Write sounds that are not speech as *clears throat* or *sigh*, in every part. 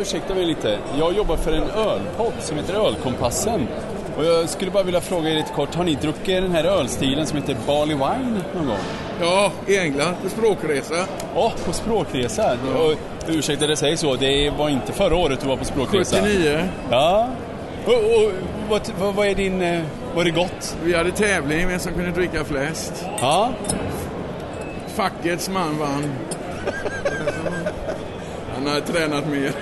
Ursäkta mig lite. Jag jobbar för en ölpodd som heter Ölkompassen. Och jag skulle bara vilja fråga er lite kort, har ni druckit den här ölstilen som heter Barley Wine någon gång? Ja, i England på språkresa. Ja, på språkresa. Och, ursäkta det säger så, det var inte förra året du var på språkresa? 79. Ja. Och, och vad, vad, vad är din... eh, Var det gott? Vi hade tävling vem som kunde dricka flest. Ja. Fackets man vann. *laughs* Han hade tränat mer.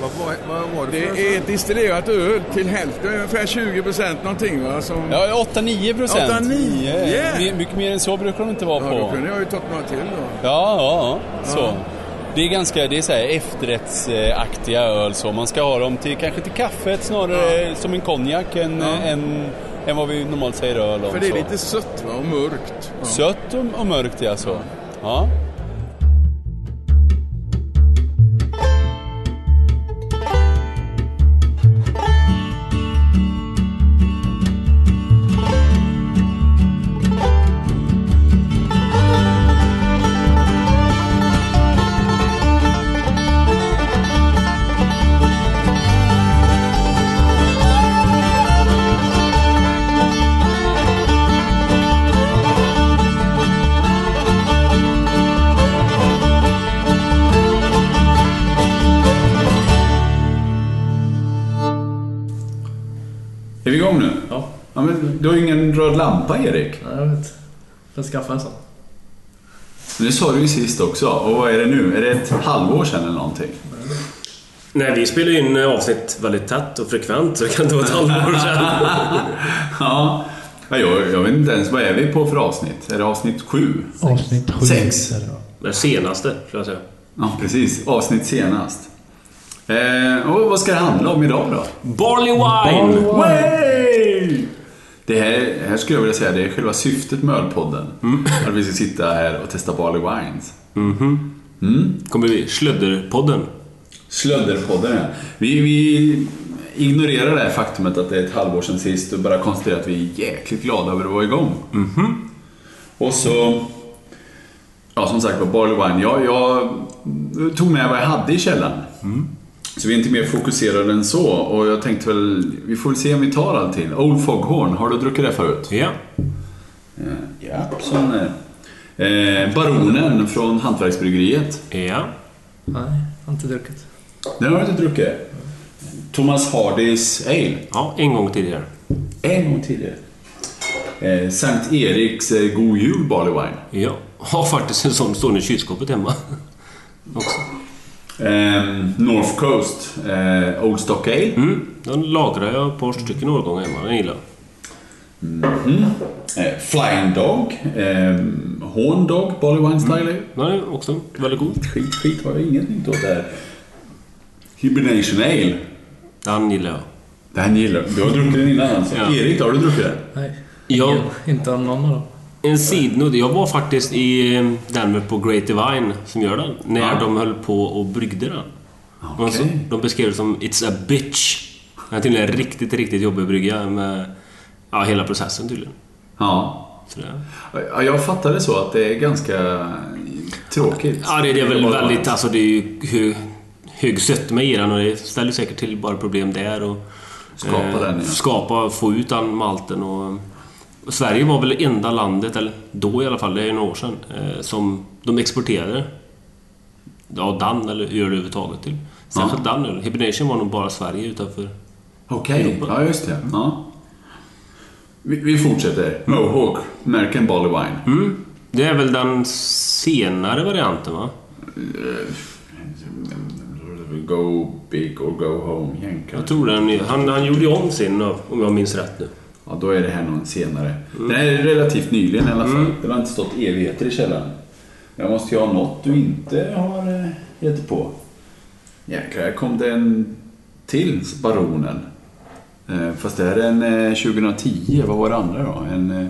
Vad, vad, vad var det, för Det är ett distillerat öl till hälften, ungefär 20 procent någonting va? Som... Ja, 8-9 procent. 8-9, yeah. My- Mycket mer än så brukar de inte vara Ja, på. då kunde jag ju tagit några till då. Ja, ja, ja. Så. Ja. Det är ganska, det är så här efterrättsaktiga öl så. Man ska ha dem till, kanske till kaffet snarare som en konjak än, Ja. än, än vad vi normalt säger öl om. För det är så. lite sött va? och mörkt. Ja. Sött och, och mörkt ja, så. Ja. Lampa, Erik. Nej, jag vet. Får skaffa en sån. Det sa du ju sist också. Och vad är det nu? Är det ett halvår sedan eller någonting? Nej, vi spelar in avsnitt väldigt tätt och frekvent så det kan inte vara ett halvår sedan. *laughs* Ja. ja jag, jag vet inte ens. Vad är vi på för avsnitt? Är det avsnitt sju? Avsnitt sju. Sex. det, senaste, skulle jag säga. Ja, precis. Avsnitt senast. Eh, och vad ska det handla om idag då? Barley wine! Way! Det här, här skulle jag vilja säga, det är själva syftet med Ölpodden. Att vi ska sitta här och testa Barley Wines. kommer vi Slödderpodden. Slödderpodden, ja. Vi, vi ignorerar det här faktumet att det är ett halvår sedan sist och bara konstaterar att vi är jäkligt glada över att vara igång. Och så... Ja, som sagt var, Barley Wine. Jag, jag tog med vad jag hade i källaren. Så vi är inte mer fokuserade än så. Och jag tänkte väl, vi får väl se om vi tar allting. Old Foghorn, har du druckit det förut? Ja. Ja, sån är eh, Baronen från Hantverksbryggeriet. Ja. Nej, har inte druckit. Den har du inte druckit? Thomas Hardys Ale. Ja, en gång tidigare. En gång tidigare. Eh, Sankt Eriks eh, God Jul Barley Wine. Ja. *laughs* Har faktiskt en sån stående i kylskåpet hemma. *laughs* Också. Eh, North Coast eh, Old Stock Ale. Mm. Den lagrar jag ett par stycken årgångar hemma. Den gillar jag. Eh, Flying Dog. Eh, Horn Dog Barley Wine Style Ale. Den är också väldigt god. Skit, skit har jag ingenting åt där. Hibernation Ale. Den gillar jag. Den gillar du. Du har druckit den innan alltså. Ja. Erik, har du druckit den? Nej. Ja. Ingen, inte av någon av dem. En sidnot. Jag var faktiskt i eh, Danmark på Great Divine som gör den. När Ja. de höll på och bryggde den. Okej. Och så, de beskrev det som It's a bitch. Den är tydligen riktigt, riktigt jobbig brygga med ja, hela processen tydligen. Ja. Så det, Jag fattar det så att det är ganska tråkigt. ja, det, det är väl väldigt... Alltså det är ju hög, hög sötma i den och det ställer säkert till bara problem där. Och, Skapa den, ja. Skapa, få ut den malten och... Sverige var väl enda landet, eller då i alla fall, det är ju några år sedan, eh, som de exporterade ja, Dan eller öl överhuvudtaget till. Särskilt Dan öl. Hibernation var nog bara Sverige utanför... Okej, Europa. ja just det. Ja. Vi, vi fortsätter. Mohawk, American Barley Wine. Mm. Det är väl den senare varianten va? Go big or go home, jänkar. Jag tror den, han, han gjorde ju om sin om jag minns rätt nu. Ja, då är det här någon senare. Den är relativt nyligen i alla fall. Mm. Den har inte stått evigheter i källaren. Jag måste ju ha något du inte har eh, gett på. Jäklar, här kom det en till Baronen. Eh, Fast det här är en eh, 2010. Vad var det andra då? En eh,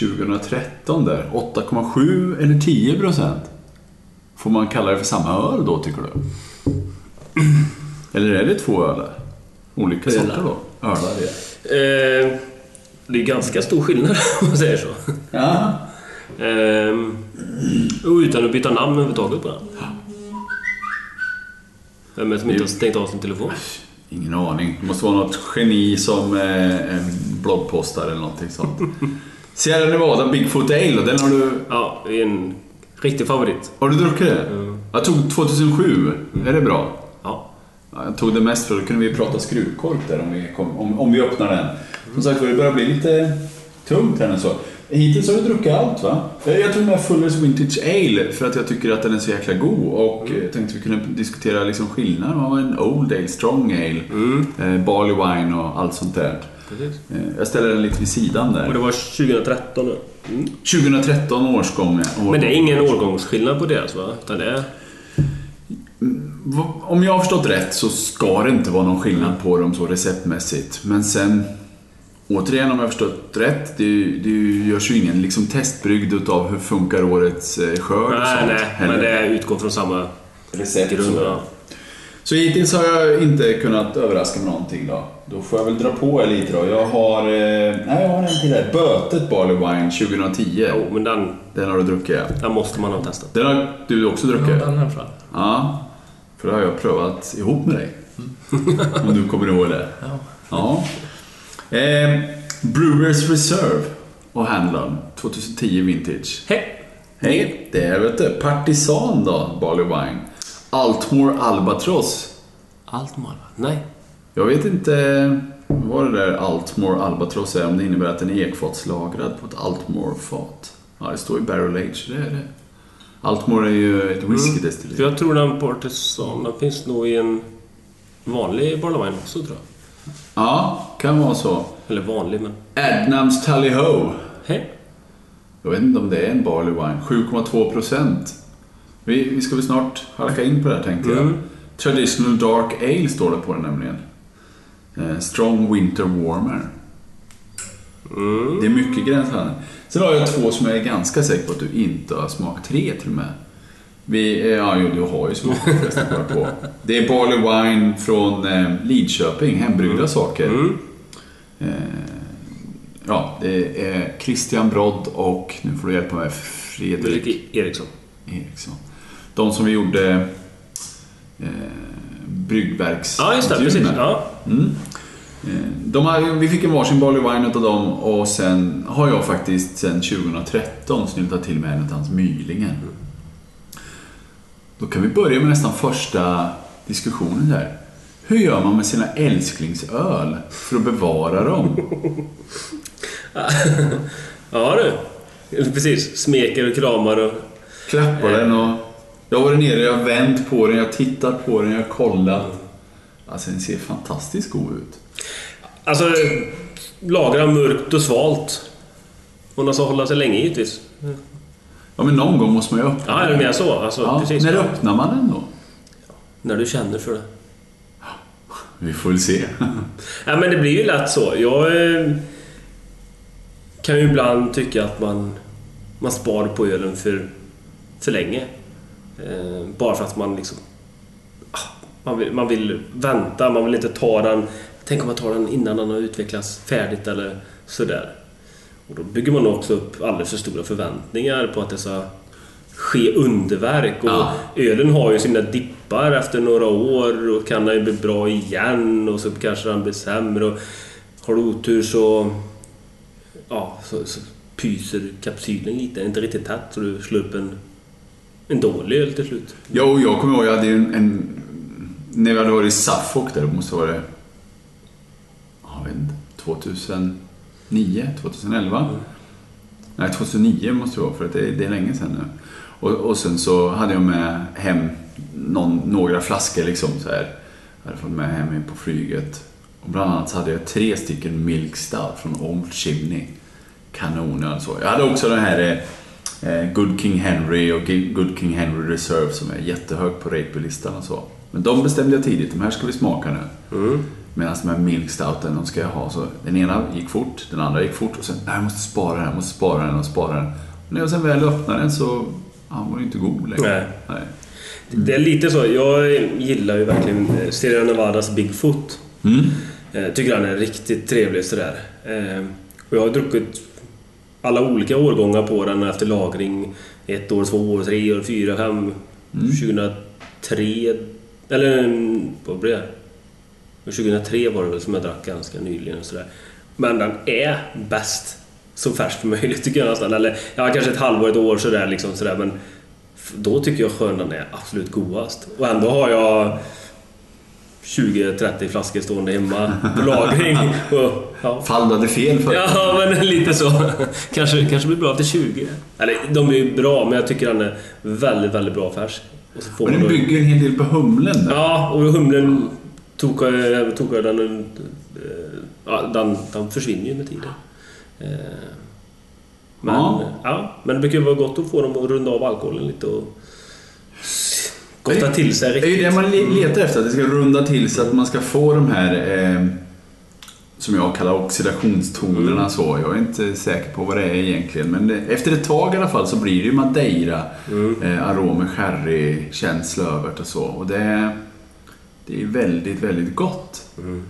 2013 där. 8,7 eller 10 procent. Får man kalla det för samma öl då, tycker du? Eller är det två ölar? Olika Ölar. sorter då? Ölar, ja. Eh, det är ganska stor skillnad *laughs* om man säger så. Ja. Eh, och utan att byta namn överhuvudtaget på den. Vem är det som inte har stängt av sin telefon? Ingen aning. Det måste vara något geni som eh, bloggpostar eller någonting sånt. *laughs* Sierra Nevada Bigfoot Ale, den har du... Ja, det är en riktig favorit. Har du druckit det? Jag tog 2007. Är det bra? Ja. Ja, Jag tog det mest för då kunde vi prata skruvkork där om vi, kom, om, om vi öppnar den. Som sagt det börjar bli lite tungt här nu så. Hittills har du druckit allt va? Eh, Jag tog med Fullers Vintage Ale för att jag tycker att den är så jäkla god och mm. tänkte vi kunde diskutera liksom skillnaden av en Old Ale, Strong Ale, eh, Barley Wine och allt sånt där. Precis. Eh, Jag ställer den lite vid sidan Och där. det var 2013 nu. Mm. 2013 årsgång. år- Men det är ingen årgångsskillnad på deras va? Utan det är... Om jag har förstått rätt så ska det inte vara någon skillnad på dem så receptmässigt. Men sen, återigen om jag har förstått rätt, det, det görs ju ingen liksom testbrygd utav hur funkar årets eh, skörd och Nej, sånt. nej. heller. Men det utgår från samma Recept grund. så. Ja. Så hittills har jag inte kunnat överraska med någonting då. Då får jag väl dra på er lite då. Jag har, eh, nej jag har en till där. Bötet Barley Wine 2010. Jo, men den, Den har du druckit ja. den måste man ha testat. Den har du också Ja, druckit? den är fram. Ja, för det har jag prövat ihop med dig. Om du kommer ihåg det. Ja. Ja. Eh, Brewers Reserve och Hanlon 2010 Vintage. Hej! Hej, det är vet du, Partisan då, Barley Wine. Altmore Albatross. Mal Nej. Jag vet inte vad det där Altmore Albatross är, om det innebär att den är ekfatslagrad på ett Altmore-fat. Ja, det står ju Barrel Age, det är det. Altmore är ju ett whiskydestilleri. För jag tror den Partisan, den finns nog i en vanlig Barley Wine också tror jag. Ja, kan vara så. Eller vanlig, men... Adnams Tally Ho. Hej! Jag vet inte om det är en Barley Wine. 7,2 procent. Vi, vi ska väl snart halka in på det här tänkte jag. Mm. Traditional Dark Ale står det på den nämligen. Eh, strong Winter Warmer. Mm. Det är mycket gränslandet. Sen har jag två som jag är ganska säker på att du inte har smakat. Tre till och med. Vi, eh, ja, jo, du har ju smakat *laughs* förresten på. Det är Barley Wine från eh, Lidköping, hembryggda saker. Mm. Eh, ja, det är Christian Brodd och, nu får du hjälpa mig, Fredrik Fredrik Eriksson. Eriksson. De som vi gjorde eh, bryggverks Ja, just det. Precis. Ja. Mm. Eh, har, vi fick en varsin Barley Wine av dem och sen har jag faktiskt sen 2013 snyltat till med en av hans Mylingen. Då kan vi börja med nästan första diskussionen där. Hur gör man med sina älsklingsöl för att bevara dem? *laughs* Ja du. Precis. Smeker och kramar och... Klappar den och... Jag har varit nere, jag har vänt på den, jag har tittat på den, jag har kollat. Alltså den ser fantastiskt god ut. Alltså, lagra mörkt och svalt. Och den ska hålla sig länge givetvis. Ja men någon gång måste man ju öppna Ja, är det mer så? Alltså, Ja, precis. när öppnar man den då? När du känner för det. Vi får väl se. *laughs* Ja, men det blir ju lätt så. Jag eh, kan ju ibland tycka att man, man spar på ölen för, för länge. Eh, bara för att man liksom... ah, Man vill, man vill vänta, man vill inte ta den... Tänk om man tar den innan den har utvecklats färdigt eller sådär. Och då bygger man också upp alldeles för stora förväntningar på att det ska ske underverk. Och Ja. ölen har ju sina dippar efter några år och kan den bli bra igen och så kanske den blir sämre. Och har du otur så, ja, så, så pyser kapsylen lite, inte riktigt tätt så du slår upp en, en dålig öl till slut. Ja, och jag kommer ihåg, jag hade ju en, en... När vi hade varit i Suffolk där, det måste vara det... Jag vet inte. 2009? 2011? Nej, 2009 måste det vara för att det, det är länge sedan nu. Och, och sen så hade jag med hem någon, några flaskor liksom så här. Jag hade fått med hem på flyget. Och bland annat så hade jag tre stycken Milk Stout från Old Chimney. Kanon alltså. Jag hade också den här eh, eh Good King Henry och Good King Henry Reserve som är jättehög på ratebillistan och så. Men de bestämde jag tidigt, de här ska vi smaka nu. Mm. Medan de här Milk Stouten, de ska jag ha. Så den ena gick fort, den andra gick fort och sen, nej jag måste spara den, jag måste spara den och spara den. Och när jag sen väl öppnade den så, ja, var den inte god längre. Nej. Nej. Det är lite så. Jag gillar ju verkligen eh, Sierra Nevadas Bigfoot. Mm. Eh, tycker han är riktigt trevlig sådär. Eh, och jag har druckit alla olika årgångar på den efter lagring. Ett år, två år, tre år, fyra, fem. 2003 Eller mm, vad blir det? 2003 var det väl som jag drack ganska nyligen. Och sådär. Men den är bäst så färsk som möjligt tycker jag nästan. Eller ja, kanske ett halvår, ett år sådär. Liksom, sådär men då tycker jag Skönan är absolut godast. Och ändå har jag 20-30 flaskor stående hemma på lagring. *laughs* Och, ja. Fall du hade fel för. Ja, men lite så. Kanske, kanske blir bra till 20. Eller, de är ju bra, men jag tycker den är väldigt, väldigt bra färsk. Och så får Men då- bygger en hel del på humlen där. Ja, och humlen tog tog jag den... Ja, den, den försvinner ju med tiden. Eh, Men, Ja. ja. men det brukar ju vara gott att få dem att runda av alkoholen lite och gotta till sig Det är ju riktigt. det man le- letar efter, att det ska runda till så att man ska få de här eh, som jag kallar oxidationstonerna Mm. så. Jag är inte säker på vad det är egentligen. Men det, efter ett tag i alla fall så blir det ju madeira, Mm. eh, aromer, sherry, känsla övert och så. Och det, det är väldigt, väldigt gott. Men,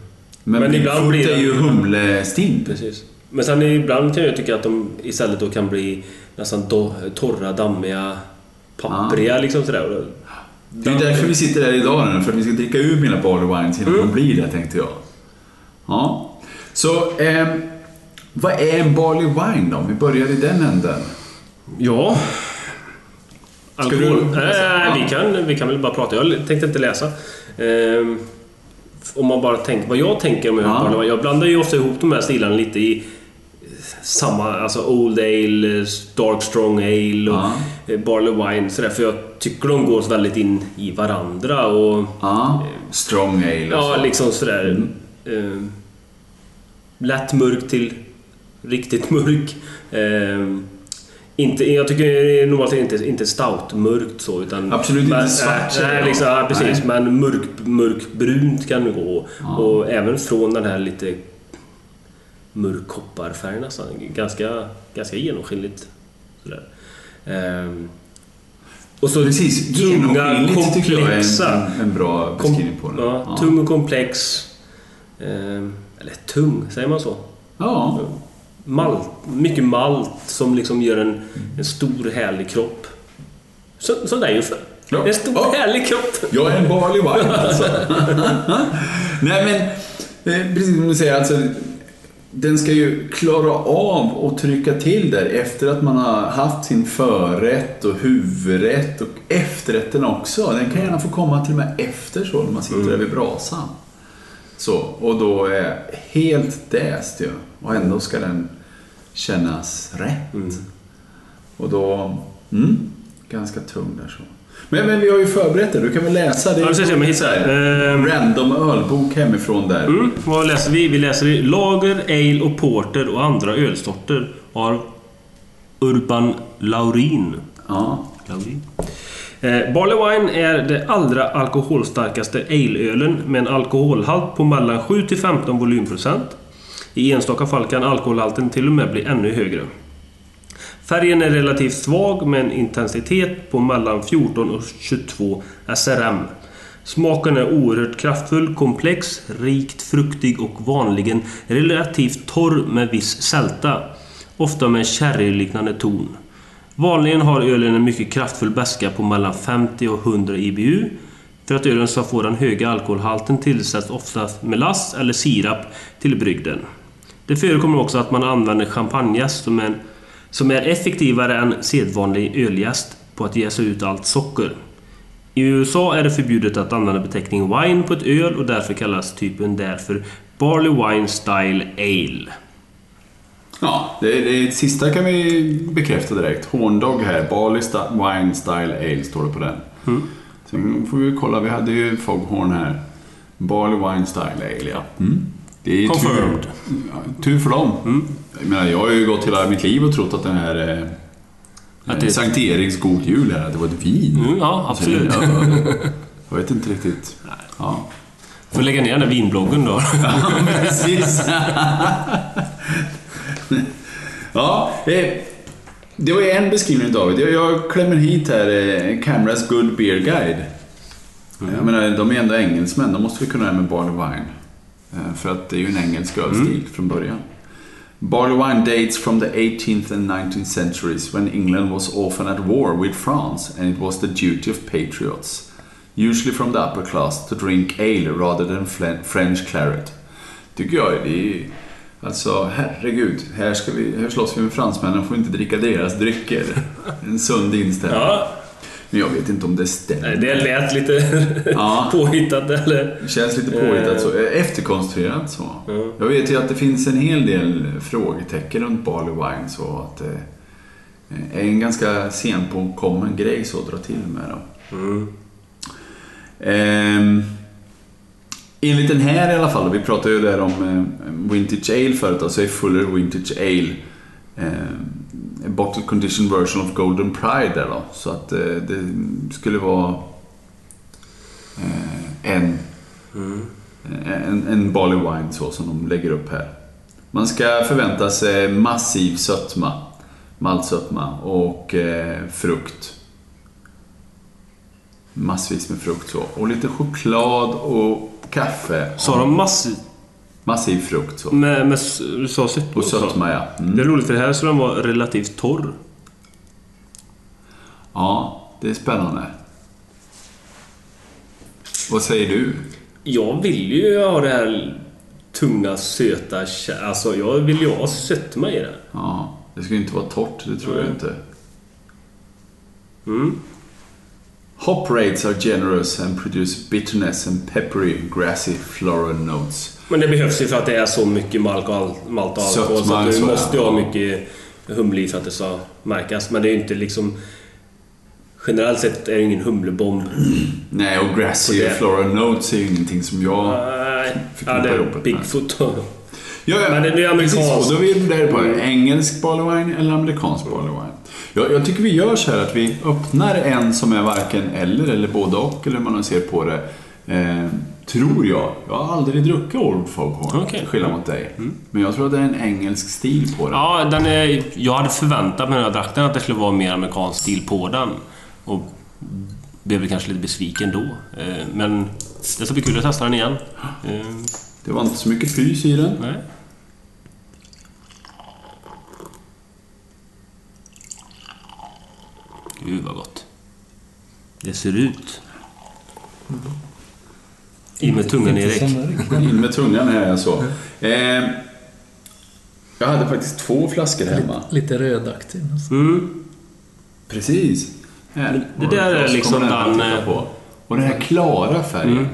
Men men ibland blir är det- ju humlestint. Precis. Men sen ibland kan jag tycka att de istället då kan bli nästan do, torra, dammiga, pappriga liksom sådär. Det är ju därför vi sitter här idag nu, för att vi ska dricka ur mina barley wines innan Mm. de blir det, tänkte jag. Ja. Så, eh, vad är en barley wine då? Om vi börjar i den änden. Ja. Ska Alkohol? du äh, vi, kan, vi kan väl bara prata. Jag tänkte inte läsa. Ehm, om man bara tänker vad jag tänker om jag Ja. ja. Jag blandar ju ofta ihop de här stilarna lite i samma, alltså Old Ale, Dark Strong Ale och Ja. eh, Barley Wine sådär. För jag tycker de går väldigt in i varandra och Ja. Strong ale och Ja, så. liksom sådär. Eh, lätt mörk till riktigt *laughs* mörk. Eh, inte, jag tycker normalt inte, inte stout mörkt så utan... Absolut inte men, svart, Nej, säger nej, liksom, ja, precis. Nej. Men mörk, mörkbrunt kan det gå. Ja. Och även från den här lite mörk kopparfärg nästan. Ganska, ganska genomskinligt. Sådär. Eh, och så Precis, tunga, komplexa. en, en bra beskrivning på det. ja, Tung och komplex. Eh, eller tung, säger man så? Ja. Malt, mycket malt som liksom gör en, en stor härlig kropp. Så, som det är ju för. Ja. En stor Ja. härlig kropp. Jag är en barley wine alltså. *laughs* Nej men, eh, precis som du säger, alltså, den ska ju klara av att trycka till där efter att man har haft sin förrätt och huvudrätt och efterrätten också. Den kan gärna få komma till och med efter så när man sitter där vid brasan. Så, och då är helt däst ju. Och ändå ska den kännas rätt. Och då, mm, ganska tung där så. Men, men vi har ju förberett det, du kan väl läsa? Det Ja, precis, men hittar. Ehm. random ölbok hemifrån där. Mm, vad läser vi? Vi läser Lager, Ale och Porter och andra ölsorter av Urban Laurin. Ja. Laurin. Eh, Barley Wine är det allra alkoholstarkaste aleölen med en alkoholhalt på mellan 7 till 15 volymprocent. I enstaka fall kan alkoholhalten till och med bli ännu högre. Färgen är relativt svag med en intensitet på mellan 14 och 22 SRM. Smaken är oerhört kraftfull, komplex, rikt fruktig och vanligen relativt torr med viss sälta. Ofta med en sherryliknande ton. Vanligen har ölen en mycket kraftfull beska på mellan 50 och 100 IBU. För att ölen ska få den höga alkoholhalten tillsätts oftast melass eller sirap till brygden. Det förekommer också att man använder champagnejäst som, en, som är effektivare än sedvanlig öljäst på att jäsa ut allt socker. I USA är det förbjudet att använda beteckningen wine på ett öl och därför kallas typen därför Barley Wine Style Ale. Ja, det, det sista kan vi bekräfta direkt. Horndog här, Barley Wine Style Ale står det på den. Sen får vi kolla, vi hade ju Foghorn här. Barley Wine Style Ale, ja. Mm. Det är Confirmed. Tur, ja, tur för dem. Jag menar, jag har ju gått hela mitt liv och trott att den här... Eh, Att det- det... Sankt Eriks God Jul här, att det var ett vin. Mm, ja, absolut. Ja, *laughs* jag vet inte riktigt. Ja. Får lägga ner den där vinbloggen då. *laughs* Precis. ja, eh, det var en beskrivning David. Jag, jag klämmer hit här eh, Cameras Good Beer Guide. Jag menar, de är ändå engelsmän. De måste vi kunna det här med Barley Wine. Eh, för att det är ju en engelsk ölstil från början. Barley wine dates from the 18th and 19th centuries when England was often at war with France and it was the duty of patriots, Usually from the upper class to drink ale rather than French claret. Tycker jag det är... Alltså herregud, här, ska vi, här slåss vi med fransmännen får inte dricka deras drycker. En sund inställning. Ja, men jag vet inte om det stämmer. det lät lite *laughs* Ja. påhittat eller? Det känns lite påhittat så. eh, Efterkonstruerat så. Jag vet ju att det finns en hel del frågetecken runt Barley Wine så att det är en ganska sen påkommen grej så att dra till med då. Ehm, enligt den här i alla fall, vi pratade ju där om eh, Vintage Ale förut, alltså är Fuller Vintage Ale eh, bottle condition version of Golden Pride där då. Så att eh, det skulle vara eh, en, en, en barley wine så som de lägger upp här. Man ska förvänta sig massiv sötma, maltsötma och eh, frukt. Massvis med frukt så. Och lite choklad och kaffe. Sa de massivt Massiv frukt så. med, med s- du sa sötma? Och sötma ja. Mm. Det är roligt för här så den var relativt torr. Ja, det är spännande. Vad säger du? Jag vill ju ha det här tunga, söta... Alltså, jag vill ju ha sötma i det. Ja, det ska ju inte vara torrt, det tror jag Nej. inte. Mm. Hop rates are generous and produce bitterness and peppery, grassy floral notes. Men det behövs ju för att det är så mycket och malt och alkohol. Så Sötma, att du så, måste ju ha mycket humle i för att det ska märkas. Men det är ju inte liksom... Generellt sett är det ingen humlebomb. *clears throat* Nej, och grassy Och floral notes är ju ingenting som jag... Nej, ja, det är. Bigfoot. Ja, ja. Men det är amerikanskt. Precis, och då är vi där på engelsk barley wine eller amerikansk barley wine. Jag, jag tycker vi gör så här att vi öppnar en som är varken eller, eller både och, eller hur man ser på det. Tror jag. Jag har aldrig druckit Old Foghorn, till skillnad mot dig. Men jag tror att det är en engelsk stil på den. Ja, den är, jag hade förväntat mig när jag drack den att det skulle vara mer amerikansk stil på den. Och blev kanske lite besviken då. Eh, Men det ska bli kul att testa den igen. Eh, Det var inte så mycket fys i den. Nej. Gud vad gott. Det ser ut. I med tungan Erik. In med tungan här jag så. Eh, jag hade faktiskt två flaskor hemma. Lite rödaktig. Mm. Precis. Här. Det där är liksom den, eh, på. Och den här klara färgen. Mm.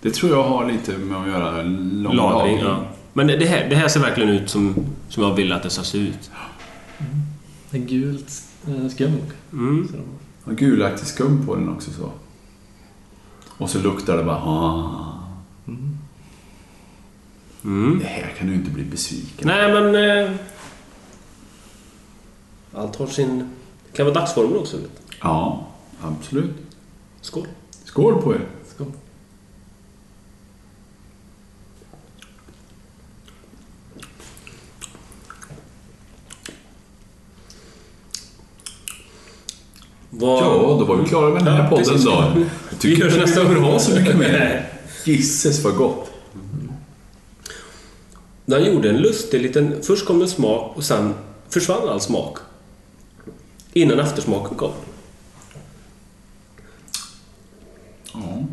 Det tror jag har lite med att göra lång Lagring, ja. Men det här, det här ser verkligen ut som, som jag vill att det ska se ut. Det är gult eh, skum. Mm. Gulaktig skum på den också så. Och så luktar det bara... Ah. Mm. Det här kan du inte bli besviken Nej, men... Eh, allt har sin... Det kan vara dagsformen också. vet. Ja, absolut. Skål. Skål på er. Vad... Ja, då var vi klara med den här Ja, podden då. Jag Vi hörs vi nästa behöver gång. ha så mycket mer. Nej. Gisses vad gott. Den gjorde en lustig liten... Först kom en smak och sen försvann all smak. Innan eftersmaken kom. Ja.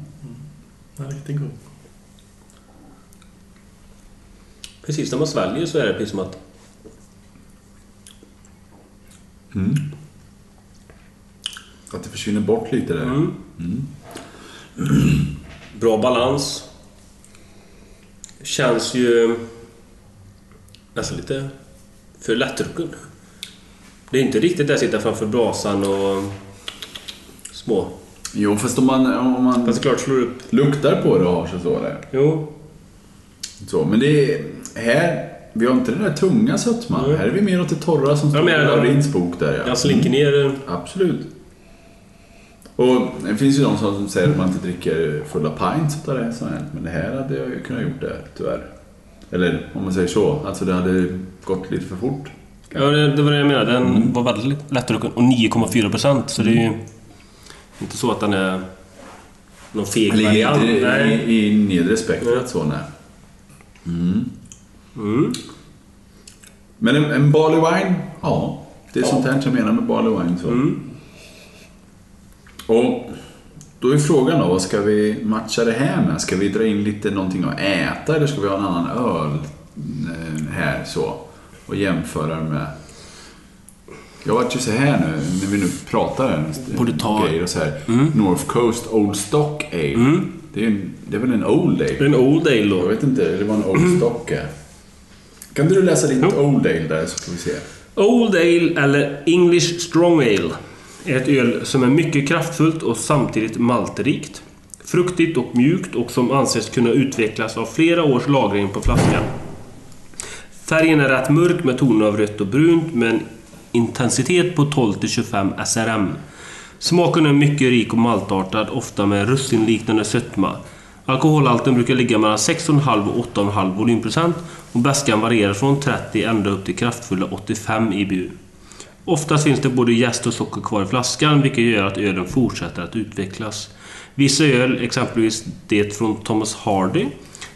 Den är riktigt god. Precis när man sväljer så är det precis som att... Att det försvinner bort lite där. Mm. Bra balans. Känns ju nästan lite för lättdrucken. Det är inte riktigt där att sitta framför brasan och små. Jo, fast om man, om man Fast det klart slår upp. luktar på det och har sig så där. Jo. Så, men det är... Här... Vi har inte den där tunga sötman. Nej. Här är vi mer åt det torra som står i Laurins bok där ja. Jag slinker ner... Absolut. Och det finns ju de som säger att man inte dricker fulla pints utav det som hänt. Men det här hade jag ju kunnat gjort det, tyvärr. Eller om man säger så. Alltså det hade gått lite för fort. Ja, det, det var det jag menade. Den var väldigt lättdrucken. Och 9,4 procent. Så det är ju inte så att den är någon feg Ligger variant. inte Nej. i, i nedre spektrat så nej. Mm. Mm. Men en, en barley wine, ja. Det är sånt här jag menar med barley wine. Så. Mm. Och då är frågan då, vad ska vi matcha det här med? Ska vi dra in lite någonting att äta eller ska vi ha en annan öl eh, här så? Och jämföra med... Jag vart ju så här nu, när vi nu pratar. Borde ta- Grejer och så här. North Coast Old Stock Ale. Det, är en, det är väl en Old Ale? Det är en Old Ale Jag då. vet inte, det var en Old Stock är. Kan du läsa ditt Old Ale där så får vi se. Old Ale eller English Strong Ale är ett öl som är mycket kraftfullt och samtidigt maltrikt. Fruktigt och mjukt och som anses kunna utvecklas av flera års lagring på flaskan. Färgen är rätt mörk med toner av rött och brunt med en intensitet på 12-25 SRM. Smaken är mycket rik och maltartad, ofta med russinliknande sötma. Alkoholhalten brukar ligga mellan 6,5 och 8,5 volymprocent och bäskan varierar från 30 ända upp till kraftfulla 85 IBU. Oftast finns det både jäst och socker kvar i flaskan, vilket gör att ölen fortsätter att utvecklas. Vissa öl, exempelvis det från Thomas Hardy,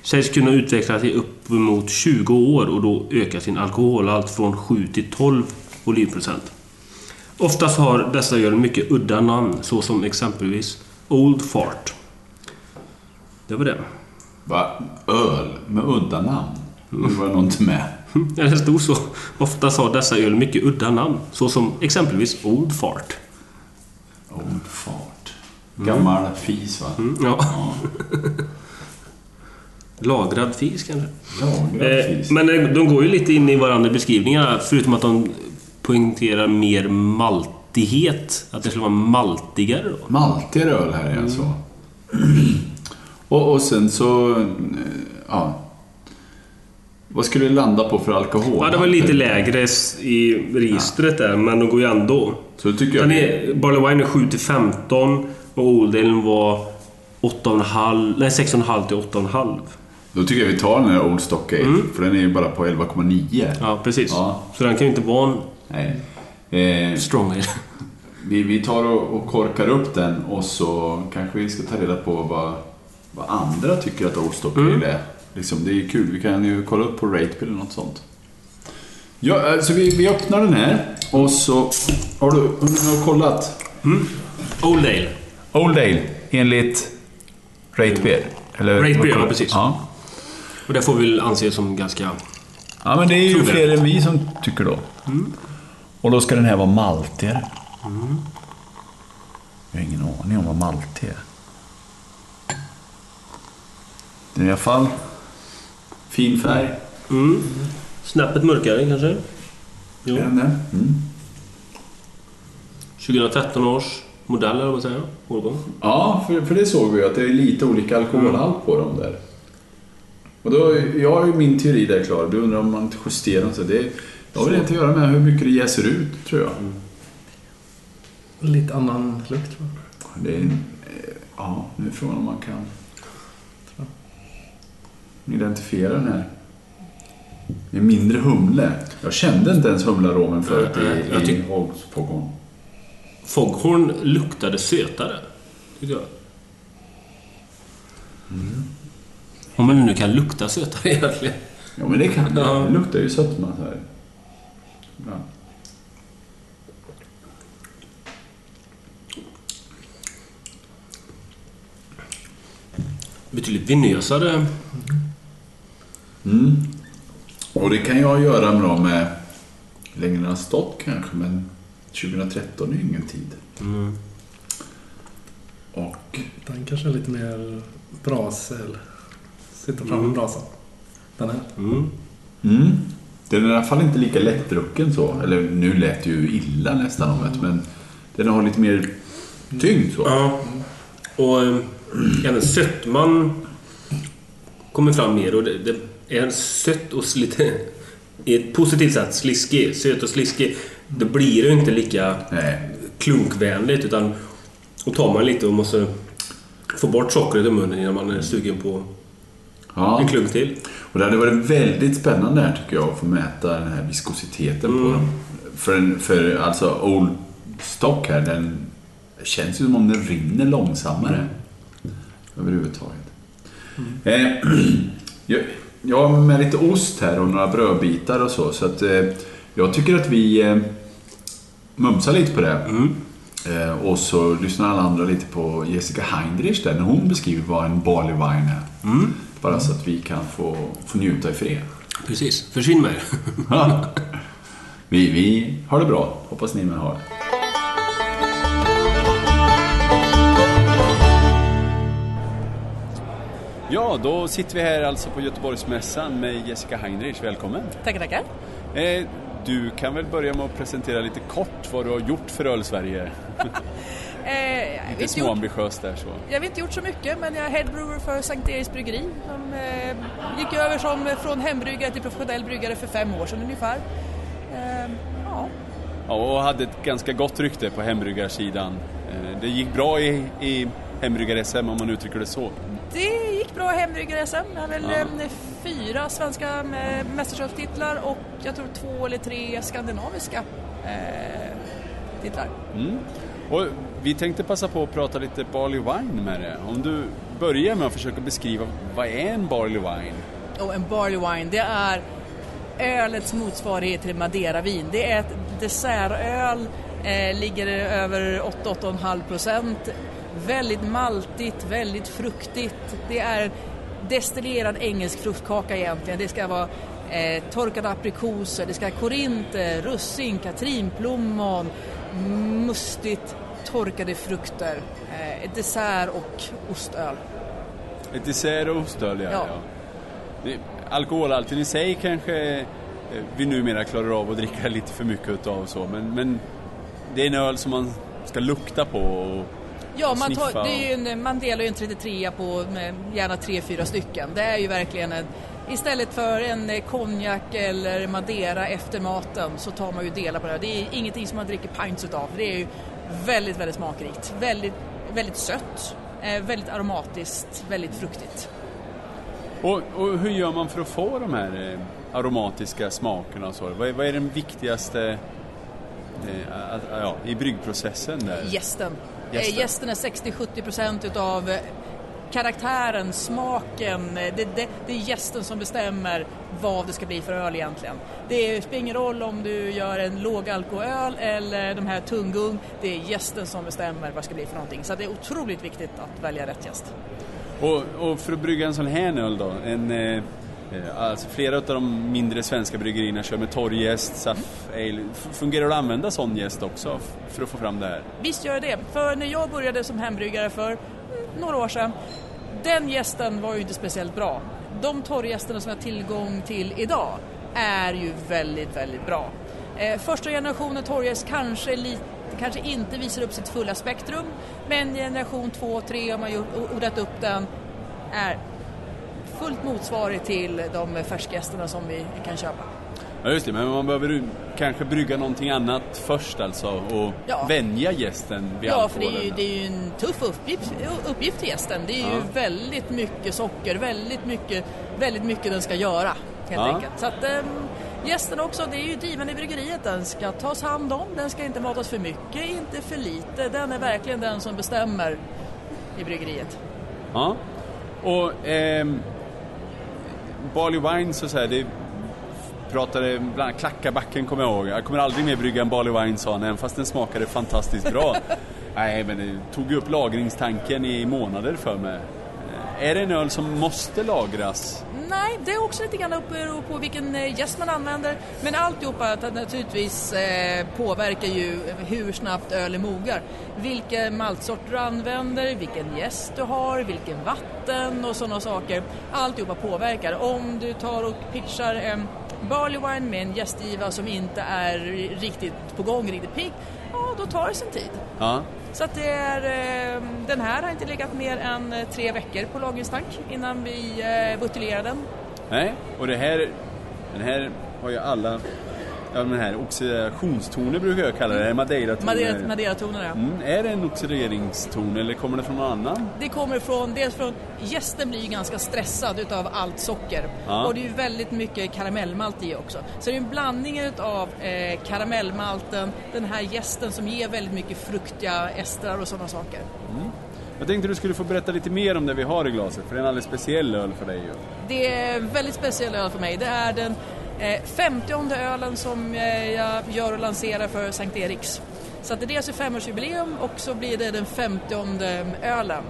sägs kunna utvecklas i uppemot 20 år och då öka sin alkoholhalt från 7 till 12 volymprocent. Oftast har dessa öl mycket udda namn, såsom exempelvis Old Fart. Det var det. Va? Öl med udda namn? Det var nog inte med. Ja, det stod så. Oftast har dessa öl mycket udda namn, såsom exempelvis Old Fart. Old fart. Gammal fis va? Mm, ja. *laughs* Lagrad fisk kanske? Lagrad Eh, fis. men eh, de går ju lite in i varandra i beskrivningarna, förutom att de poängterar mer maltighet. Att det skulle vara maltigare då. Maltigare öl här är alltså. Och, och sen så... eh, Ja. Vad skulle det landa på för alkohol? Ja, det var lite lägre i registret där, men de går ju ändå. Så det tycker jag... Är, Barley Wine är 7 till 15 och Old Ale var 8,5, nej 6,5 till 8,5. Då tycker jag vi tar den här Old Stock Ale. För den är ju bara på 11,9. Ja, precis. Ja. Så den kan ju inte vara en Nej. Eh, strong ale. *laughs* vi, vi tar och, och korkar upp den och så kanske vi ska ta reda på vad, vad andra tycker att Old Stock Ale är. Liksom, det är kul. Vi kan ju kolla upp på Ratebill eller något sånt. Ja, alltså vi, vi öppnar den här och så... Har du, har du kollat? Old Ale. Old Ale enligt Ratebeer? Eller, Ratebeer, ja, precis. Ja. Och det får vi väl anse som ganska... ja, men det är ju det. fler än vi som tycker då. Och då ska den här vara maltigare. Jag har ingen aning om vad maltig är. Den är i alla fall fin färg. Mm. Snäppet mörkare kanske? Jo. Mm. 2013 års modell, eller vad säger. Årgång. Ja, för, för det såg vi ju att det är lite olika alkoholhalt på dem där. Och då, jag har ju min teori där klar. Du undrar om man inte justerar dem. Så det det har väl inte att göra med hur mycket det jäser ut, tror jag. Lite annan lukt tror jag. Det är, en- eh, ja, nu är frågan om man kan identifiera den här. Det är mindre humle. Jag kände inte ens humlearomen förut Nej, jag i, i Hogsfogon. Foghorn luktade sötare. Tyckte jag. Om man nu kan lukta sötare *laughs* egentligen. Ja, men det kan det. Ja. Det luktar ju sötma så här. Ja. Betydligt vinösare. Mm. Och det kan jag göra med, med hur länge den har stått kanske, men 2013 är ju ingen tid. Mm. Och Den kanske är lite mer bras eller sitta framför Mm. brasan. Den här. Mm. Mm. Den är i alla fall inte lika lättdrucken så. Eller nu lät det ju illa nästan om det, men den har lite mer tyngd så. Ja. Och eh, även sötman kommer fram mer och det, det är sött och lite *laughs* i ett positivt sätt sliskig. Söt och sliskig. Det blir ju inte lika Nej. klunkvänligt utan då tar man lite och måste få bort sockret i munnen innan man är sugen på Ja. en klunk till. Och det hade varit väldigt spännande här tycker jag att få mäta den här viskositeten på dem. För, en, för alltså Old Stock här, den känns ju som om den rinner långsammare. Överhuvudtaget. Eh, *clears throat* har med lite ost här och några brödbitar och så. Så att eh, jag tycker att vi eh, mumsar lite på det. Eh, och så lyssnar alla andra lite på Jessica Heinrich där, när hon beskriver vad en barley wine är. Bara så att vi kan få, få njuta i fred. Precis. Försvinn med er. Ja. vi, vi har det bra. Hoppas ni med har det. Ja, då sitter vi här alltså på Göteborgsmässan med Jessica Heinrich. Välkommen! Tackar, tackar. Eh, du kan väl börja med att presentera lite kort vad du har gjort för Öl-Sverige? *laughs* Eh, Lite småambitiöst där så. jag har inte gjort så mycket, men jag är head brewer för Sankt Eriks bryggeri. De eh, gick över som från hembryggare till professionell bryggare för fem år sedan ungefär. Eh, ja, Ja, och hade ett ganska gott rykte på hembryggarsidan. Eh, det gick bra i, i hembryggar-SM om man uttrycker det så. Det gick bra i hembryggar-SM. Jag har väl Ja. eh, fyra svenska eh, mästerskapstitlar och jag tror två eller tre skandinaviska eh, titlar. Och vi tänkte passa på att prata lite Barley Wine med dig. Om du börjar med att försöka beskriva vad är en Barley Wine? Och en barley wine, det är ölets motsvarighet till maderavin. Det är ett dessertöl, eh, ligger över 8-8,5 procent. Väldigt maltigt, väldigt fruktigt. Det är destillerad engelsk fruktkaka egentligen. Det ska vara eh, torkade aprikoser, det ska vara korinter, russin, katrinplommon, mustigt, torkade frukter, eh, ett dessert och ostöl. Ett dessert och ostöl, ja. Ja. ja. Det, alkoholhalten i sig kanske eh, vi numera klarar av att dricka lite för mycket utav så, men, men det är en öl som man ska lukta på och Ja, man, tar, det är en, man delar ju en 33 på gärna 3-4 stycken. Det är ju verkligen en, istället för en eh, konjak eller madeira efter maten så tar man ju delar på det. Det är ingenting som man dricker pints utav. Det är ju väldigt, väldigt smakrikt. Väldigt, väldigt sött, eh, väldigt aromatiskt, väldigt fruktigt. Och, och hur gör man för att få de här eh, aromatiska smakerna och så? Vad är, vad är den viktigaste ja, i bryggprocessen där? Gästen. Jästen. Gästen är 60-70% utav eh, karaktären, smaken. Eh, Det, det, det är gästen som bestämmer vad det ska bli för öl egentligen. Det spelar ingen roll om du gör en lågalkoöl eller de här tunggung. Det är gästen som bestämmer vad det ska bli för någonting. Så det är otroligt viktigt att välja rätt gäst. Och, och för att brygga en sån här öl då, en, eh, Eh, alltså flera av de mindre svenska bryggerierna kör med torrjäst, saff, ale. Fungerar det att använda sån jäst också för att få fram det här? Visst gör det. För när jag började som hembryggare för eh, några år sedan, den gästen var ju inte speciellt bra. De torrgästerna som jag har tillgång till idag är ju väldigt, väldigt bra. Eh, första generationen torrjäst kanske, lite, kanske inte visar upp sitt fulla spektrum, men generation 2 och 3 har man gjort, odlat upp den, är fullt motsvarig till de färskgästerna som vi kan köpa. Ja just det, men man behöver ju kanske brygga någonting annat först alltså och Ja. vänja gästen vid Ja, för det är, ju, det är ju en tuff uppgift, uppgift till gästen. Det är ju Ja. väldigt mycket socker, väldigt mycket, väldigt mycket den ska göra helt Ja. enkelt. Så att äm, gästen också, det är ju driven i bryggeriet. Den ska tas hand om, den ska inte matas för mycket, inte för lite. Den är verkligen den som bestämmer i bryggeriet. Ja. Och ehm, Barley Wine så säga, det pratade bland annat Klackarbacken kommer jag ihåg. Jag kommer aldrig mer brygga en Barley Wine sa han, även fast den smakade fantastiskt bra. *laughs* Nej, men det tog ju upp lagringstanken i månader för mig. Eh, Är det en öl som måste lagras? Nej, det är också lite grann upp beror på vilken eh, gäst jäst man använder. Men alltihopa naturligtvis eh, påverkar ju hur snabbt ölen mogar. Vilken maltsort du använder, vilken jäst du har, vilken vatten och sådana saker. Alltihopa påverkar. Om du tar och pitchar en barley wine med en gästgiva som inte är riktigt på gång, riktigt pigg, ja då tar det sin tid. Ja. Så att det är, eh, den här har inte legat mer än eh, tre veckor på lagringstank innan vi eh, buteljerar den. Nej, och det här, den här har ju alla, ja den här oxidationstoner brukar jag kalla det, madeira-toner. Madeira- ja. Mm, är det en oxideringston eller kommer det från någon annan? Det kommer från, dels från, gästen blir ju ganska stressad utav allt socker. Ja. Och det är ju väldigt mycket karamellmalt i också. Så det är en blandning utav eh, karamellmalten, den här gästen som ger väldigt mycket fruktiga estrar och sådana saker. Jag tänkte du skulle få berätta lite mer om det vi har i glaset, för det är en alldeles speciell öl för dig ju. Det är väldigt speciell öl för mig. Det är den eh, 50 ölen som eh, jag gör och lanserar för Sankt Eriks. Så att det är dels ett femårsjubileum och så blir det den 50 ölen.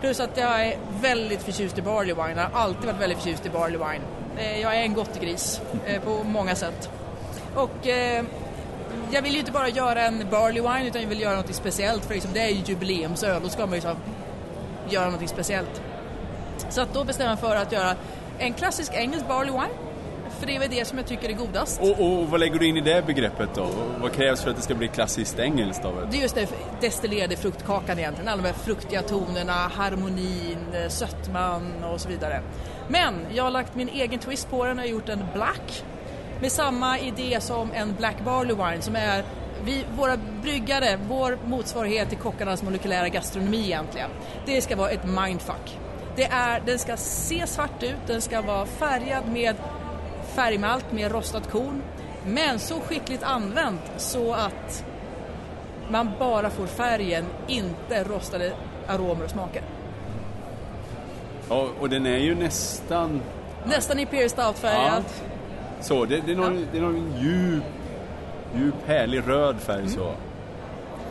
Plus att jag är väldigt förtjust i barley wine, jag har alltid varit väldigt förtjust i barley wine. Eh, jag är en gottegris eh, på många sätt. Och eh, jag vill ju inte bara göra en barley wine utan jag vill göra något speciellt för liksom, det är ju jubileumsöl, då ska man ju så, göra något speciellt. Så att då bestämmer jag för att göra en klassisk engelsk barley wine. För det är väl det som jag tycker är godast. Och, och vad lägger du in i det begreppet då? Vad krävs för att det ska bli klassiskt engelskt då? Det är just det destillerade fruktkakan egentligen. Alla de här fruktiga tonerna, harmonin, eh, sötman och så vidare. Men jag har lagt min egen twist på den och gjort en black. Med samma idé som en black barley wine som är vi, våra bryggare, vår motsvarighet till kockarnas molekylära gastronomi egentligen. Det ska vara ett mindfuck. Det är, den ska se svart ut, den ska vara färgad med färgmalt, med rostat korn. Men så skickligt använt så att man bara får färgen, inte rostade aromer och smaker. Ja, och den är ju nästan Nästan Imperial Stout-färgad. så. Det, det, är någon, det är någon djup, djup härlig röd färg så.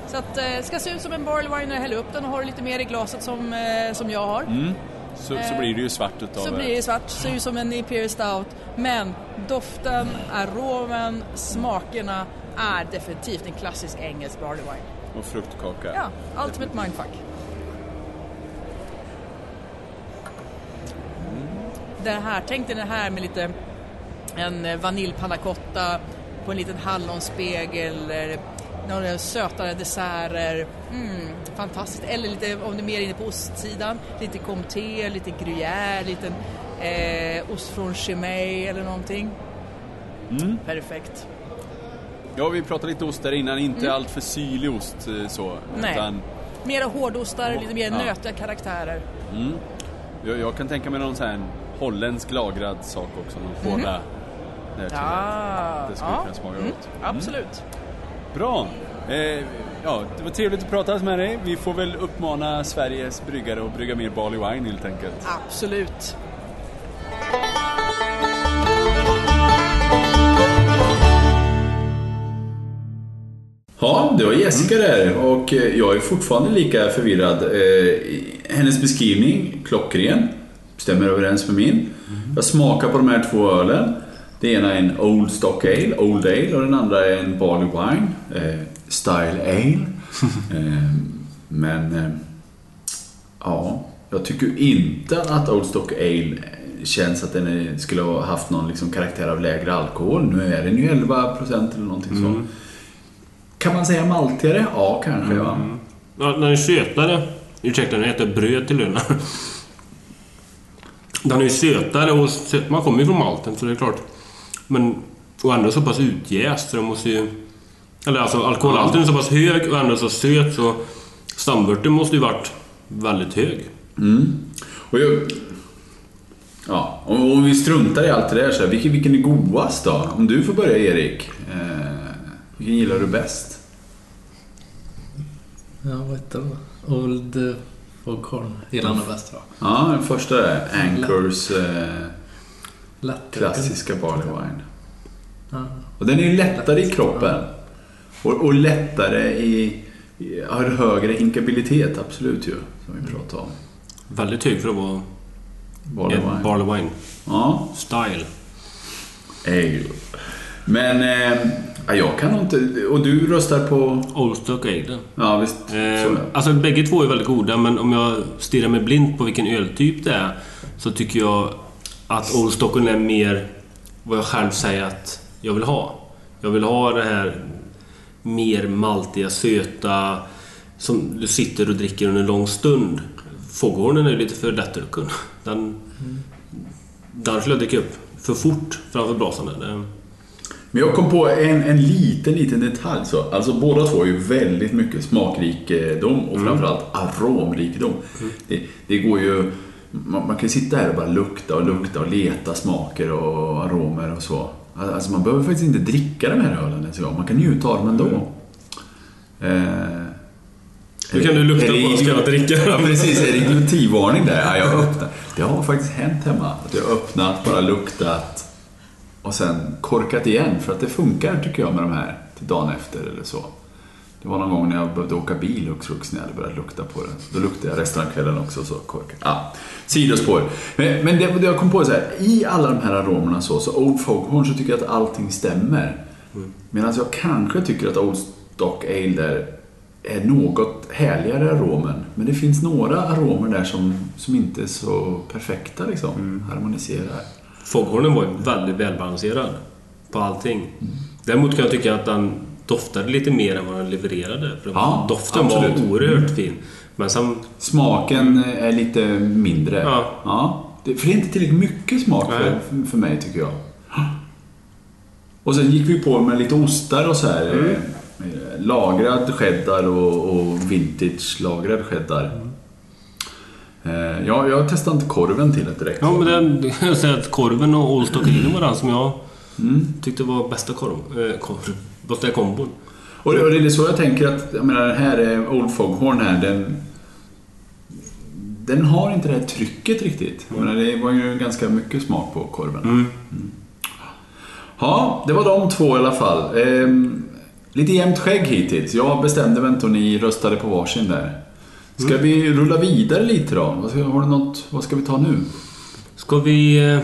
Så att det eh, ska se ut som en barley wine när jag häller upp den och har lite mer i glaset som, eh, som jag har. Så, så blir det ju svart utav Så blir det svart, ser ut som en Imperial Stout. Men doften, aromen, smakerna är definitivt en klassisk engelsk barley wine. Och fruktkaka. Ja, ultimate mindfuck. Det här, tänk dig det här med lite en eh, vaniljpanna cotta på en liten hallonspegel, eller några sötare desserter. Mm, fantastiskt. Eller lite, om du är mer inne på ostsidan, lite comté, lite gruyère, lite eh, ost från Chimay eller någonting. Perfekt. Ja, vi pratade lite ost där innan. Inte allt för syrlig ost eh, så. Mm. Nej. Utan Mera hårdostar, lite mer Ja. nötiga karaktärer. jag, jag kan tänka mig någon sån här holländsk lagrad sak också. Någon där till. Ah, Det skulle ja. kunna smaka Mm, gott. Absolut. Bra! Eh, ja, det var trevligt att prata med dig. Vi får väl uppmana Sveriges bryggare att brygga mer barley wine helt enkelt. Absolut. Ja, det var Jessica där och eh, jag är fortfarande lika förvirrad. Eh, Hennes beskrivning, klockren, stämmer överens med min. Jag smakar på de här två ölen. Det ena är en Old Stock Ale, Old Ale och den andra är en Barley Wine, eh, Style Ale. *laughs* eh, men eh, ja, jag tycker inte att Old Stock Ale känns att den skulle ha haft någon liksom karaktär av lägre alkohol. Nu är den ju 11% eller någonting så. Kan man säga maltigare? Ja, kanske. Ja. Ja, den är sötare. Ursäkta, nu äter bröd till lunch. *laughs* Den är ju sötare och man kommer ju från malten så det är klart. Men och ändå så pass utjäst så det måste ju... Eller alltså alkoholhalten är så pass hög och ändå så söt så stamvörten måste ju varit väldigt hög. Och jag, ja, om, om vi struntar i allt det där, så här, vilken, vilken är godast då? Om du får börja Erik. Eh, vilken gillar du bäst? Ja, vad heter den? Old Foghorn. Gillar den bäst jag. Ja, den första är Anchors eh, Lätt. klassiska Barley Wine. Ja. Och den är ju lättare i kroppen. Och, och lättare i... Har högre inkabilitet, absolut ju. Som vi pratade om. Väldigt hög för att vara Barley Wine. barley wine. Ja, Style. ale. Men eh, ja, jag kan nog inte... Och du röstar på... Old Stock Ale. Ja, visst. Eh, alltså bägge två är väldigt goda men om jag stirrar mig blind på vilken öltyp det är så tycker jag att Old Stockholm är mer vad jag själv säger att jag vill ha. Jag vill ha det här mer maltiga, söta som du sitter och dricker under en lång stund. Foghornen är lite för lättdrucken. Den, den skulle jag dricka upp för fort framför brasan. där. Men jag kom på en, en liten, liten detalj. Så. Alltså båda två är ju väldigt mycket smakrikedom och framförallt aromrikedom. Det, det går ju... Man, man kan ju sitta här och bara lukta och lukta och leta smaker och aromer och så. Alltså man behöver faktiskt inte dricka de här ölen ens. Man kan njuta av dem ändå. Eh, Nu kan du lukta på vad ska jag dricka? *laughs* Ja, precis. Är det glutivvarning där? Ja, jag öppnar. Det har faktiskt hänt hemma. Att jag har öppnat, bara luktat och sen korkat igen. För att det funkar tycker jag med de här till dagen efter eller så. Det var någon gång när jag behövde åka bil hux flux när jag hade börjat lukta på det. Då luktade jag resten av kvällen också så korkat. Ja, sidospår. Men, men det, det jag kom på är så här, i alla de här aromerna så, så Old Foghorn så tycker jag att allting stämmer. Medan jag kanske tycker att Old Stock Ale där är något härligare aromen. Men det finns några aromer där som, som inte är så perfekta liksom. Harmoniserar. Foghornen var ju väldigt välbalanserad på allting. Däremot kan jag tycka att den doftade lite mer än vad den levererade. För Ja, doften absolut. var oerhört fin. Men sen... Smaken är lite mindre. Ja. Det, för det är inte tillräckligt mycket smak för, för mig tycker jag. Och sen gick vi på med lite ostar och så här. Mm. eh, Lagrad cheddar och, och vintage-lagrad cheddar. Eh, Ja, jag testade inte korven till det direkt. Ja, men den, *laughs* jag säger att korven och Old Stock Ale var den som jag Mm. tyckte var bästa korv. Eh, korv bästa kombon. Och det, och det är så jag tänker att, jag menar den här eh, Old Foghorn här, den... Den har inte det här trycket riktigt. Jag menar, det var ju ganska mycket smak på korven. Mm. Ja, det var de två i alla fall. Ehm, lite jämnt skägg hittills. Jag bestämde mig inte och ni röstade på varsin där. Ska vi rulla vidare lite då? Har du något, vad ska vi ta nu? Ska vi eh,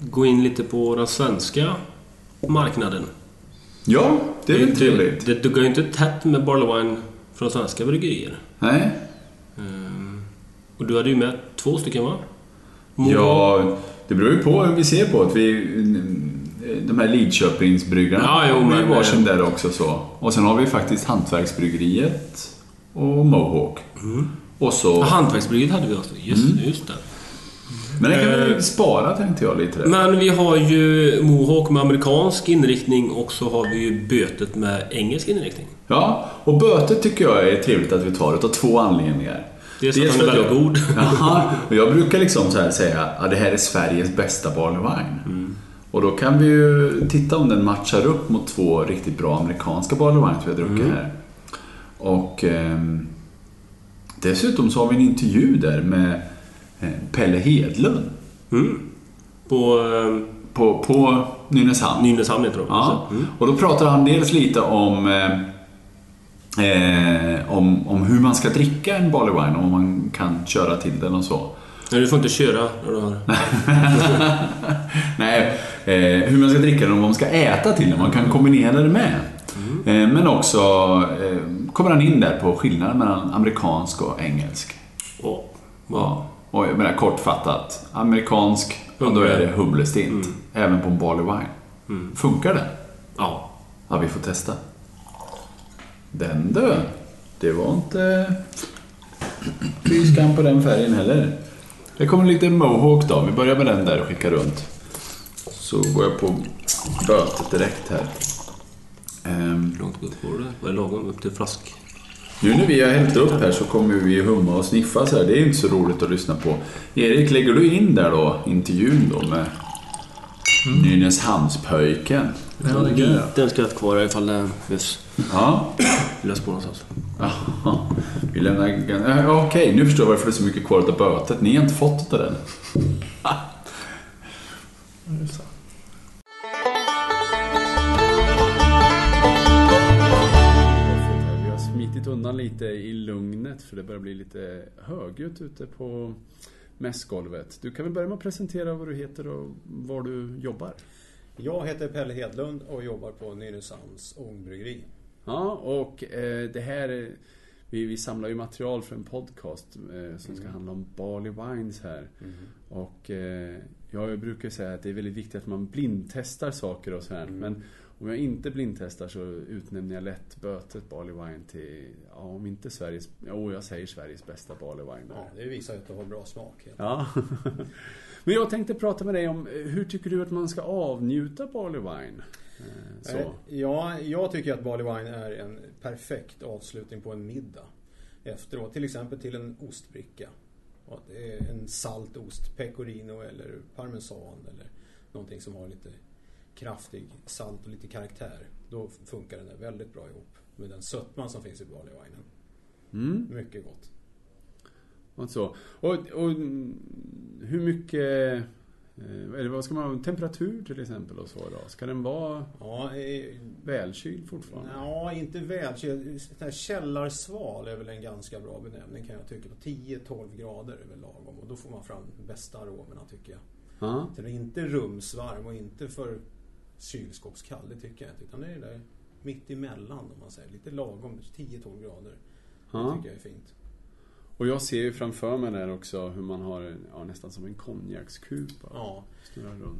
gå in lite på den svenska marknaden? Ja, det är väl trevligt. Det, det duggar ju inte tätt med Barley Wine från svenska bryggerier. Nej? Ehm, och du hade ju med två stycken va? Ja, det beror ju på hur vi ser på att vi... De här Lidköpingsbryggarna Ja, jo, har men- varsin där också så. Och sen har vi faktiskt Hantverksbryggeriet och Mohawk. Och så... Ja, Hantverksbryggeriet hade vi också. Just, Mm. just det. Men det kan vi Eh, spara tänkte jag lite där. Men vi har ju Mohawk med amerikansk inriktning och så har vi ju Bötet med engelsk inriktning. Ja, och bötet tycker jag är trevligt att vi tar utav två anledningar. Dels att den är väldigt god. Jaha, och jag brukar liksom så här säga att det här är Sveriges bästa barley wine. Mm. Och då kan vi ju titta om den matchar upp mot två riktigt bra amerikanska barley wines vi har druckit Mm. här. Och ehm, dessutom så har vi en intervju där med eh, Pelle Hedlund Mm. På eh, på, på Nynäshamn. Nynäshamn heter de. Ja, Mm. och då pratar han dels lite om, eh, eh, om, om hur man ska dricka en barley wine, om man kan köra till den och så. Nej, du får inte köra när du har... *laughs* Nej, eh, hur man ska dricka den och vad man ska äta till den, man kan kombinera det med. Eh, men också eh, kommer han in där på skillnaden mellan amerikansk och engelsk. Åh, Ja, och jag menar kortfattat, amerikansk, och då är det humlestint. Även på en barley wine. Funkar det? Ja. Ja, vi får testa. Den du. Det var inte skam på den färgen heller. Det kommer lite mohawk då. Vi börjar med den där och skickar runt. Så går jag på bötet direkt här. Ehm, Hur långt upp går det? Vad är lagom upp till flask? Nu när vi har hällt upp här så kommer vi humma och sniffa så här. Det är inte så roligt att lyssna på. Erik, lägger du in där då intervjun då med Nynäshamnspöjken? Ja, det kan jag. Liten skratt kvar ifall det behövs Ja. lös på någonstans. Vi lämnar... Ja, Okej, nu förstår jag varför det är så mycket kvar av bötet. Ni har inte fått av den. Smitit undan lite i lugnet för det börjar bli lite högljutt ute på mässgolvet. Du kan väl börja med att presentera vad du heter och var du jobbar? Jag heter Pelle Hedlund och jobbar på Nynäshamns ångbryggeri. Ja, och eh, det här... är- Vi, vi samlar ju material för en podcast eh, som ska handla om Barley Wines här. Och eh, jag brukar säga att det är väldigt viktigt att man blindtestar saker och så här. Men om jag inte blindtestar så utnämner jag lätt bötet Barley Wine till, ja om inte Sveriges, jo jag säger Sveriges bästa Barley Wine. Ja, det visar ju att du har bra smak. Ja. *laughs* Men jag tänkte prata med dig om, eh, hur tycker du att man ska avnjuta Barley Wine? Eh, Så. Eh, Ja, jag tycker att Barley Wine är en perfekt avslutning på en middag. Efteråt, till exempel till en ostbricka. En salt ost, pecorino eller parmesan eller någonting som har lite kraftig salt och lite karaktär. Då funkar den där väldigt bra ihop med den sötman som finns i Barley Winen. Mm. Mycket gott. Och, så. Och, och hur mycket Eh, eller vad ska man ha? Temperatur till exempel och så då? Ska den vara Ja, eh, välkyld fortfarande? ja inte välkyld. Källarsval är väl en ganska bra benämning kan jag tycka. På 10-12 grader är väl lagom. Och då får man fram bästa aromerna tycker jag. Ja. Så den är inte rumsvarm och inte för kylskåpskall, det tycker jag inte. Utan det är där mitt emellan om man säger. Lite lagom, 10-12 grader. Det ja. tycker jag är fint. Och jag ser ju framför mig där också hur man har ja, nästan som en konjakskupa. Ja,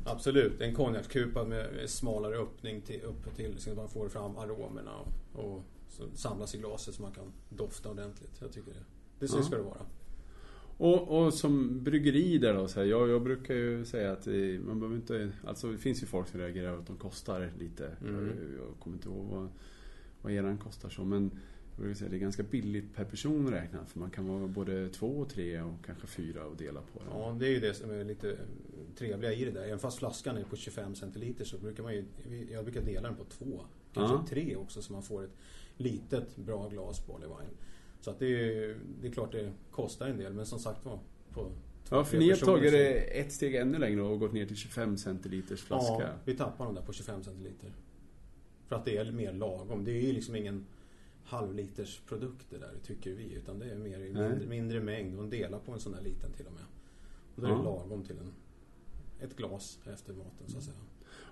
absolut. En konjakskupa med smalare öppning till, uppe till så att man får fram aromerna och, och så samlas i glaset så man kan dofta ordentligt. Jag tycker det. Det så Ja. ska det vara. Och, och som bryggeri där då, så här, jag, jag brukar ju säga att det, man behöver inte... Alltså det finns ju folk som reagerar över att de kostar lite. Mm. Jag, jag kommer inte ihåg vad, vad eran kostar så, men jag brukar säga att det är ganska billigt per person räknat. För man kan vara både två och tre och kanske fyra och dela på det. Ja, det är ju det som är lite trevliga i det där. Även fast flaskan är på 25 centiliter så brukar man ju... Jag brukar dela den på två. Kanske Ja. tre också så man får ett litet bra glas barley wine. Så att det är, det är klart det kostar en del men som sagt var på två, Ja, för ni har tagit det ett steg ännu längre och gått ner till 25 centiliters flaska. Ja, vi tappar dem där på 25 centiliter. För att det är mer lagom. Det är ju liksom ingen halvliters det där tycker vi. Utan det är mer i mindre, mindre mängd. Och en delar på en sån här liten till och med. Och då är Ja. det lagom till en, ett glas efter maten så att säga.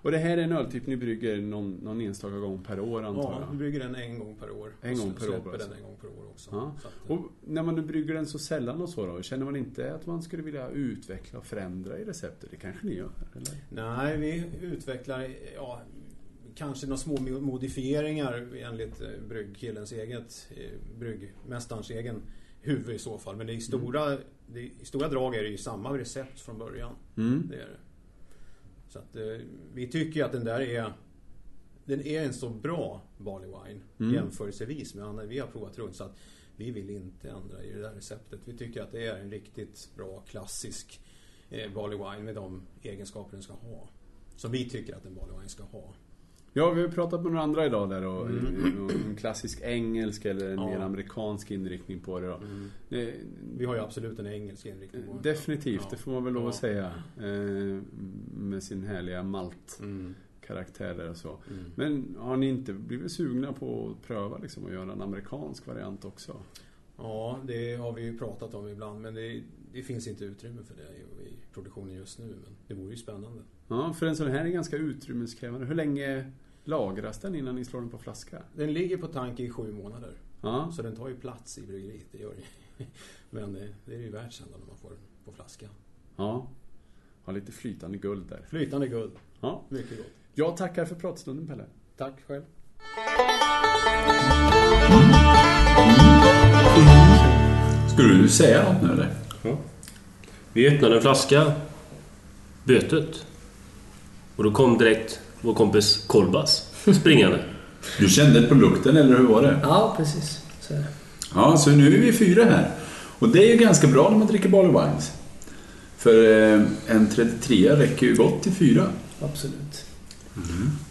Och det här är en öltyp ni brygger någon, någon enstaka gång per år antar Ja, vi jag? brygger den en gång per år. En gång per år släpper bara, den en gång per år också. Ja. Att, eh, Och när man nu brygger den så sällan och så då, känner man inte att man skulle vilja utveckla och förändra i receptet? Det kanske ni gör? Eller? Nej, vi utvecklar ja, kanske några små modifieringar enligt eh, bryggkillens eget, eh, bryggmästarens egen huvud i så fall. Men det är stora, det är, i stora drag är det ju samma recept från början. Mm. Det är det. Så att eh, vi tycker att den där är den är en så bra barley wine Mm. jämförelsevis med andra vi har provat runt. Så att vi vill inte ändra i det där receptet. Vi tycker att det är en riktigt bra klassisk eh, barley wine med de egenskaper den ska ha. Som vi tycker att en barley wine ska ha. Ja, vi har pratat med några andra idag där och Mm. en klassisk engelsk eller en Ja. mer amerikansk inriktning på det då. Det, Vi har ju absolut en engelsk inriktning på den. definitivt, Ja. det får man väl lov att säga. Eh, med sin härliga malt Mm. karaktär där och så. Mm. Men har ni inte blivit sugna på att pröva liksom att göra en amerikansk variant också? Ja, det har vi ju pratat om ibland men det, det finns inte utrymme för det i, i produktionen just nu. Men det vore ju spännande. Ja, för en sån här är ganska utrymmeskrävande. Hur länge lagras den innan ni slår den på flaska? Den ligger på tank i sju månader. Ja, Så den tar ju plats i bryggeriet, det gör det *laughs* Men det, det är ju värt sen när man får den på flaska. ja. Har lite flytande guld där. Flytande guld, Ja. mycket gott. Jag tackar för pratstunden Pelle. Tack själv. Skulle du säga något nu eller? Vi öppnade en flaska Bötet. Och då kom direkt vår kompis Kolbas springande. Du kände på lukten eller hur var det? Ja, precis. Så. Ja, så nu är vi fyra här. Och det är ju ganska bra när man dricker Barley Wines. För eh, en 33 räcker ju gott till fyra. Absolut.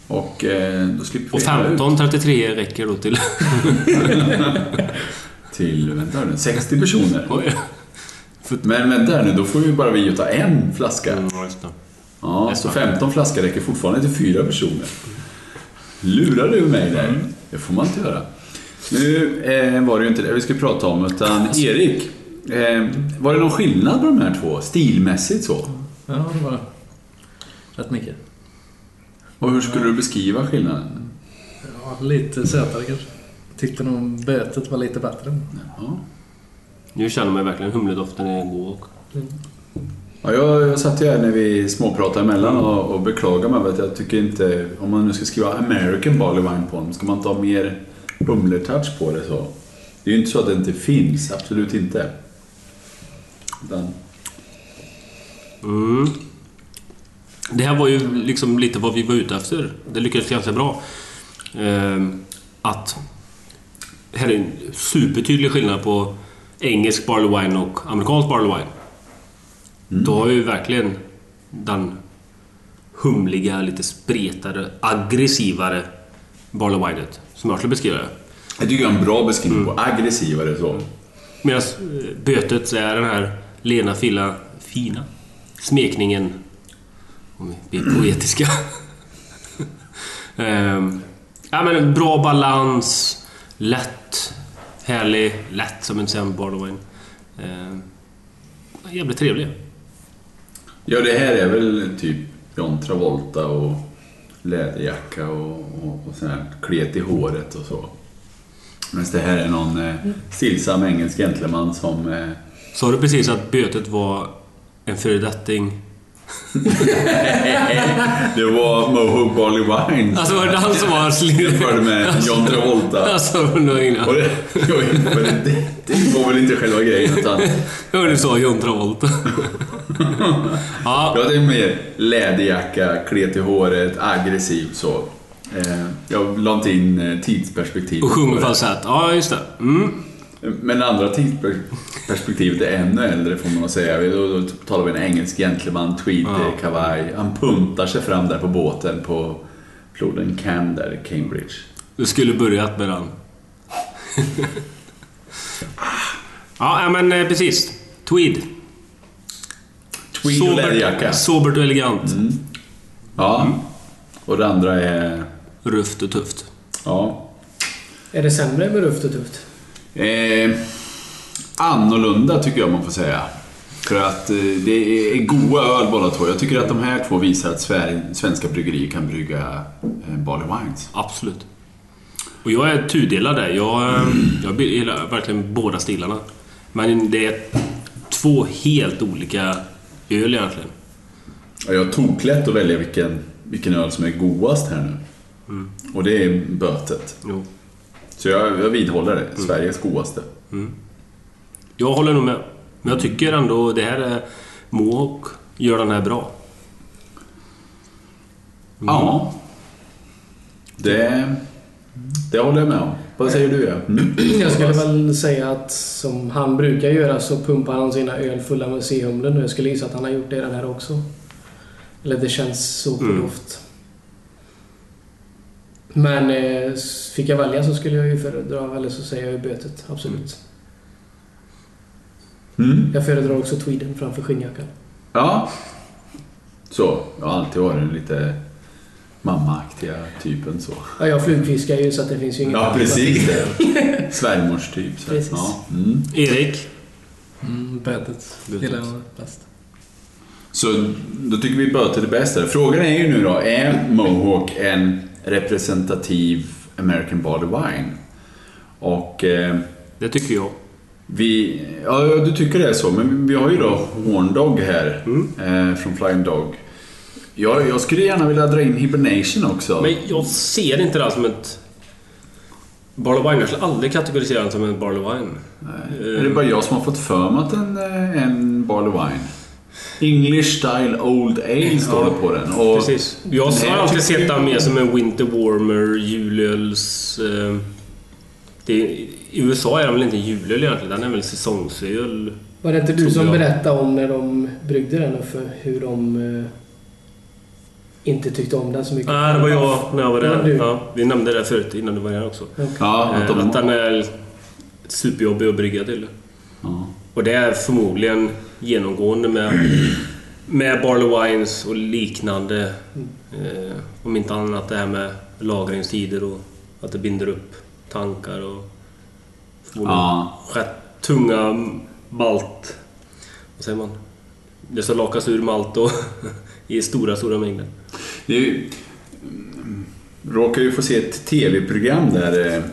Och eh, då slipper Och vi hälla ut 15.33 räcker då till... *laughs* till, vänta nu, 60 personer. Men vänta här nu, då får ju bara vi ta en flaska. Mm, ja, så 15 flaskor räcker fortfarande till fyra personer. Lurar du mig där? Det får man inte göra. Nu eh, var det ju inte det vi skulle prata om, utan Erik. Eh, var det någon skillnad på de här två? Stilmässigt så? Ja, det var. Rätt mycket. Och hur skulle du beskriva skillnaden? Ja, lite sötare kanske. Tyckte nog bötet var lite bättre. Ja. Nu känner man verkligen humledoften är god och... Ja, jag, jag satt ju här när vi småpratade emellan och, och beklagade mig att jag tycker inte, om man nu ska skriva American Barley Wine på den, ska man inte ha mer humletouch på det så? Det är ju inte så att det inte finns, absolut inte. Utan, Mm. Det här var ju liksom lite vad vi var ute efter. Det lyckades ganska bra. Ehm, att... Här är en supertydlig skillnad på engelsk barley wine och amerikansk barley wine. Då har ju verkligen den humliga, lite spretare, aggressivare barley winet, som jag skulle beskriva det. jag tycker jag är en bra beskrivning på aggressivare så. Medan eh, bötet är den här lena, fila, fina smekningen. Om vi blir poetiska. *laughs* Ehm, ja, men bra balans, lätt, härlig, lätt som en sämre Barley Wine. Ehm, jävligt trevlig. Ja, det här är väl typ John Travolta och läderjacka och, och, och sån här klet i håret och så. Men det här är någon eh, stillsam engelsk gentleman som... Eh, Sa du precis att bötet var en föredetting? *laughs* det var Mohawk Barley Wine. Alltså var det han som var slirig? Jämförde med John Travolta. Alltså, undrar innan. Och det, men det, det var väl inte själva grejen utan... *laughs* Ja, du sa John Travolta. *laughs* ja, Ja, det är mer läderjacka, klet i håret, aggressiv så. Eh, jag la inte in eh, tidsperspektiv. och sjunger falsett. Ja, just det. Mm. Men andra tidsperspektivet är ännu äldre får man säga. Då, då talar vi en engelsk gentleman, tweed, Ja. eh, kavaj. Han puntar sig fram där på båten på floden Cam där i Cambridge. Du skulle börjat med den. ja, men eh, precis. Tweed. Tweed och läderjacka. sobert och elegant. Ja. Och det andra är... Rufft och tufft. Ja. Är det sämre med rufft och tufft? Eh, annorlunda tycker jag man får säga. För att eh, det är goda öl båda två. Jag tycker att de här två visar att Sverige, svenska bryggerier kan brygga eh, Barley Wines. Absolut. Och jag är tudelad där. Jag, eh, jag gillar verkligen båda stilarna. Men det är två helt olika öl egentligen. Ja, jag tog lätt att välja vilken, vilken öl som är godast här nu. Och det är bötet. Jo. Så jag, jag vidhåller det. Sveriges godaste. Jag håller nog med. Men jag tycker ändå det här är... Mohawk gör den här bra. Ja. Det, det håller jag med om. Vad säger du? Ja? Mm. Jag skulle väl säga att som han brukar göra så pumpar han sina öl fulla med C-humlen. Jag skulle gissa att han har gjort det den här också. Eller det känns så på Mm. doft. Men eh, fick jag välja så skulle jag ju föredra, eller så säger jag ju bötet. Absolut. Mm. Jag föredrar också tweeden framför skinnjackan. Ja. Så. Jag har alltid varit den lite mammaaktiga typen så. Ja, jag flugfiskar ju så att det finns ju inget Ja, precis. *laughs* Svärmorstyp. Så. Precis. Ja. Mm. Erik? Mm, bötet Bötet. gillar jag bäst. Så då tycker vi böter är bäst. Frågan är ju nu då, är Mohawk en representativ American Barley Wine? Och eh, Det tycker jag. vi... Ja, du tycker det är så, men vi har ju då Horn Dog här eh, från Flying Dog. Jag, jag skulle gärna vilja dra in Hibernation också. Men jag ser inte det här som ett... Barley Wine. Jag skulle aldrig kategorisera den som en Barley Wine. Nej. Är det bara jag som har fått för mig att den är en Barley Wine? English Style Old Ale står det på den. Och Precis. Jag har alltid tycker- sett den mer som en Winter Warmer, julöls... Eh, det, I USA är den väl inte julöl egentligen, den är väl säsongsöl. Var det inte du som jag. berättade om när de bryggde den och för hur de eh, inte tyckte om den så mycket? Nej, det var jag när jag var där. Ja, vi nämnde det förut innan du var här också. ja, att Eh, de, Att den är superjobbig att brygga till. ja. Och det är förmodligen genomgående med, med Barley Wines och liknande. Eh, om inte annat det här med lagringstider och att det binder upp tankar och Ja. rätt tunga malt... Vad säger man? Det ska lakas ur malt och *laughs* i stora, stora mängder. Mm, råkar ju få se ett tv-program där eh,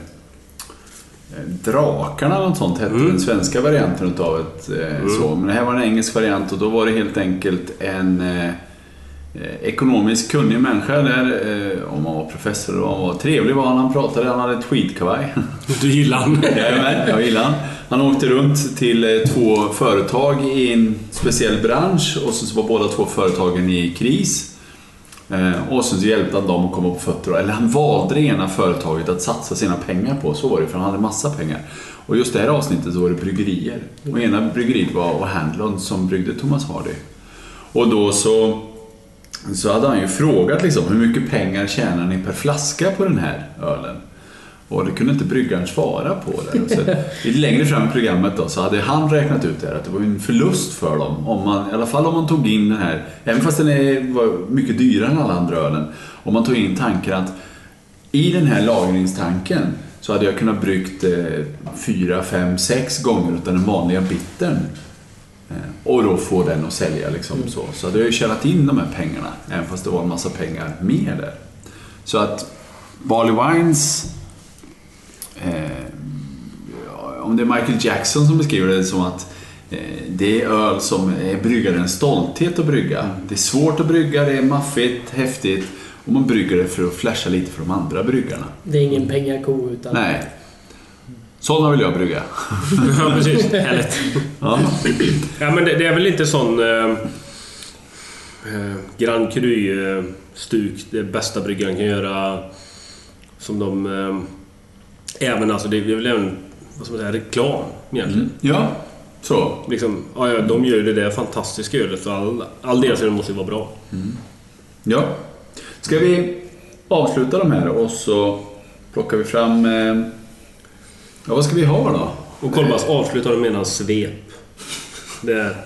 Drakarna eller något sånt hette Mm. den svenska varianten utav ett eh, så. Men det här var en engelsk variant och då var det helt enkelt en eh, eh, ekonomiskt kunnig människa där. Eh, om han var professor och han var trevlig var han. Han pratade, han hade ett tweedkavaj. *laughs* Du gillar? Jajamän, jag gillar han. Han åkte runt till eh, två företag i en speciell bransch och så var båda två företagen i kris. Eh, och sen så hjälpte han dem att komma på fötter. Eller han valde det ena företaget att satsa sina pengar på. Så var det, för han hade massa pengar. Och just det här avsnittet så var det bryggerier. Och ena bryggeriet var Handlon som bryggde Thomas Hardy. Och då så, så hade han ju frågat liksom, hur mycket pengar tjänar ni per flaska på den här ölen? Och det kunde inte bryggaren svara på det. Så, *laughs* lite längre fram i programmet då, så hade han räknat ut det här, att det var en förlust för dem. Om man, I alla fall om man tog in den här, även fast den är, var mycket dyrare än alla andra ölen. Om man tog in tanken att i den här lagringstanken så hade jag kunnat bryggt eh, fyra, fem, sex gånger utan den vanliga bittern. Eh, och då få den att sälja liksom så. Så hade jag ju tjänat in de här pengarna, även fast det var en massa pengar mer där. Så att Barley Wines eh, om det är Michael Jackson som beskriver det som att eh, det är öl som är bryggarens stolthet att brygga. Det är svårt att brygga, det är maffigt, häftigt och man brygger det för att flasha lite för de andra bryggarna. Det är ingen pengako utan... Nej. Sådana vill jag brygga. *laughs* Ja, precis. Härligt. *laughs* Ja. Ja, men det, det är väl inte sån... Eh, eh, Grand Cru-stuk, det bästa bryggaren kan göra. Som de... Eh, även alltså, det är väl även vad ska man säga, reklam egentligen. ja, så. Liksom, ja, ja, de gör ju det där fantastiska ölet så all, all deras öl måste ju vara bra. Ja. Ska vi avsluta de här och så plockar vi fram... Eh, ja, vad ska vi ha då? Och Kolbas avslutar med en svep. Det är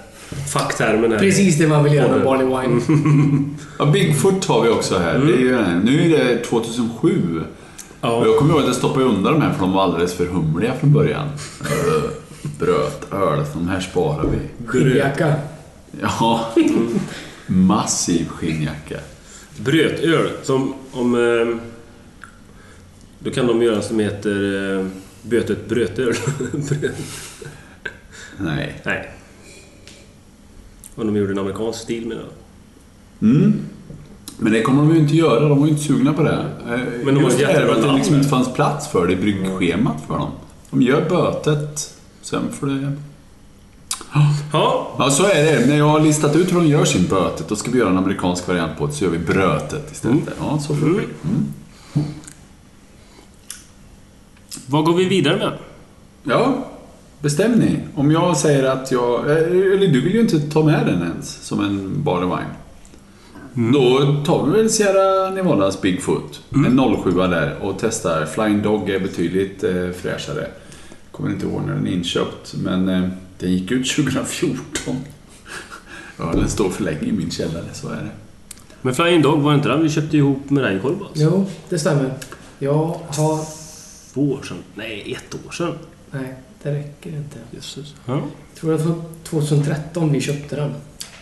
facktermen här. Precis det man vill göra med Barley Wine. *laughs* Ja, Bigfoot har vi också här. Det är ju, nu är det 2007. Ja. Och jag kommer ihåg att jag stoppade undan de här för de var alldeles för humliga från början. Öh, Brötöl, de här sparar vi. Skinnjacka. Ja, massiv skinnjacka. Brötöl. Som om... Eh, då kan de göra en som heter eh, Bötet brötöl. *laughs* Bröt- Nej. Nej. Om de gjorde en amerikansk stil med det. Mm. Men det kommer de ju inte göra, de var ju inte sugna på det. Men de Just det här att det liksom inte fanns plats för det i bryggschemat för dem. De gör bötet, sen får det... Ja, Ja, så är det. När jag har listat ut hur de gör sin bötet, då ska vi göra en amerikansk variant på det, så gör vi brötet istället. Ja, så får det bli. Mm. vad går vi vidare med? Ja, bestäm ni. Om jag säger att jag... eh, Eller du vill ju inte ta med den ens, som en barley wine. Då tar vi väl Sierra Nevadas Bigfoot, en 07 där och testar. Flying Dog är betydligt eh, fräschare. Kommer inte ihåg när den är inköpt, men eh, den gick ut *laughs* 2014. ja, den står för länge i min källare, så är det. Men Flying Dog, var inte den vi köpte ihop med dig Kolbas? Jo, det stämmer. Jag har... Två år sedan? Nej, ett år sedan. Nej, det räcker inte. Jösses. Ja. Jag tror att det var 2013 vi köpte den.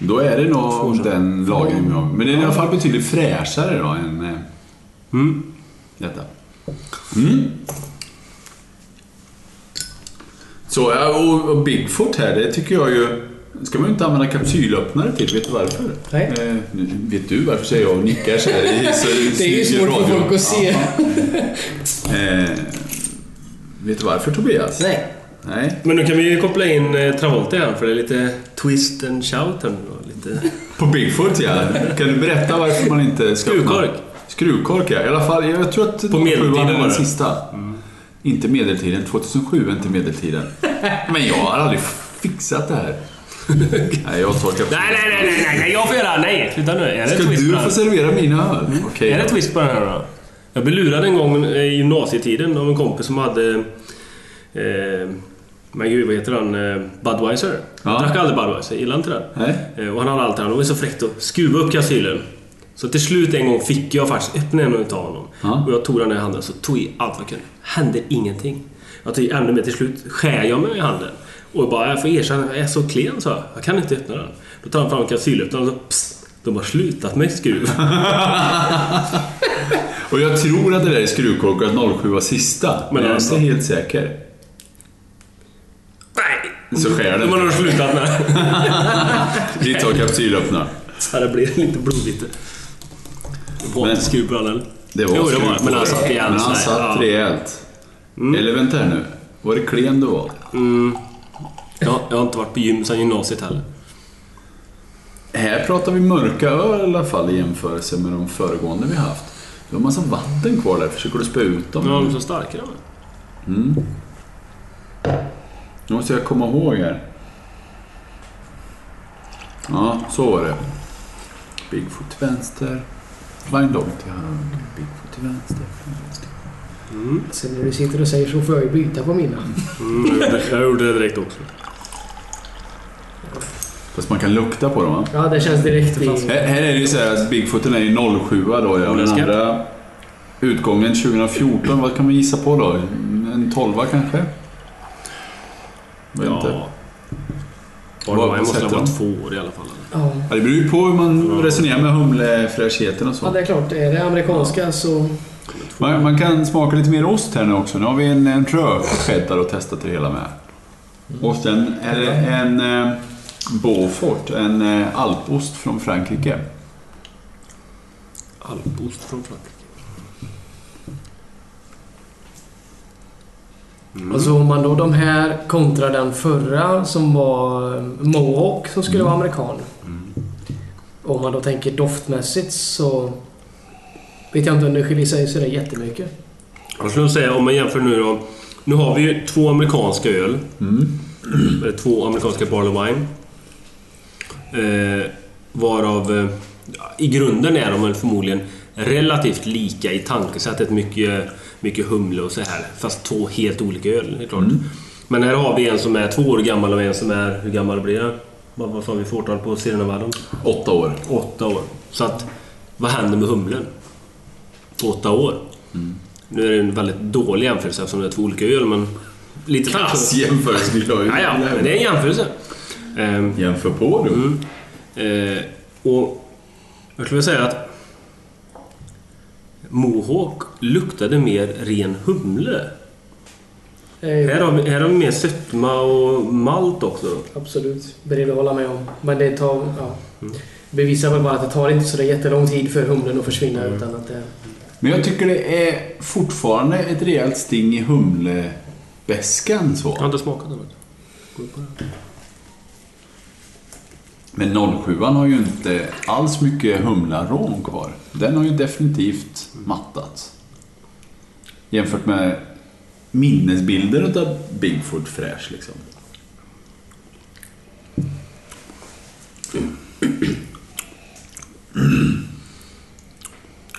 Då är det nog den lagringen vi har. Men den är i alla fall betydligt fräschare då än eh, Mm. detta. Mm. Så, och, och Bigfoot här, det tycker jag ju... ska man ju inte använda kapsylöppnare till. Vet du varför? Nej. Eh, vet du varför säger jag och nickar så här i, så *laughs* Det är ju svårt för folk att se. Ja. *laughs* Eh, vet du varför Tobias? Nej. Nej. Men nu kan vi ju koppla in eh, Travolta igen för det är lite twist and shout här nu. Lite... *laughs* På Bigfoot ja. Kan du berätta varför man inte ska... Skruvkork. Skruvkork ja. I alla fall, jag tror att På medeltiden var den sista. Inte medeltiden. 2007 är inte medeltiden. *laughs* Men jag har aldrig fixat det här. *laughs* Nej, jag kapsyl. Nej, nej, nej, nej, nej, jag får göra... Nej, sluta nu. Är det Ska du få servera mina öl? Okej. Är det twist på den här då? Jag blev lurad en gång eh, i gymnasietiden av en kompis som hade... Eh, men gud, vad heter han? Eh, Budweiser. Ja. Jag drack aldrig Budweiser, gillade inte den. Nej. Eh, och han hade alltid han var så fräckt att skruva upp kapsylen. Så till slut en gång fick jag faktiskt öppna en utav honom. Ja. Och jag tog den i handen så tog i allt vad jag kunde. Hände ingenting. Jag tog ännu mer. Till slut skär jag mig i handen. Och bara, jag får erkänna, jag är så klen så jag. Jag kan inte öppna den. Då tar han fram kapsylöppnaren och så psst, De har slutat med skruv. *laughs* Och jag tror att det där är skruvkork och att 07 var sista. Men, jag är inte helt säker. Så skär De har det. nog slutat med. Vi tar kapsylöppnare. Så det blir lite blodigt. Det var inte skruv på den eller? Det var Jo, det var men han satt rejält Men han här, satt ja. rejält. Eller vänta här nu. Var det klen du var? Mm. Jag, jag har inte varit på gym sedan gymnasiet heller. Här pratar vi mörka öl i alla fall i jämförelse med de föregående vi haft. Du har massa vatten kvar där. Försöker du spä ut dem? Men de är så starka de är. Mm. Nu måste jag komma ihåg här. Ja, så var det. Bigfoot till vänster. Dog till höger. Bigfoot till vänster. Sen när du sitter och säger så får jag ju byta på mina. Mm, jag gjorde- det direkt också. Fast man kan lukta på dem va? Ja, det känns direkt i... Här, här är det ju så här att Bigfooten är ju 07 då ja, och den andra utgången 2014, vad kan man gissa på då? En 12 kanske? Inte. Ja. Vad Wine måste ha varit två år i alla fall. Ja. Ja, det beror ju på hur man resonerar med humlefräschheten och ja, så. det är klart. Är det amerikanska så... Man, man kan smaka lite mer ost här nu också. Nu har vi en, en rödcheddar att testa till det hela med. Och sen är det en eh, Beaufort, en eh, alpost från Frankrike. Alpost från Frankrike. Alltså om man då de här kontra den förra som var eh, Mohawk som skulle vara amerikan. Om man då tänker doftmässigt så vet jag inte om det skiljer sig så det är jättemycket. Jag skulle säga om man jämför nu då. Nu har vi ju två amerikanska öl. Eller *clears throat* två amerikanska Barley Wine. Eh, varav eh, i grunden är de väl förmodligen relativt lika i tankesättet. Mycket, mycket humle och så här. Fast två helt olika öl, det är klart. Men här har vi en som är två år gammal och en som är... Hur gammal blir det? Vad, vad sa vi för årtal på Sirenavallon? Åtta år. Åtta år. Så att, vad händer med humlen? På åtta år? Nu är det en väldigt dålig jämförelse eftersom det är två olika öl, men... Lite Kass jämförelse. Ja, ja, men det är en jämförelse. Ehm, Jämför på du. Mm. Eh, och jag skulle vilja säga att Mohawk luktade mer ren humle. Eh, Här har vi, här har vi mer sötma och malt också. Absolut. Beredd att hålla med om. Men det tar... Ja. Bevisar väl bara att det tar inte så där jättelång tid för humlen att försvinna utan att det... Men jag tycker det är fortfarande ett rejält sting i humlebäskan så. Jag har inte smakat den. Men 07 har ju inte alls mycket humlarom kvar. Den har ju definitivt mattats. Jämfört med minnesbilder av Bigfoot fräsch liksom.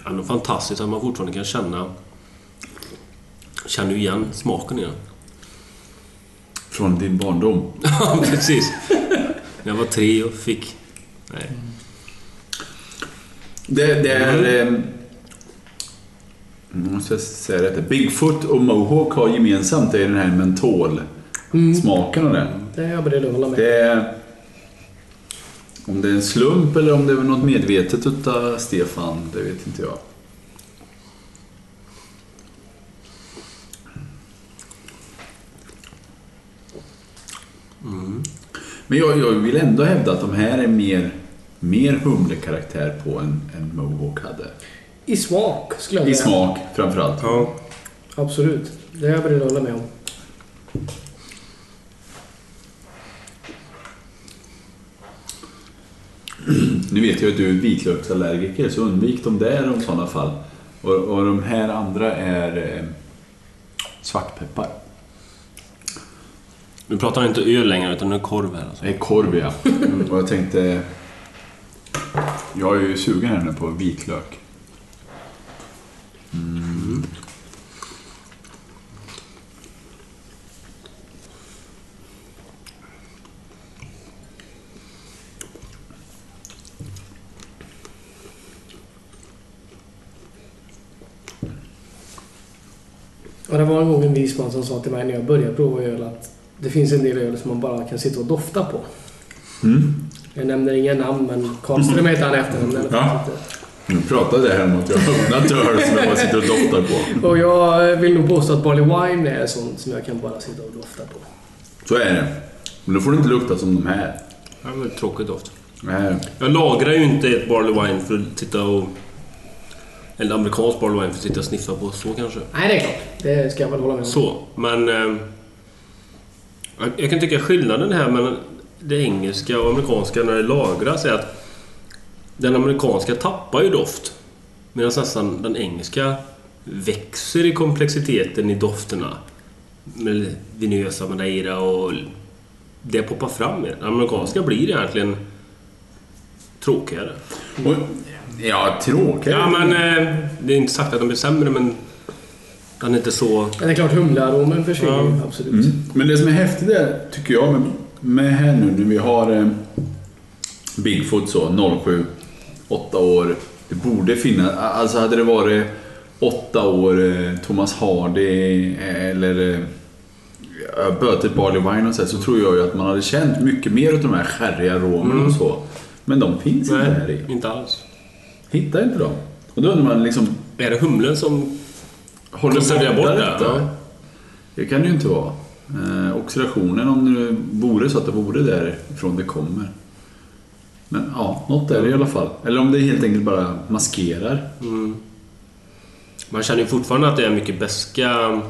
Det är fantastiskt att man fortfarande kan känna... Känner ju igen smaken i den. Från din barndom. *laughs* Ja, precis. När jag var tre och fick... Nej. Det, det är... Eh, måste jag säga rätt. Bigfoot och Mohawk har gemensamt det är den här mentolsmaken och det. Det är jag beredd att hålla med. Det är... Om det är en slump eller om det är något medvetet utav Stefan, det vet inte jag. Men jag, jag vill ändå hävda att de här är mer, mer humlekaraktär på än, än Mohawk hade. I smak skulle jag I säga. smak framförallt. Ja. Absolut. Det är jag beredd att hålla med om. Nu vet jag att du är vitlöksallergiker, så undvik de där i sådana fall. Och, och de här andra är eh, svartpeppar. Nu pratar jag inte öl längre, utan nu är det korv här. Alltså. Det är korv ja. Och jag tänkte... Jag är ju sugen här nu på vitlök. Mm. Och det var en gång en vis man som sa till mig när jag började prova öl att det finns en del öl som man bara kan sitta och dofta på. Mm. Jag nämner inga namn men Karlström heter han i fall Ja. inte. Nu pratade jag här om att jag öppnat öl som jag bara sitter och doftar på. Och jag vill nog påstå att Barley Wine är sånt som jag kan bara sitta och dofta på. Så är det. Men då får det inte lukta som de här. Det var ett tråkigt doft. Nej. Jag lagrar ju inte ett Barley Wine för att titta och... Eller amerikansk Barley Wine för att sitta och sniffa på så kanske. Nej, det är klart. Det ska jag väl hålla med om. Så, men... Eh, jag- jag kan tycka skillnaden här mellan det engelska och amerikanska när det lagras är att den amerikanska tappar ju doft. Medan nästan den engelska växer i komplexiteten i dofterna. Med vinösa madeira och... Det poppar fram mer. Den amerikanska blir egentligen tråkigare. Och, ja, tråkigt. Ja, men eh, det är inte sagt att de blir sämre, men Den är inte så... Men det är klart humlearomen försvinner Ja. ju, absolut. Mm. Men det som är häftigt är, tycker jag, med, med här nu när vi har eh, Bigfoot så, 07, 8 år. Det borde finnas, alltså hade det varit 8 år eh, Thomas Hardy eh, eller eh, Bötet Barley Wine och så, så tror jag ju att man hade känt mycket mer av de här skärriga aromerna och så. Men de finns inte här i. Nej, inte alls. Hittar inte dem. Och då undrar man liksom, Är det humlen som... håller Konserverar bort det, ja. Det kan det ju inte vara. Eh, oxidationen, om det vore så att det vore därifrån det kommer. Men ja, något är det i alla fall. Eller om det helt enkelt bara maskerar. Man känner ju fortfarande att det är mycket beska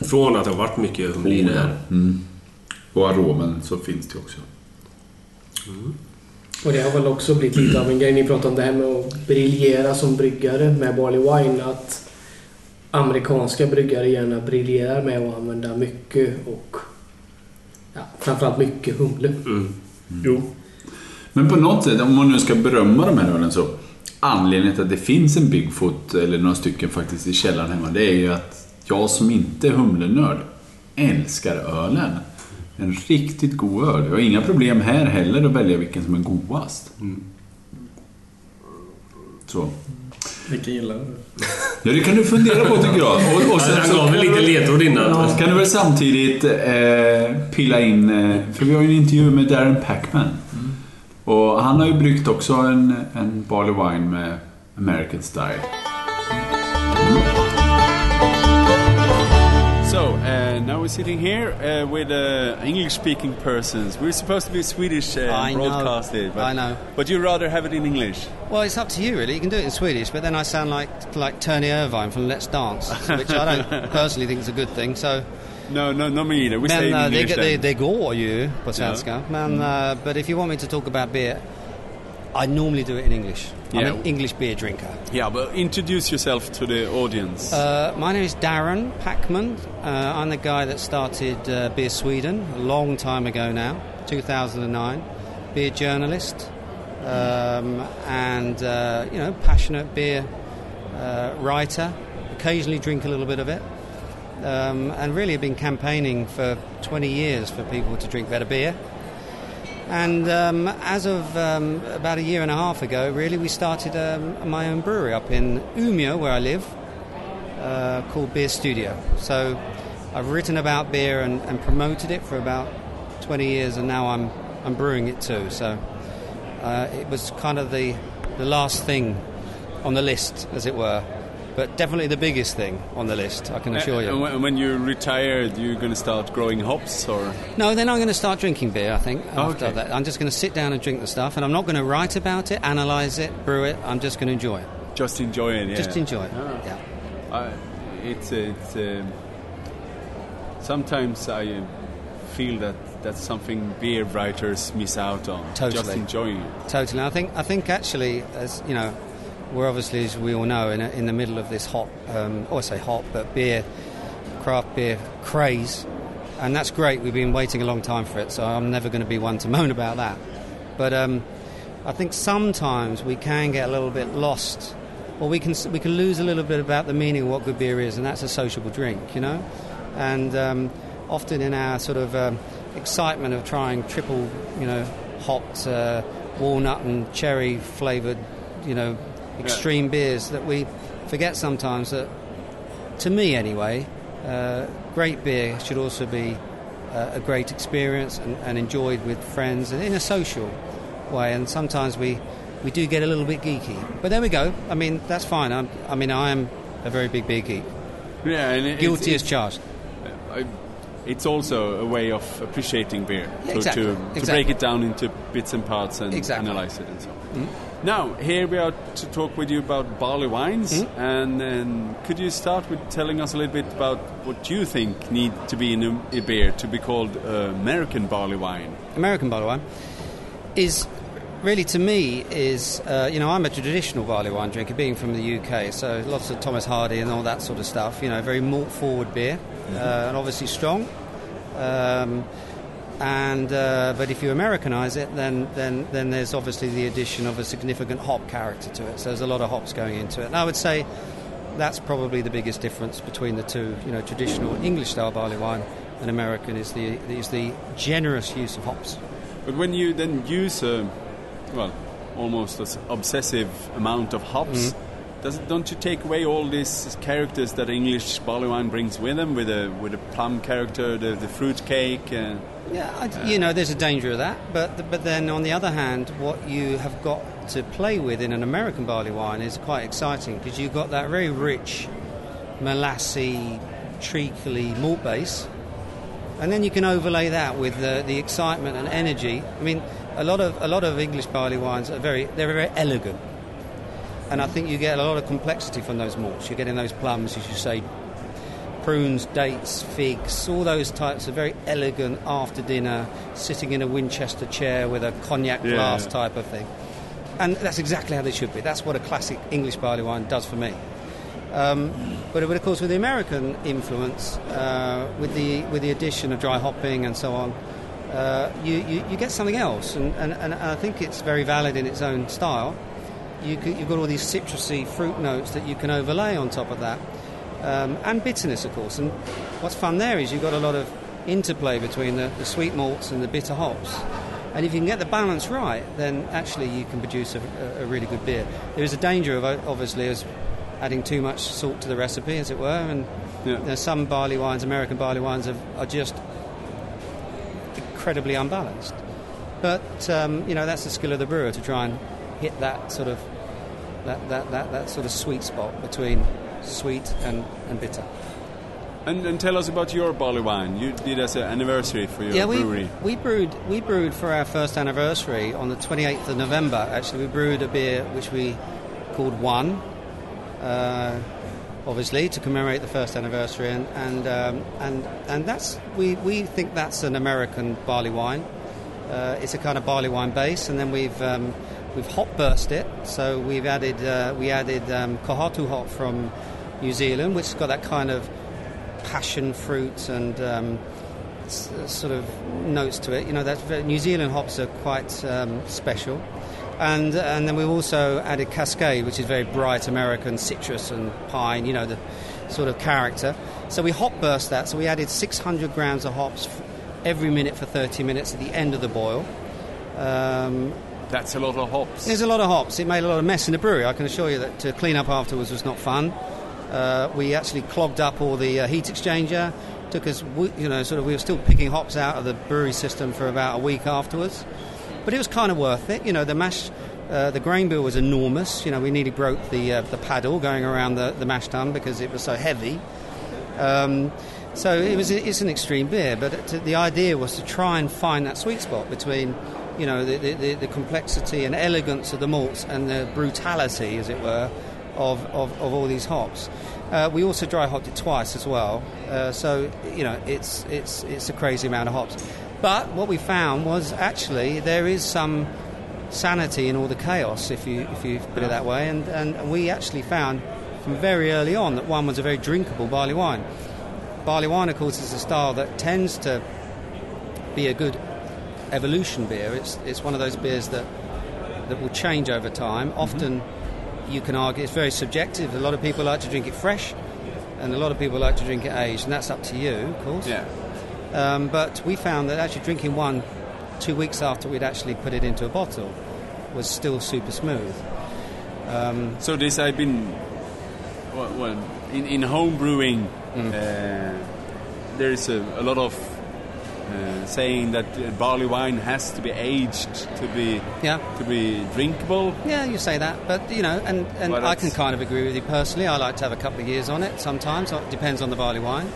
från att det har varit mycket humle i det här. Mm. Och aromen så finns det också. Och det har väl också blivit lite av en grej. Ni pratade om det här med att briljera som bryggare med Barley Wine. Att amerikanska bryggare gärna briljerar med att använda mycket och ja, framförallt mycket humle. Mm. Jo. Men på något sätt, om man nu ska berömma de här ölen så Anledningen till att det finns en Bigfoot, eller några stycken faktiskt i källaren hemma, det är ju att jag som inte är humlenörd älskar ölen. En riktigt god öl. Jag har inga problem här heller att välja vilken som är godast. Så. Vilken gillar du? Ja, det kan du fundera på tycker jag. Och, och Han gav väl lite ledtråd innan. Ja, kan du väl samtidigt eh, pilla in, eh, för vi har ju en intervju med Darren Packman. Och han har ju bryggt också en, en Barley Wine med American Style. So, uh, now we're sitting here uh, with uh, English-speaking persons. We're supposed to be Swedish uh, I know. broadcasted, but, I know. but you'd rather have it in English. Well, it's up to you, really. You can do it in Swedish, but then I sound like like Tony Irvine from Let's Dance, which I don't *laughs* personally think is a good thing. So, No, no, not me either. We men in uh, det, English det, går ju på svenska. Men, uh, but if you want me to talk about beer, I normally do it in English. I'm an English beer drinker. Yeah, but introduce yourself to the audience. Uh, my name is Darren Packman. Uh, I'm the guy that started uh, Beer Sweden a long time ago now, 2009. Beer journalist um, and uh, you know passionate beer uh, writer. Occasionally drink a little bit of it, um, and really have been campaigning for 20 years for people to drink better beer. And um, as of um, about a year and a half ago, really, we started um, my own brewery up in Umeå, where I live, uh, called Beer Studio. So I've written about beer and, and promoted it for about 20 years, and now I'm, I'm brewing it too. So uh, it was kind of the, the last thing on the list, as it were. But definitely the biggest thing on the list, I can assure Uh, you. and when- you're retired, you're going to start growing hops, or No, then I'm going to start drinking beer, I think, after Okay. that. I'm just going to sit down and drink the stuff, and I'm not going to write about it, analyse it, brew it. I'm just going to enjoy it. just enjoy it? Yeah. Just enjoy it. Ah. Yeah. I, it's it's um, sometimes I uh, feel that that's something beer writers miss out on. Totally. Just enjoying it. Totally. I think I think actually, as you know, we're obviously, as we all know, in, a, in the middle of this hop, um, or I say hop, but beer, craft beer craze, and that's great. We've been waiting a long time for it, so I'm never going to be one to *laughs* moan about that. But um, I think sometimes we can get a little bit lost, or we can we can lose a little bit about the meaning of what good beer is, and that's a sociable drink, you know. And um, often in our sort of um, excitement of trying triple, you know, hopped uh, walnut and cherry flavored, you know, extreme beers, that we forget sometimes that, to me anyway, uh, great beer should also be uh, a great experience and, and enjoyed with friends and in a social way. And sometimes we, we do get a little bit geeky. But there we go. I mean, that's fine. I'm, I mean, I am a very big beer geek. Yeah, it- Guilty it's, as charged. I, it's also a way of appreciating beer Yeah, to, exactly, to, to exactly. break it down into bits and parts and Exactly. analyze it and so on. Mm. Now, here we are to talk with you about barley wines, Mm. and, and could you start with telling us a little bit about what you think need to be in a, a beer to be called uh, American barley wine? American barley wine is really to me is uh, you know I'm a traditional barley wine drinker, being from the UK, so lots of Thomas Hardy and all that sort of stuff. You know, very malt forward beer, uh, and obviously strong. Um, and uh, but if you Americanize it, then, then then there's obviously the addition of a significant hop character to it. So there's a lot of hops going into it. And I would say that's probably the biggest difference between the two. You know, traditional English style barley wine and American is the is the generous use of hops. But when you then use a, well, almost an obsessive amount of hops, does it, don't you take away all these characters that English barley wine brings with them, with a with a plum character, the, the fruit cake? Uh, Yeah, I, you uh, know, there's a danger of that, but but then on the other hand, what you have got to play with in an American barley wine is quite exciting because you've got that very rich, molassy, treacly malt base, and then you can overlay that with the, the excitement and energy. I mean, a lot of a lot of English barley wines are very they're very elegant, and I think you get a lot of complexity from those malts. You're getting those plums, as you say, prunes, dates, figs, all those types of very elegant after dinner, sitting in a Winchester chair with a cognac Yeah, glass yeah. type of thing. And that's exactly how they should be. That's what a classic English barley wine does for me. Um, but, but of course, with the American influence, uh, with the with the addition of dry hopping and so on, uh, you, you, you get something else, and, and, and I think it's very valid in its own style. You you've got all these citrusy fruit notes that you can overlay on top of that, um, and bitterness, of course. And what's fun there is you've got a lot of interplay between the, the sweet malts and the bitter hops. And if you can get the balance right, then actually you can produce a, a, a really good beer. There is a danger of obviously as adding too much salt to the recipe, as it were. And Yeah. there's some barley wines, American barley wines, have, are just incredibly unbalanced. But um, you know that's the skill of the brewer to try and hit that sort of that, that, that, that sort of sweet spot between sweet and, and bitter. and, and tell us about your barley wine. You did as an anniversary for your yeah, we, brewery. we brewed we brewed for our first anniversary on the 28th of November. Actually, we brewed a beer which we called One, uh, obviously to commemorate the first anniversary, and and um, and and that's we, we think that's an American barley wine. Uh, it's a kind of barley wine base, and then we've um, we've hot burst it. So we've added uh, we added um, Kohatu hop from New Zealand, which has got that kind of passion fruit and um, s- sort of notes to it. You know, very, New Zealand hops are quite um, special. And, and then we've also added Cascade, which is very bright American citrus and pine, you know, the sort of character. So we hop burst that. So we added 600 grams of hops every minute for 30 minutes at the end of the boil. Um, That's a lot of hops. there's a lot of hops. It made a lot of mess in the brewery. I can assure you that to clean up afterwards was not fun. Uh, we actually clogged up all the uh, heat exchanger. Took us, you know, sort of. We were still picking hops out of the brewery system for about a week afterwards, but it was kind of worth it. You know, the mash, uh, the grain bill was enormous. You know, we nearly broke the uh, the paddle going around the, the mash tun because it was so heavy. Um, so it was it's an extreme beer, but it, the idea was to try and find that sweet spot between, you know, the, the, the, the complexity and elegance of the malts and the brutality, as it were, of, of, of all these hops. Uh, we also dry hopped it twice as well, uh, so you know it's it's it's a crazy amount of hops. But what we found was actually there is some sanity in all the chaos, if you if you put it that way, and and we actually found from very early on that one was a very drinkable barley wine. Barley wine, of course, is a style that tends to be a good evolution beer. It's it's one of those beers that that will change over time. Often, you can argue it's very subjective. A lot of people like to drink it fresh, and a lot of people like to drink it aged, and that's up to you, of course. Yeah. Um, but we found that actually drinking one two weeks after we'd actually put it into a bottle was still super smooth. Um, So this I've been well, well in, in home brewing. Mm. Uh, there is a, a lot of uh, saying that uh, barley wine has to be aged to be Yeah. to be drinkable. Yeah, you say that, but you know, and, and Well, I can kind of agree with you personally. I like to have a couple of years on it sometimes. It depends on the barley wine.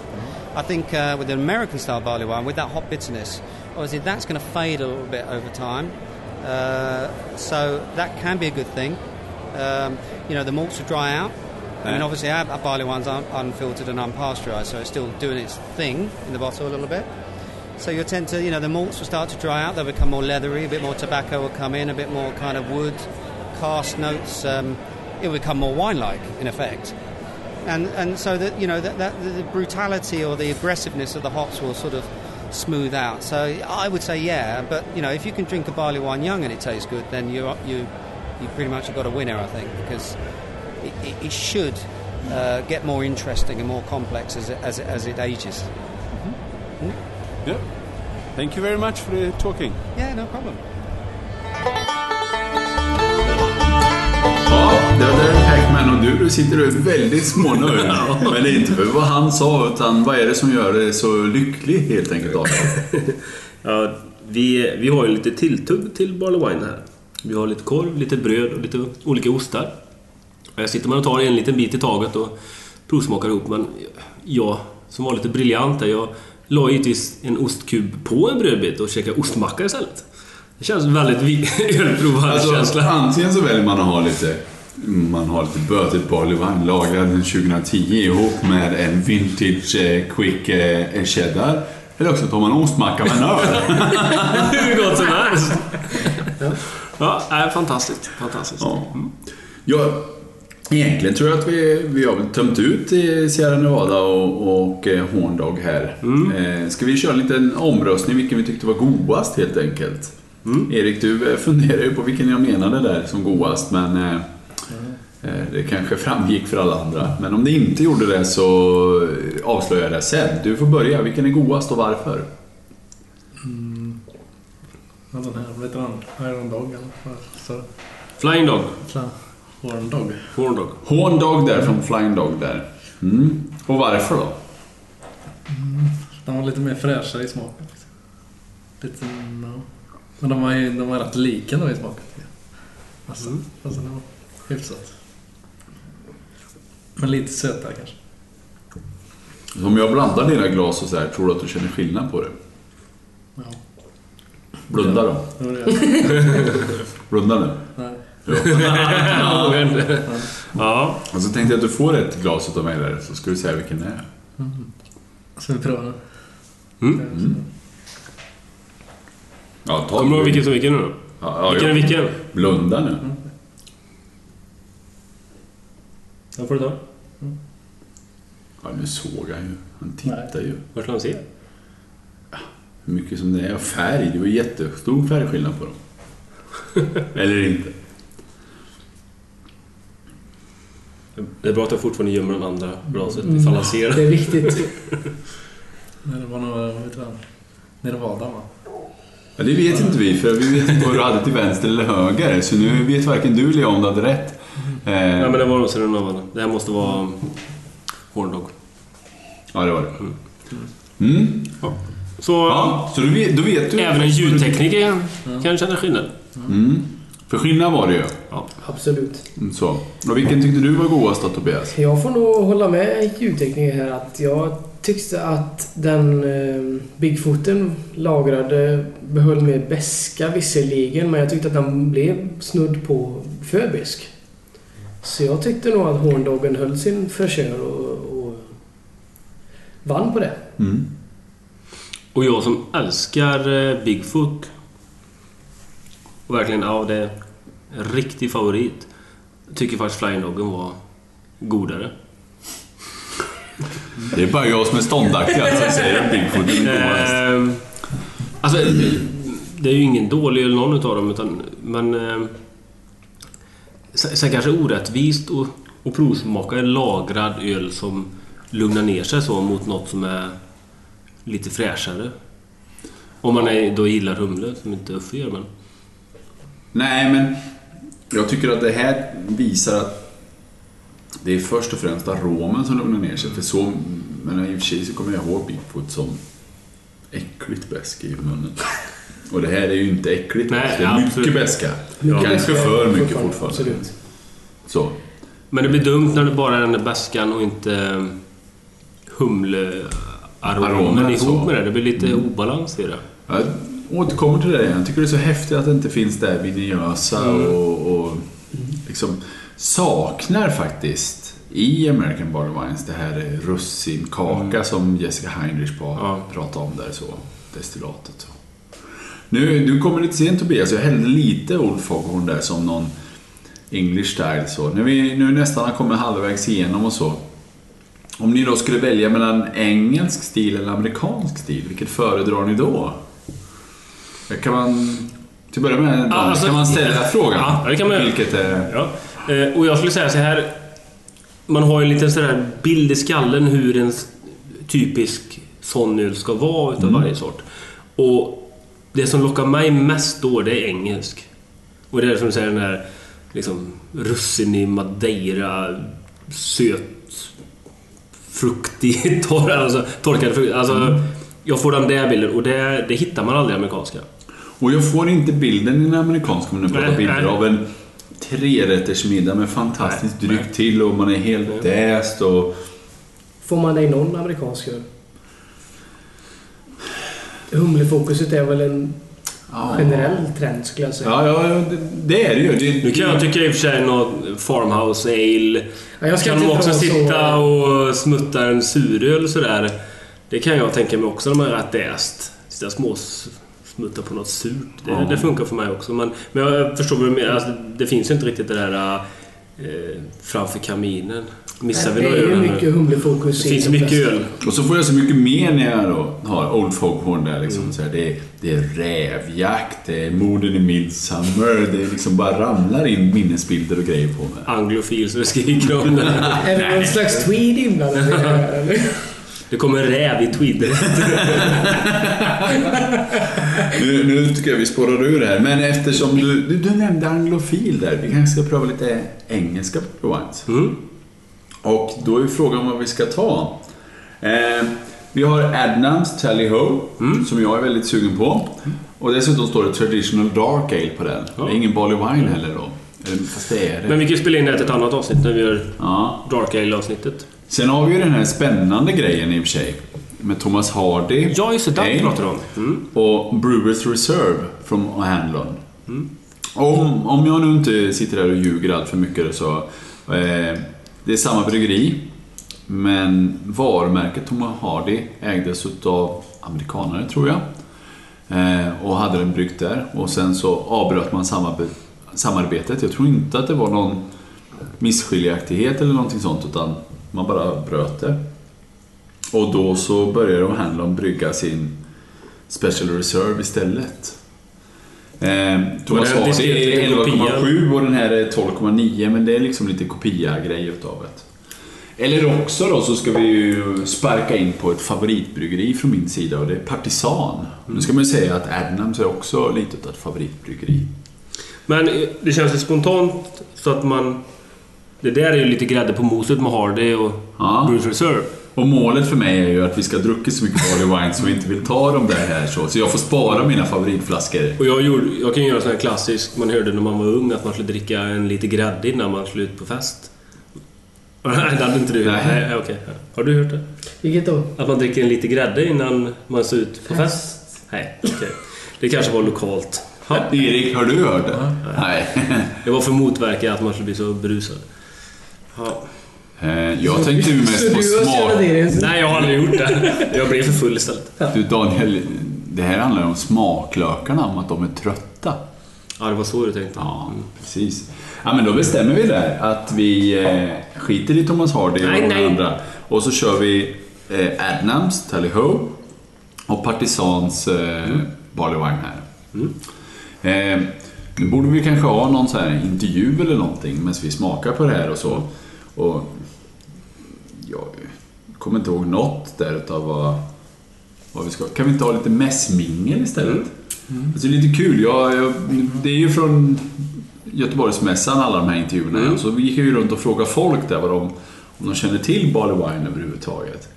I think uh, with an American style barley wine, with that hop bitterness, obviously that's going to fade a little bit over time. Uh, so that can be a good thing. Um, you know, the malts will dry out. I mean, obviously our, our barley wines aren't unfiltered and unpasteurised, so it's still doing its thing in the bottle a little bit. So you'll tend to, you know, the malts will start to dry out. They'll become more leathery. A bit more tobacco will come in. A bit more kind of wood, cast notes. Um, it will become more wine-like, in effect. And and so that you know that, that the brutality or the aggressiveness of the hops will sort of smooth out. So I would say yeah, but you know if you can drink a barley wine young and it tastes good, then you you you pretty much have got a winner, I think, because it, it, it should uh, get more interesting and more complex as it, as it, as it ages. Yeah. Thank you very much for the talking. Yeah, no problem. Ja, det var Darren Packman och du, du sitter är väldigt smånöjd. *laughs* Men det är inte för vad han sa, utan vad är det som gör dig så lycklig helt enkelt Adam? *laughs* Ja, vi, vi har ju lite tilltugg till Barley Wine här. Vi har lite korv, lite bröd och lite olika ostar. Jag sitter man och tar en liten bit i taget och provsmakar ihop. Men jag, som var lite briljant där, jag la givetvis en ostkub på en brödbit och käkade ostmacka istället. Det känns väldigt *laughs* ölprovarkänsla. Alltså, antingen så väljer man att ha lite man har lite bötigt Barley Wine lagrad 2010 ihop med en vintage eh, quick eh, cheddar. Eller också tar man ostmacka med en öl. *laughs* Hur gott som *laughs* helst! Ja, är fantastiskt. fantastiskt. Ja. Ja, egentligen tror jag att vi, vi har väl tömt ut i Sierra Nevada och, och eh, Horndog här. Eh, ska vi köra en liten omröstning vilken vi tyckte var godast helt enkelt? Erik, du eh, funderar ju på vilken jag menade där som godast, men eh, eh, det kanske framgick för alla andra. Men om det inte gjorde det så avslöjar jag det sen. Du får börja. Vilken är godast och varför? Ja, den här, vad heter han? Iron Dog eller? det? Flying Dog. Fla- Horn Dog. Horn Dog. Horndog där från Flying Dog där. Mm. Och varför då? Den var lite mer fräschare i smaken. Liksom. Lite, no. Men de var, ju- de var rätt lika då i smaken. tycker jag. Alltså, alltså den var hyfsat. Men lite sötare kanske. Om jag blandar dina glas och så här, tror du att du känner skillnad på det? Ja. Blunda då. Det var det. Blunda nu. Nej. Ja, men- ja. *laughs* Och så tänkte jag att du får ett glas utav mig där, så ska du säga vilken det är. Ska vi prova den? Mm. Ja, ta Kommer du ihåg vilken som vilken nu då? Ja, ja, Vilken är vilken? Blunda nu. Ja, får du ta. Ja, nu såg han ju. Han tittar ju. Vart ska han se? Hur mycket som det är. Och färg, det var jättestor färgskillnad på dem. *laughs* Eller inte. Det är bra att jag fortfarande gömmer den andra glaset Mm. ifall han ser Det det. är viktigt. *laughs* Nej, det var nog, vad heter den? Nirvana va? Ja, det vet inte vi, för vi vet inte vad du hade till vänster eller höger. Så nu vet varken du eller jag om du hade rätt. Eh, Ja, men det var nog Serenova. Det här måste vara Horn Dog. ja, det var det. Mm. Så Ja, så du vet, då vet du... även en ljudtekniker kan känna skillnad. Mm. För skillnad var det ju. Absolut. Mm, Så. Och vilken tyckte du var godast då, Tobias? Jag får nog hålla med ljudtekniker här att jag tyckte att den eh, Bigfooten lagrade behöll mer beska visserligen men jag tyckte att den blev snudd på för besk. Så jag tyckte nog att Horndoggen höll sin fräschör och, och vann på det. Mm. Och jag som älskar eh, Bigfoot och verkligen, ja det är en riktig favorit. Tycker faktiskt Flying Doggen var godare. Det är bara jag som är ståndaktig alltså, som säger att Bigfoot är godast. Ehm, alltså, det är ju ingen dålig öl någon utav dem, utan, men... ehm, sen kanske orättvist att att provsmaka en lagrad öl som lugnar ner sig så mot något som är lite fräschare. Om man är, då gillar humle, som inte Uffe gör, men... Nej, men jag tycker att det här visar att det är först och främst aromen som lugnar ner sig. För så, men i och för sig så kommer jag ihåg Bigfoot som äckligt besk i munnen. Och det här är ju inte äckligt. Nej, det är mycket absolut. Mycket Kanske beska, för mycket fortfarande. fortfarande. Absolut. Så. Men det blir dumt när det bara är den där beskan och inte humlearomen Aromen, ihop med det. Det blir lite Mm. obalans i det. Återkommer till det. Jag tycker det är så häftigt att det inte finns det här vinösa Mm. och, och liksom saknar faktiskt i American Barley Wines det här russinkaka som Jessica Heinrich på, Mm. Ja. pratade om där så. Destillatet så. Nu, du kommer lite sent Tobias, jag hällde lite Old Foghorn där som någon English style så. När vi nu nästan har kommit halvvägs igenom och så. Om ni då skulle välja mellan engelsk stil eller amerikansk stil, vilket föredrar ni då? Kan man... Till att börja med, Ja, alltså- kan man ställa frågan? Ja, det kan man. Vilket är... Ja. Eh, Och jag skulle säga så här. Man har ju en liten sån här bild i skallen hur en typisk sån öl ska vara utav varje sort. Och det som lockar mig mest då, det är engelsk. Och det är som du säger den här liksom i madeira, söt, fruktig, *laughs* torr, alltså, torkad frukt. Alltså, Jag får den där bilden och det, det hittar man aldrig i amerikanska. Och jag får inte bilden i den amerikanska om man nu pratar Nej, bilder nej. av en trerättersmiddag med fantastiskt Nej, dryck till och man är helt däst och... Får man det i någon amerikansk öl? Humlefokuset är väl en generell trend skulle jag säga. Ja, ja, det, det är det ju. Det, Nu kan jag tycka i och för sig något Farmhouse Ale. Ja, jag ska kan de också dra så- sitta och smutta en suröl sådär. Det kan jag tänka mig också när man är rätt äst. Sitta små smutta på något surt. Det, Ja. det funkar för mig också. Men, men jag förstår vad du menar. Alltså, det finns ju inte riktigt det där eh, framför kaminen. Missar vi det några är ju öl mycket humlefokus Det finns mycket öl. Och så får jag så mycket mer när jag då har Old Foghorn där liksom. Så här, det, är, det är rävjakt, det är morden i Midsummer, det är liksom bara ramlar in minnesbilder och grejer på mig. Anglofil så det skriker om det. *laughs* Är det någon slags tweed inblandad *laughs* det? Det kommer en räv i tweed. *laughs* Nu, nu tycker jag vi spårar ur här, men eftersom du, du, du nämnde anglofil där, vi kanske ska pröva lite engelska på wines. Mm. Och då är frågan vad vi ska ta. Eh, vi har Adnams Tally Ho, Mm. som jag är väldigt sugen på. Och dessutom står det Traditional Dark Ale på den. Det är ingen Barley Wine heller då. Eller, fast det är det. Men vi kan ju spela in det till ett annat avsnitt när vi gör Ja. Dark Ale-avsnittet. Sen har vi ju den här spännande grejen i och för sig. Med Thomas Hardy. Ja, just det. Den pratar om. Mm. Och Brewers Reserve från Hanlon. Om, om jag nu inte sitter där och ljuger allt för mycket så... Eh, det är samma bryggeri. Men varumärket Thomas Hardy ägdes utav amerikanare tror jag. Eh, och hade den bryggt där. Och sen så avbröt man samarbetet. Jag tror inte att det var någon misskiljaktighet eller någonting sånt utan man bara bröt det. Och då så började Hanlon brygga sin Special Reserve istället. Eh, Thomas Hardy är kopia. 11,7 och den här är 12,9 men det är liksom lite kopia-grej utav det. Eller också då så ska vi ju sparka in på ett favoritbryggeri från min sida och det är Partisan. Nu ska man ju säga att Adnams är också lite av ett favoritbryggeri. Men eh, det känns ju spontant så att man... Det där är ju lite grädde på moset med Hardy och Ja. Bruce Reserve. Och målet för mig är ju att vi ska ha druckit så mycket barley wine så vi inte vill ta dem där här så. Så jag får spara mina favoritflaskor. Och jag, gjorde, jag kan göra sån här klassisk, man hörde när man var ung, att man skulle dricka en lite grädde innan man skulle ut på fest. *laughs* Nej, det hade inte du. Nej. Nej, okej. Har du hört det? Vilket då? Att man dricker en lite grädde innan man ska ut på fest? Nej, okej. Det kanske var lokalt. Ja, Erik, har du hört det? Nej. *laughs* det var för att motverka att man skulle bli så berusad. Ja. Eh, Jag tänkte ju mest på *laughs* smak. Nej, jag har aldrig gjort det. Jag blev för full istället. Du Daniel, det här handlar ju om smaklökarna, om att de är trötta. Ja, det var så du tänkte. Ja, precis. Ja, men då bestämmer vi där att vi eh, skiter i Thomas Hardy och Nej, de nej. andra. Och så kör vi eh, Adnams, Tally Ho och Partisans eh, Barley Wine här. Eh, nu borde vi kanske ha någon så här intervju eller någonting medan vi smakar på det här och så. Och jag kommer inte ihåg något där utav vad, vad vi ska... Kan vi inte ha lite mässmingel istället? Alltså, det är lite kul. Jag, jag, det är ju från Göteborgsmässan alla de här intervjuerna. Mm. Så vi gick ju runt och frågade folk där vad de, om de känner till Barley Wine överhuvudtaget.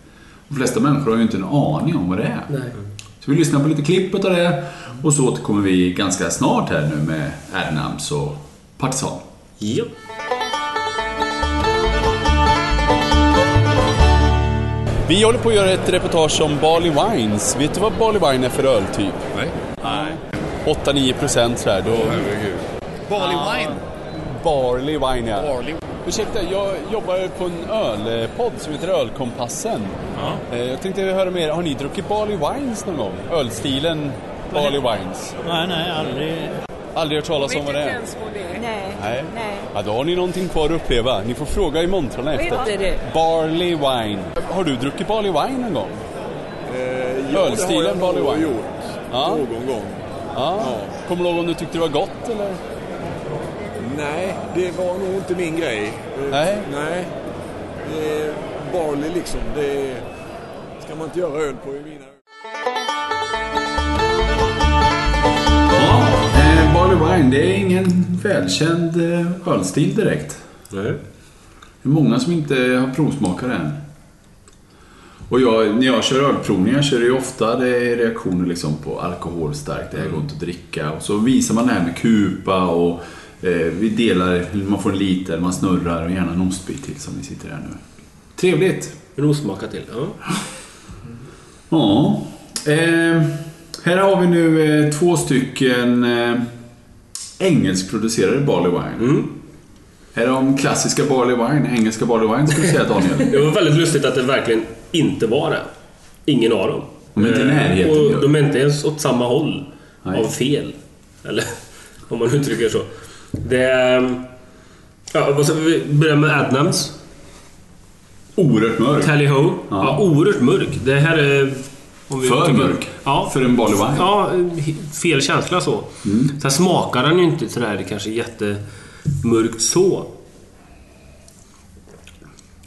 De flesta människor har ju inte en aning om vad det är. Nej. Så vi lyssnar på lite klipp av det och så återkommer vi ganska snart här nu med Adnams och Partisan. Ja. Vi håller på att göra ett reportage om Barley Wines. Vet du vad Barley Wine är för öltyp? Nej. Nej. 8-9 procent sådär. Då... Herregud. Barley wine. Barley Wine ja. Barley. Ursäkta, jag jobbar på en ölpodd som heter Ölkompassen. Eh, Jag tänkte höra med er, har ni druckit Barley Wines någon gång? Ölstilen Barley Wines? Nej, nej, aldrig. Aldrig hört talas om vad det är? Nej. Nej. Nej. Ja, då har ni någonting kvar att uppleva. Ni får fråga i montrarna Vad efter. heter det? Barley Wine. Har du druckit Barley Wine någon gång? ja, Ölstilen det Barley Wine. gjort. Ja. Någon gång. Ja. Kommer du ihåg om du tyckte det var gott eller? Nej, det var nog inte min grej. Eh, Nej. Nej. Det är barley liksom. Det är, ska man inte göra öl på i mina Barley Wine, det är ingen välkänd eh, ölstil direkt. Nej. Det är många som inte har provsmakat den. Och jag, när jag kör ölprovningar så är det ju ofta det är reaktioner liksom på alkoholstarkt, det här går inte att dricka. Och så visar man det här med kupa och eh, vi delar, man får en liter, man snurrar och gärna en ostbit till som vi sitter här nu. Trevligt! En osmaka till. Ja. Ja. Eh, här har vi nu eh, två stycken eh, engelskproducerade Barley Wine. Mm. Är de klassiska Barley Wine, engelska Barley Wine skulle du säga Daniel. *laughs* Det var väldigt lustigt att det verkligen inte var det. Ingen av dem. De är inte i Eh, närheten, Och de är inte ens åt samma håll. Nej. Av fel. Eller *laughs* om man uttrycker så. Det är... Ja, vad ska vi börja med Adnams. Oerhört mörk. Tally Ho. Ja. oerhört mörk. Det här är... om vi För mörk. Ja. För en Barley Wine. Ja, fel känsla så. Mm. Sen smakar den ju inte sådär kanske jättemörkt så.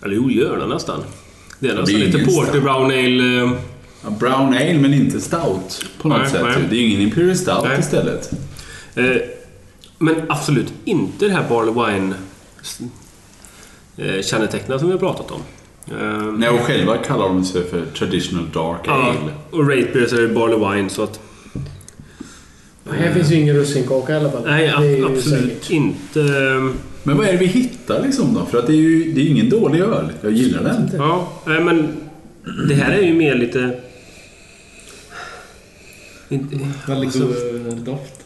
Eller jo, gör den nästan. Det är Det nästan blir lite ingen Porter stout. Brown Ale... eh, Ja, Brown Ale men inte Stout på något Nej, sätt. nej. Det är ju ingen Imperial Stout Nej. istället. Eh, men absolut inte det här Barley Wine eh, kännetecknet som vi har pratat om. Eh, Nej, och själva kallar de sig för Traditional Dark ja, Ale. och Rate Beer så är det Barley Wine så att... Här finns ju ingen russinkaka i alla fall. Nej, ju absolut säkert. inte. eh, Men vad är det vi hittar liksom då? För att det är ju det är ingen dålig öl. Jag gillar den. Ja, nej, men det här är ju mer lite... Väldigt alltså- god doft.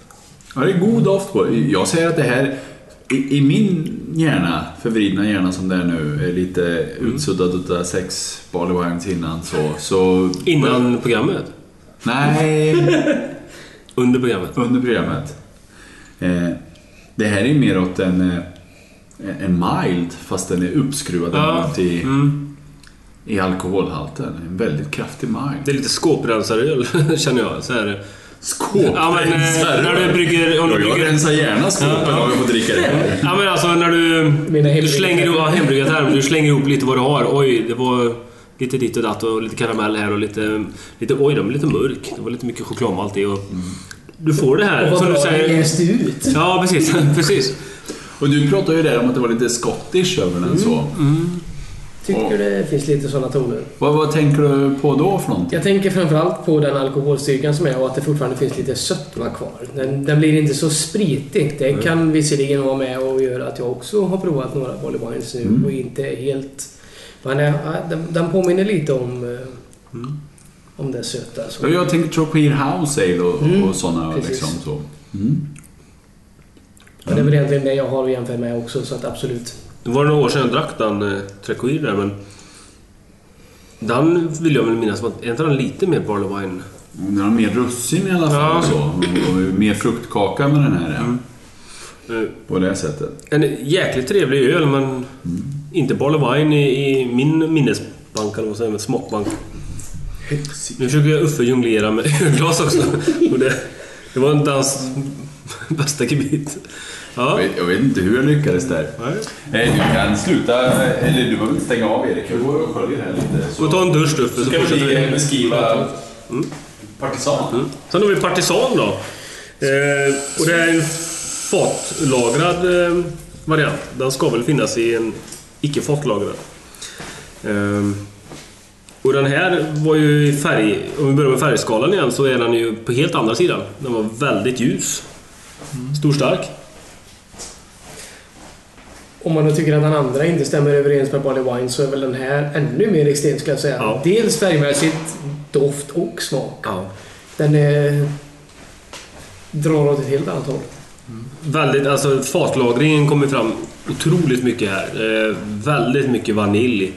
Ja, det är god doft på Jag säger att det här i, i min hjärna, förvridna hjärna som det är nu, är lite Mm. utsuddad utav sex Barley Wines innan så... så Innan programmet? Nej, *laughs* Under programmet? under programmet. Eh, det här är mer åt en, eh, en mild, fast den är uppskruvad ja. i, mm. i alkoholhalten. En väldigt kraftig mild. Det är lite skåprensaröl, *laughs* känner jag. Så här. Skåprensare? Ja, men eh, när du brygger... Om du Ja, jag brygger rensar gärna skåpen Ja, ja. om jag får dricka det. Ja men alltså när du... Du slänger ihop... Ja, hembryggartermer. Du slänger ihop lite vad du har. Oj, det var lite ditt och datt och lite karamell här och lite... lite oj, den var lite mörk. Det var lite mycket chokladmalt i och... Du får det här, Och som vad du bra det säger... jäst ut. Ja, precis. *laughs* precis. Och du pratade ju där om att det var lite Scottish över den så. Tycker det finns lite sådana toner. Vad, vad tänker du på då för någonting? Jag tänker framförallt på den alkoholstyrkan som är och att det fortfarande finns lite sötma kvar. Den, den blir inte så spritig. Det kan visserligen vara med och göra att jag också har provat några Barley Wines nu Mm. och inte är helt... Men ja, den, den påminner lite om, eh, om det söta. Så. Ja, Jag tänker Tropier House Ale och, Mm, och sådana precis. liksom så. Mm. Men det är väl egentligen det jag har att jämföra med också, så att absolut. Det var några år sedan jag drack den eh, Trecoir där, men... Den vill jag väl minnas. Är inte den lite mer Barley Wine? Den har mer russin i alla fall Ja. så. Och, mer fruktkaka med den här. Ja. Eh, På det sättet. En jäkligt trevlig öl, men inte Barley Wine i, i min minnesbank, eller vad säger man, smakbank. Nu försöker jag Uffe jonglera med *laughs* ölglas också. Och det, det var inte hans bästa gebit. Ja. Jag vet, jag vet inte hur jag lyckades där. Nej. Eh, Du kan sluta, eller du behöver inte stänga av Erik. Jag går och sköljer här lite. Får ta en dusch Uffe, Så så ska fortsätter vi beskriva partisan. Mm. Sen har vi Partisan då. Eh, och det är en fatlagrad eh, variant. Den ska väl finnas i en icke fatlagrad. Eh, och den här var ju i färg... Om vi börjar med färgskalan igen så är den ju på helt andra sidan. Den var väldigt ljus. Stor stark. Om man nu tycker att den andra inte stämmer överens med Barley Wine så är väl den här ännu mer extrem skulle jag säga. Ja. Dels färgmässigt, doft och smak. Ja. Den är... drar åt ett helt annat håll. Väldigt, alltså fatlagringen kommer fram otroligt mycket här. Eh, väldigt mycket vanilj.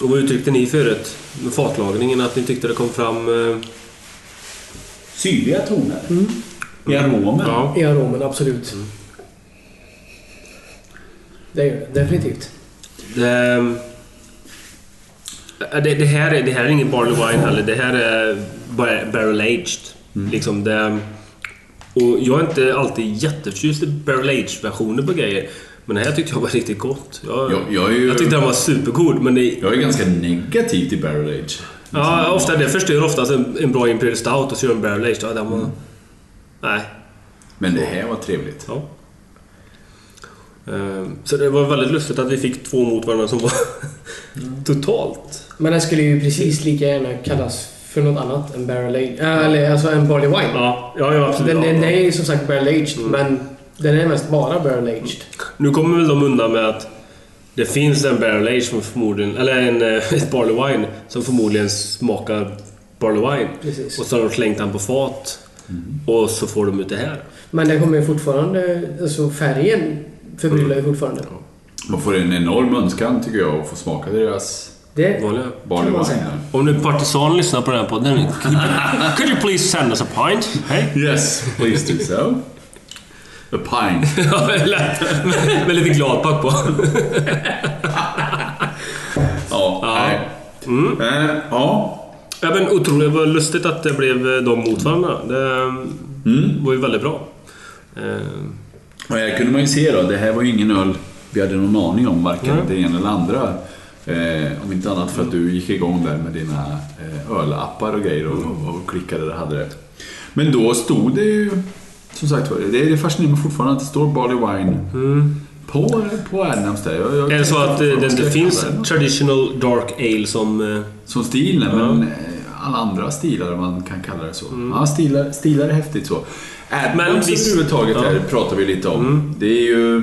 Och vad uttryckte ni förut med fatlagringen? Att ni tyckte det kom fram... Eh, Syrliga toner. I aromen. ja. I aromen, absolut. Det gör det, definitivt. Det, eh, det, det, här är, det här är ingen Barley Wine heller. Det här är bara Barrel Aged. Liksom det, och jag är inte alltid jätteförtjust i Barrel Aged-versioner på grejer. Men det här tyckte jag var riktigt gott. Jag, Jag, jag, är ju, jag tyckte den var supergod, men det... jag är ganska negativ till barrel age. Ja, ofta, det förstör oftast en, en bra Imperial Stout och så gör en Barrel Age. Ja, den var... Nej. Men det här var trevligt. Ja. Ehm, Så det var väldigt lustigt att vi fick två mot varandra som var *laughs* totalt... Men den skulle ju precis lika gärna kallas för något annat än barrel aged. Äh, eller alltså en barley wine. Ja, ja, ja absolut. Den, den är ju som sagt barrel aged, men den är mest bara barrel aged. Nu kommer väl de undan med att det finns en Barrel Age som förmodligen... Eller en, eh, *laughs* ett Barley Wine som förmodligen smakar Barley Wine. Precis. Och så har de slängt den på fat. Och så får de ut det här. Men den kommer ju fortfarande... Alltså färgen förbryllar ju fortfarande. Man får en enorm önskan tycker jag att få smaka deras Det barley Kan man wine. säga. Om nu Partisan lyssnar på den här podden. Could, could you please send us a pint? Hej? Yes, please do so. A pint. *laughs* Ja. Med, lite gladpack på. Ja, nej. Mm. Eh, ja. Ja, men otroligt vad lustigt att det blev eh, de mot varandra. Det Mm. var ju väldigt bra. Eh, Och här kunde man ju se då, det här var ju ingen öl vi hade någon aning om, varken Nej. det ena eller andra. Eh, om inte annat för att du gick igång där med dina eh, ölappar och grejer och, och klickade och hade det. Men då stod det ju, som sagt var, det är fascinerande fortfarande att det står Barley Wine på, på Adams där. Jag, jag Är det så att eh, det, jag finns traditional dark ale som... eh, Som stil, Ja. men eh, alla andra stilar man kan kalla det så. Ja, stilar, stilar är häftigt så. Adams visst- överhuvudtaget ja. här pratar vi lite om. Det är ju...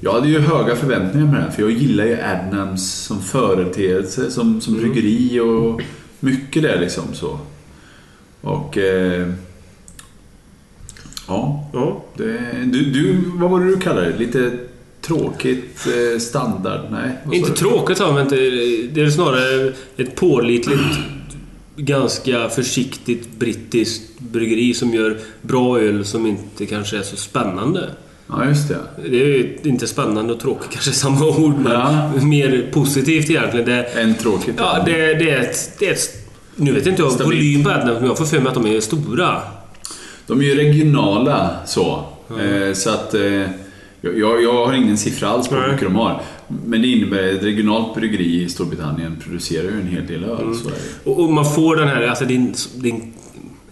Jag hade ju höga förväntningar med det här, för jag gillar ju Adnams som företeelse, som, som bryggeri och mycket där liksom så. Och... Eh, ja, Ja. det, du, du, vad var det du kallade det? Lite tråkigt eh, standard? Nej, Inte tråkigt har men inte, det är snarare ett pålitligt, ganska försiktigt brittiskt bryggeri som gör bra öl som inte kanske är så spännande. Ja, just det. Det är ju inte spännande och tråkigt kanske samma ord, men Ja. mer positivt egentligen. Det, En tråkigt. ja, det, det, är ett, det är ett... Nu vet inte jag volym på men jag får för mig att de är stora. De är ju regionala så. Eh, så att... Eh, jag, jag har ingen siffra alls på hur mycket de har. Men det innebär att ett regionalt bryggeri i Storbritannien producerar ju en hel del öl. Mm. Och, och man får den här, alltså din, din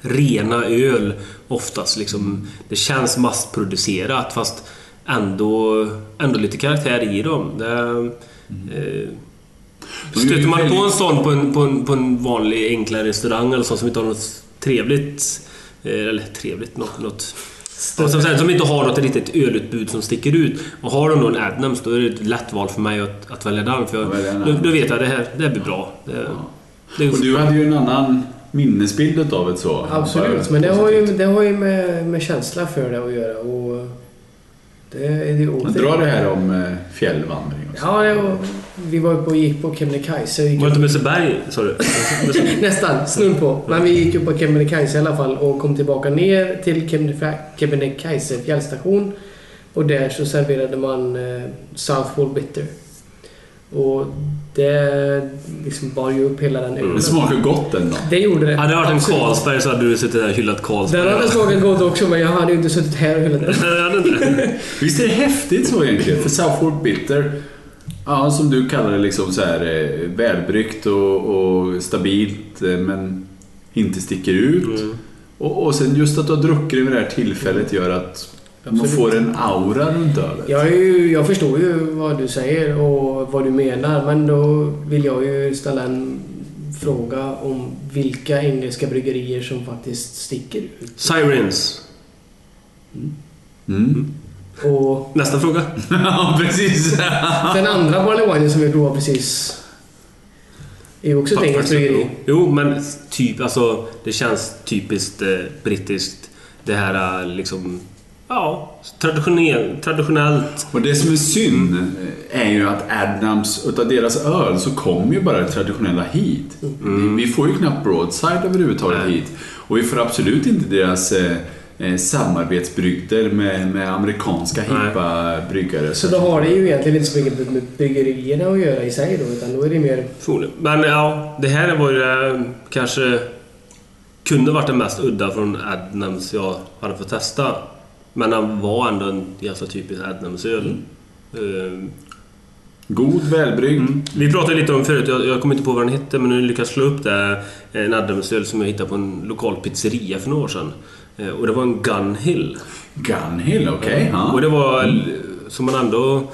rena öl oftast liksom. Det känns massproducerat fast ändå, ändå lite karaktär i dem. Det, eh, De är ju stöter man på en sån på en, på en, på en vanlig enklare restaurang eller så som inte har något trevligt, eh, eller trevligt, något, något och som, sagt, som inte har något riktigt ölutbud som sticker ut. Och har de då en Adnams då är det ett lätt val för mig att, att välja den. För jag, då, då vet jag att det här det här blir bra. Det, det är Och du hade ju en annan minnesbild av det så. Absolut, men det har ju, det har ju med, med känsla för det att göra. Och det är Men dra det här om eh, fjällvandring. Ja, var, vi var uppe och gick på Kebnekaise. Var det inte Mösseberg, sa du? *laughs* Nästan, snudd på. Men vi gick upp på Kebnekaise i alla fall och kom tillbaka ner till Kebnekaise fjällstation. Och där så serverade man eh, Southwall Bitter. Och det liksom bar ju upp hela den ölen. Det smakar gott ändå. Det gjorde det. Hade det varit en. Carlsberg så hade du suttit där och hyllat Carlsberg. Den hade smakat gott också men jag hade ju inte suttit här och hyllat den. *laughs* Visst är det häftigt så egentligen? *laughs* För Southward Bitter, ja, som du kallar det, liksom så här, eh, välbryggt och, och stabilt eh, men inte sticker ut. Mm. Och, och sen just att du har druckit det vid det här tillfället gör att man Absolut. får en aura runt ölet. Jag, ju, jag förstår ju vad du säger och vad du menar men då vill jag ju ställa en fråga om vilka engelska bryggerier som faktiskt sticker ut. Sirens. Mm. Och Nästa fråga. *laughs* ja, precis. den andra barley winen som vi provade precis är ju också ett engelskt bryggeri. Jo, men typ, alltså, det känns typiskt eh, brittiskt. Det här eh, liksom... Ja, traditionell, traditionellt. Och det som är synd är ju att Adnams, utav deras öl, så kommer ju bara det traditionella hit. Vi, vi får ju knappt broadside överhuvudtaget Nej. hit. Och vi får absolut inte deras eh, eh, samarbetsbrygder med, med amerikanska hippa bryggare. Så då har det ju egentligen inte så mycket med bryggerierna att göra i sig då utan då är det mer... Förmodligen. Men ja, det här var ju eh, kanske... Kunde varit den mest udda från Adnams jag hade fått testa. Men han var ändå en ganska typisk Adnams-öl. Eh, God, välbryggd. Mm. Vi pratade lite om förut, jag, jag kommer inte på vad den hette, men nu lyckas slå upp det. En Adamsöl som jag hittade på en lokal pizzeria för några år sedan. Eh, Och det var en Gunhill. Gunhill, okej. ja. Och det var l- så man ändå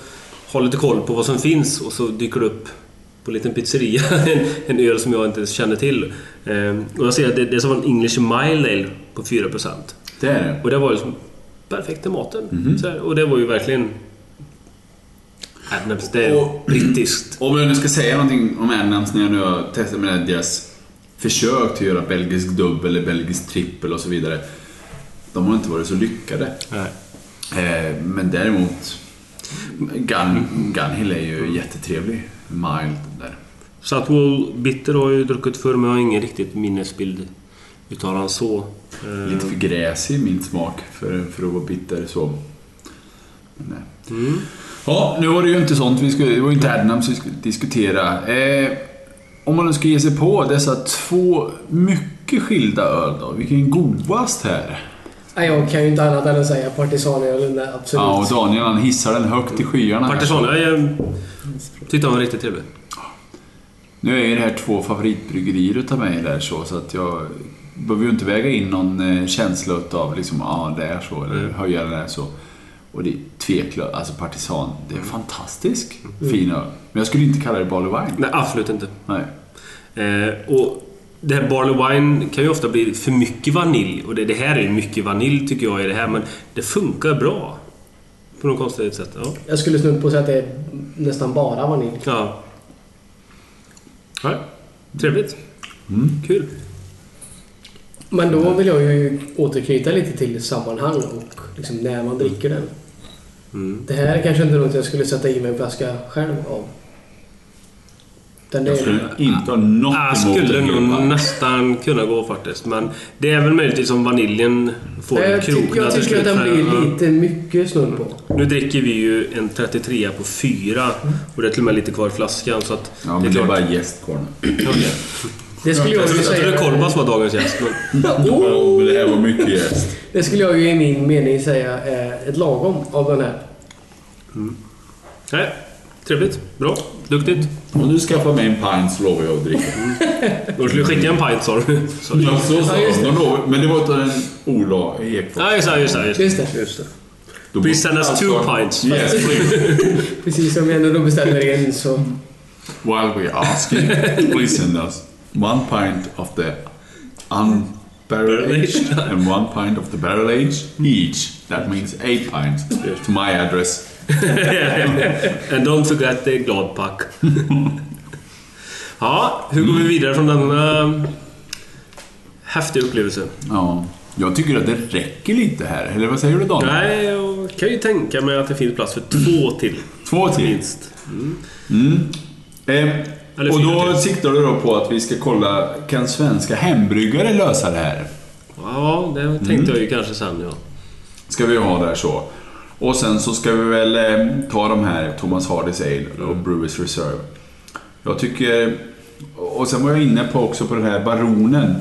har lite koll på vad som finns och så dyker det upp på en liten pizzeria *laughs* en, en öl som jag inte känner till. Eh, Och jag ser att det, det är som en English Mile Ale på 4%. Det är det. Och det var ju liksom perfekt till maten. Så här, och det var ju verkligen... Adnams, det är Och- brittiskt. *clears throat* Om jag nu ska säga någonting om Adnams när jag nu har testat med deras försök till att göra belgisk dubbel eller belgisk trippel och så vidare. De har inte varit så lyckade. Eh, men däremot Gun, Gunhill är ju jättetrevlig. Mild där. Southwall Bitter har ju druckit förr men jag har ingen riktigt minnesbild utav han så. Eh, Lite för gräsig i min smak för, för att vara bitter så. Nej. Mm. Ja, nu var det ju inte sånt vi skulle... Det var ju inte Adnams vi skulle diskutera. Eh, om man nu ska ge sig på dessa två mycket skilda öl då. Vilken godast här? Nej, jag kan ju inte annat än att säga partisanölen är absolut. Ja, och Daniel han hissar den högt i skyarna. här. Partisan, jag tyckte han var riktigt trevlig. Nu är ju det här två favoritbryggerier utav mig där så, så att jag behöver ju inte väga in någon eh, känsla utav liksom, ja ah, det är så, eller Mm. höja det är så. Och det är tveklöst, alltså Partisan, det är Mm. fantastisk fin öl. Men jag skulle inte kalla det Barley Wine. Nej, absolut inte. Nej. Eh, och det här Barley Wine kan ju ofta bli för mycket vanilj. Och det, det här är ju mycket vanilj tycker jag i det här, men det funkar bra. På något konstigt sätt. Ja. Jag skulle snudd på att säga att det är nästan bara vanilj. ja. Nej, trevligt. Kul. Men då vill jag ju återknyta lite till sammanhang och liksom när man dricker den. Mm. Det här är kanske inte något jag skulle sätta i mig en flaska själv av. Den Jag är, skulle inte ha något Jag emot skulle nog nästan kunna gå faktiskt. Men det är väl möjligtvis om vaniljen får Nej, en jag, krokna jag tycker att den blir lite mycket snudd på. Nu dricker vi ju en 33 på 4 och det är till och med lite kvar i flaskan så att... Ja, men det är bara gäst kvar nu. Okej. Det skulle jag Jag ju trodde säga... Kolbas var dagens gäst. Men... Ja, *laughs* men det här var mycket gäst. Det skulle jag ju i min mening säga är ett lagom av den här. Nej, trevligt. Bra. Duktigt. Om du skaffar mig en pint så lovar jag att dricka. *laughs* Då skulle du skicka en pint sa du. Så- Ja, så sa Ja, de. De Men det var utav en Ola Ekfors. Ja, just det. Just det, just det. Just det. Just det. Då Please send us two pints. Yes, please. *laughs* Precis som vi ändå då beställer en så... While we asking, please send us one pint of the unbarrel aged and one pint of the barrel aged each. That means eight pints to my address. And don't forget the gladpack. ja, hur går vi vidare från denna häftiga upplevelse? Ja, jag tycker att det räcker lite här. Eller vad säger du Daniel? Nej, jag kan ju tänka mig att det finns plats för två till. Två till. Minst. Mm. Eh, Eller och då till. siktar du då på att vi ska kolla, kan svenska hembryggare lösa det här? Ja, det tänkte Mm. jag ju kanske sen ja. Ska vi ha där så. Och sen så ska vi väl eh, ta de här Thomas Hardys Ale och Brewers Reserve. Jag tycker... Och sen var jag inne på också på den här Baronen.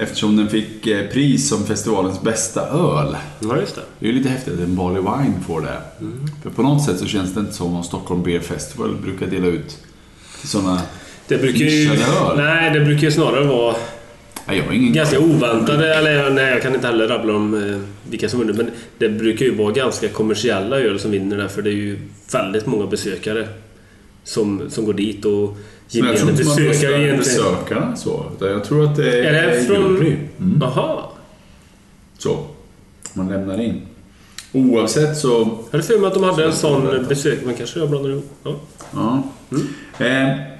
Eftersom den fick eh, pris som festivalens bästa öl. Ja, just det. Det är ju lite häftigt att en Barley Wine får det. För på något sätt så känns det inte som om Stockholm Beer Festival brukar dela ut sådana... Det brukar ju... Öl. Nej, det brukar ju snarare vara Nej, jag har ingen... ganska oväntade, eller nej jag kan inte heller rabbla om eh, vilka som vinner, men det brukar ju vara ganska kommersiella öl som vinner där, för det är ju väldigt många besökare som, som går dit och gemene man besökare röstar egentligen... besökarna så. Jag tror att det är, Är det från- jury. Mm. Jaha. Så. Man lämnar in. Oavsett så... Jag hade för mig att de hade en Så sån besök... Men kanske jag blandar ihop. Ja. Ja. Eh,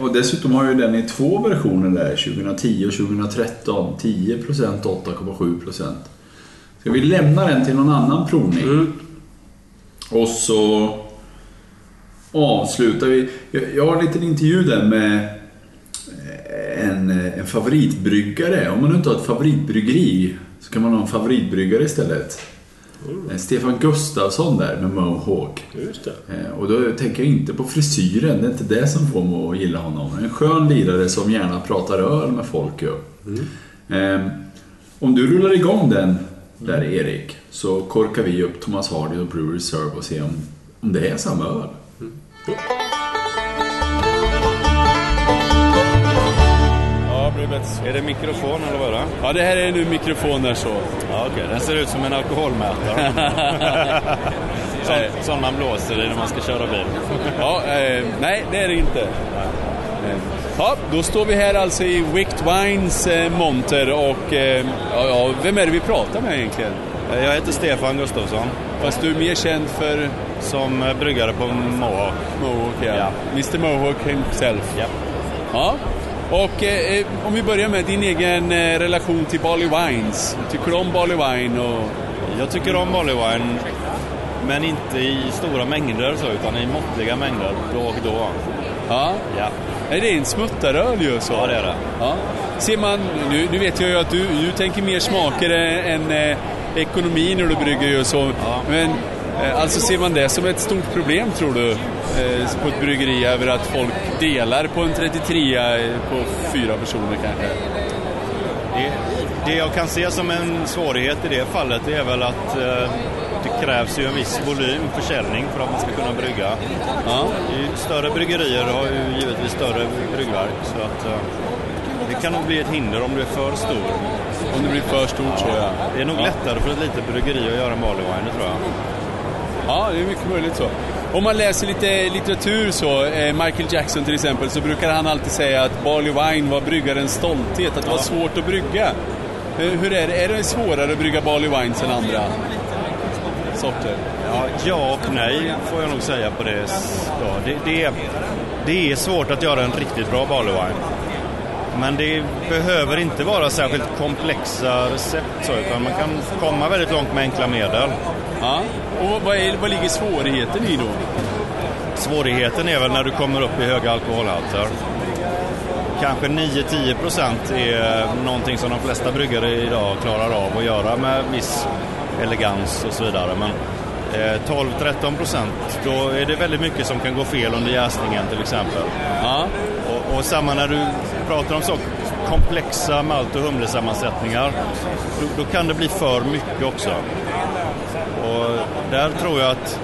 och dessutom har ju den i två versioner där. 2010 och 2013. 10% 8,7%. Ska vi lämna den till någon annan provning? Mm. Och så avslutar vi. Jag, jag har en liten intervju där med en, en favoritbryggare. Om man inte har ett favoritbryggeri så kan man ha en favoritbryggare istället. Eh, Stefan Gustafsson där med Mohawk. Just det. Eh, Och då tänker jag inte på frisyren, det är inte det som får mig att gilla honom. En skön lirare som gärna pratar öl med folk ju. Eh, Om du rullar igång den där Erik, så korkar vi upp Thomas Hardy och Brew Reserve och ser om om det är samma öl. Ja, bättre. Är det mikrofon eller vad är det? Ja, det här är nu mikrofoner så. Ja, okej. Den ser ut som en alkoholmätare. *laughs* sån, sån man blåser i när man ska köra bil. Ja, eh, nej, det är det inte. Eh, Ja, då står vi här alltså i Wicked Wines eh, monter och eh, ja, vem är det vi pratar med egentligen? Jag heter Stefan Gustafsson. Fast du är mer känd för? Som eh, bryggare på Mohawk. Mohawk, ja. Ja. Mr Mohawk himself. Ja. Ja. Och eh, om vi börjar med din egen eh, relation till Barley Wines. Tycker du om Barley Wine? Och... Jag tycker om Barley Wine, men inte i stora mängder så, utan i måttliga mängder då och då. Ja. Ja. Nej, det är en smuttaröl ju så. Ja, det är det. Ja. Ser man, nu, nu vet jag ju att du, du tänker mer smaker än eh, ekonomi när du brygger ju så. Men eh, alltså ser man det som ett stort problem tror du? Eh, på ett bryggeri över att folk delar på en 33 på fyra personer kanske? Det, det jag kan se som en svårighet i det fallet är väl att eh, det krävs ju en viss volym försäljning för att man ska kunna brygga. Ja. Större bryggerier har ju givetvis större bryggverk så att eh, det kan nog bli ett hinder om du är för stor. Om det blir för stort så ja. Det är nog Ja. lättare för ett litet bryggeri att göra en barley wine, det tror jag. Ja, det är mycket möjligt så. Om man läser lite litteratur så, eh, Michael Jackson till exempel, så brukar han alltid säga att Barley Wine var bryggarens stolthet, att det var svårt att brygga. Eh, Hur är det? Är det svårare att brygga Barley Wines än andra sorter? Ja, ja och nej får jag nog säga på det. Ja, det, det, är, det är svårt att göra en riktigt bra barley wine. Men det behöver inte vara särskilt komplexa recept så, utan man kan komma väldigt långt med enkla medel. Ja. Och vad, är, vad ligger svårigheten i då? Svårigheten är väl när du kommer upp i höga alkoholhalter. Kanske 9-10 procent är någonting som de flesta bryggare idag klarar av att göra med viss elegans och så vidare. Men eh, 12-13 procent, då är det väldigt mycket som kan gå fel under jäsningen till exempel. Ja. Och, och samma när du pratar om så komplexa malt och humlesammansättningar, då, då kan det bli för mycket också. Och där tror jag att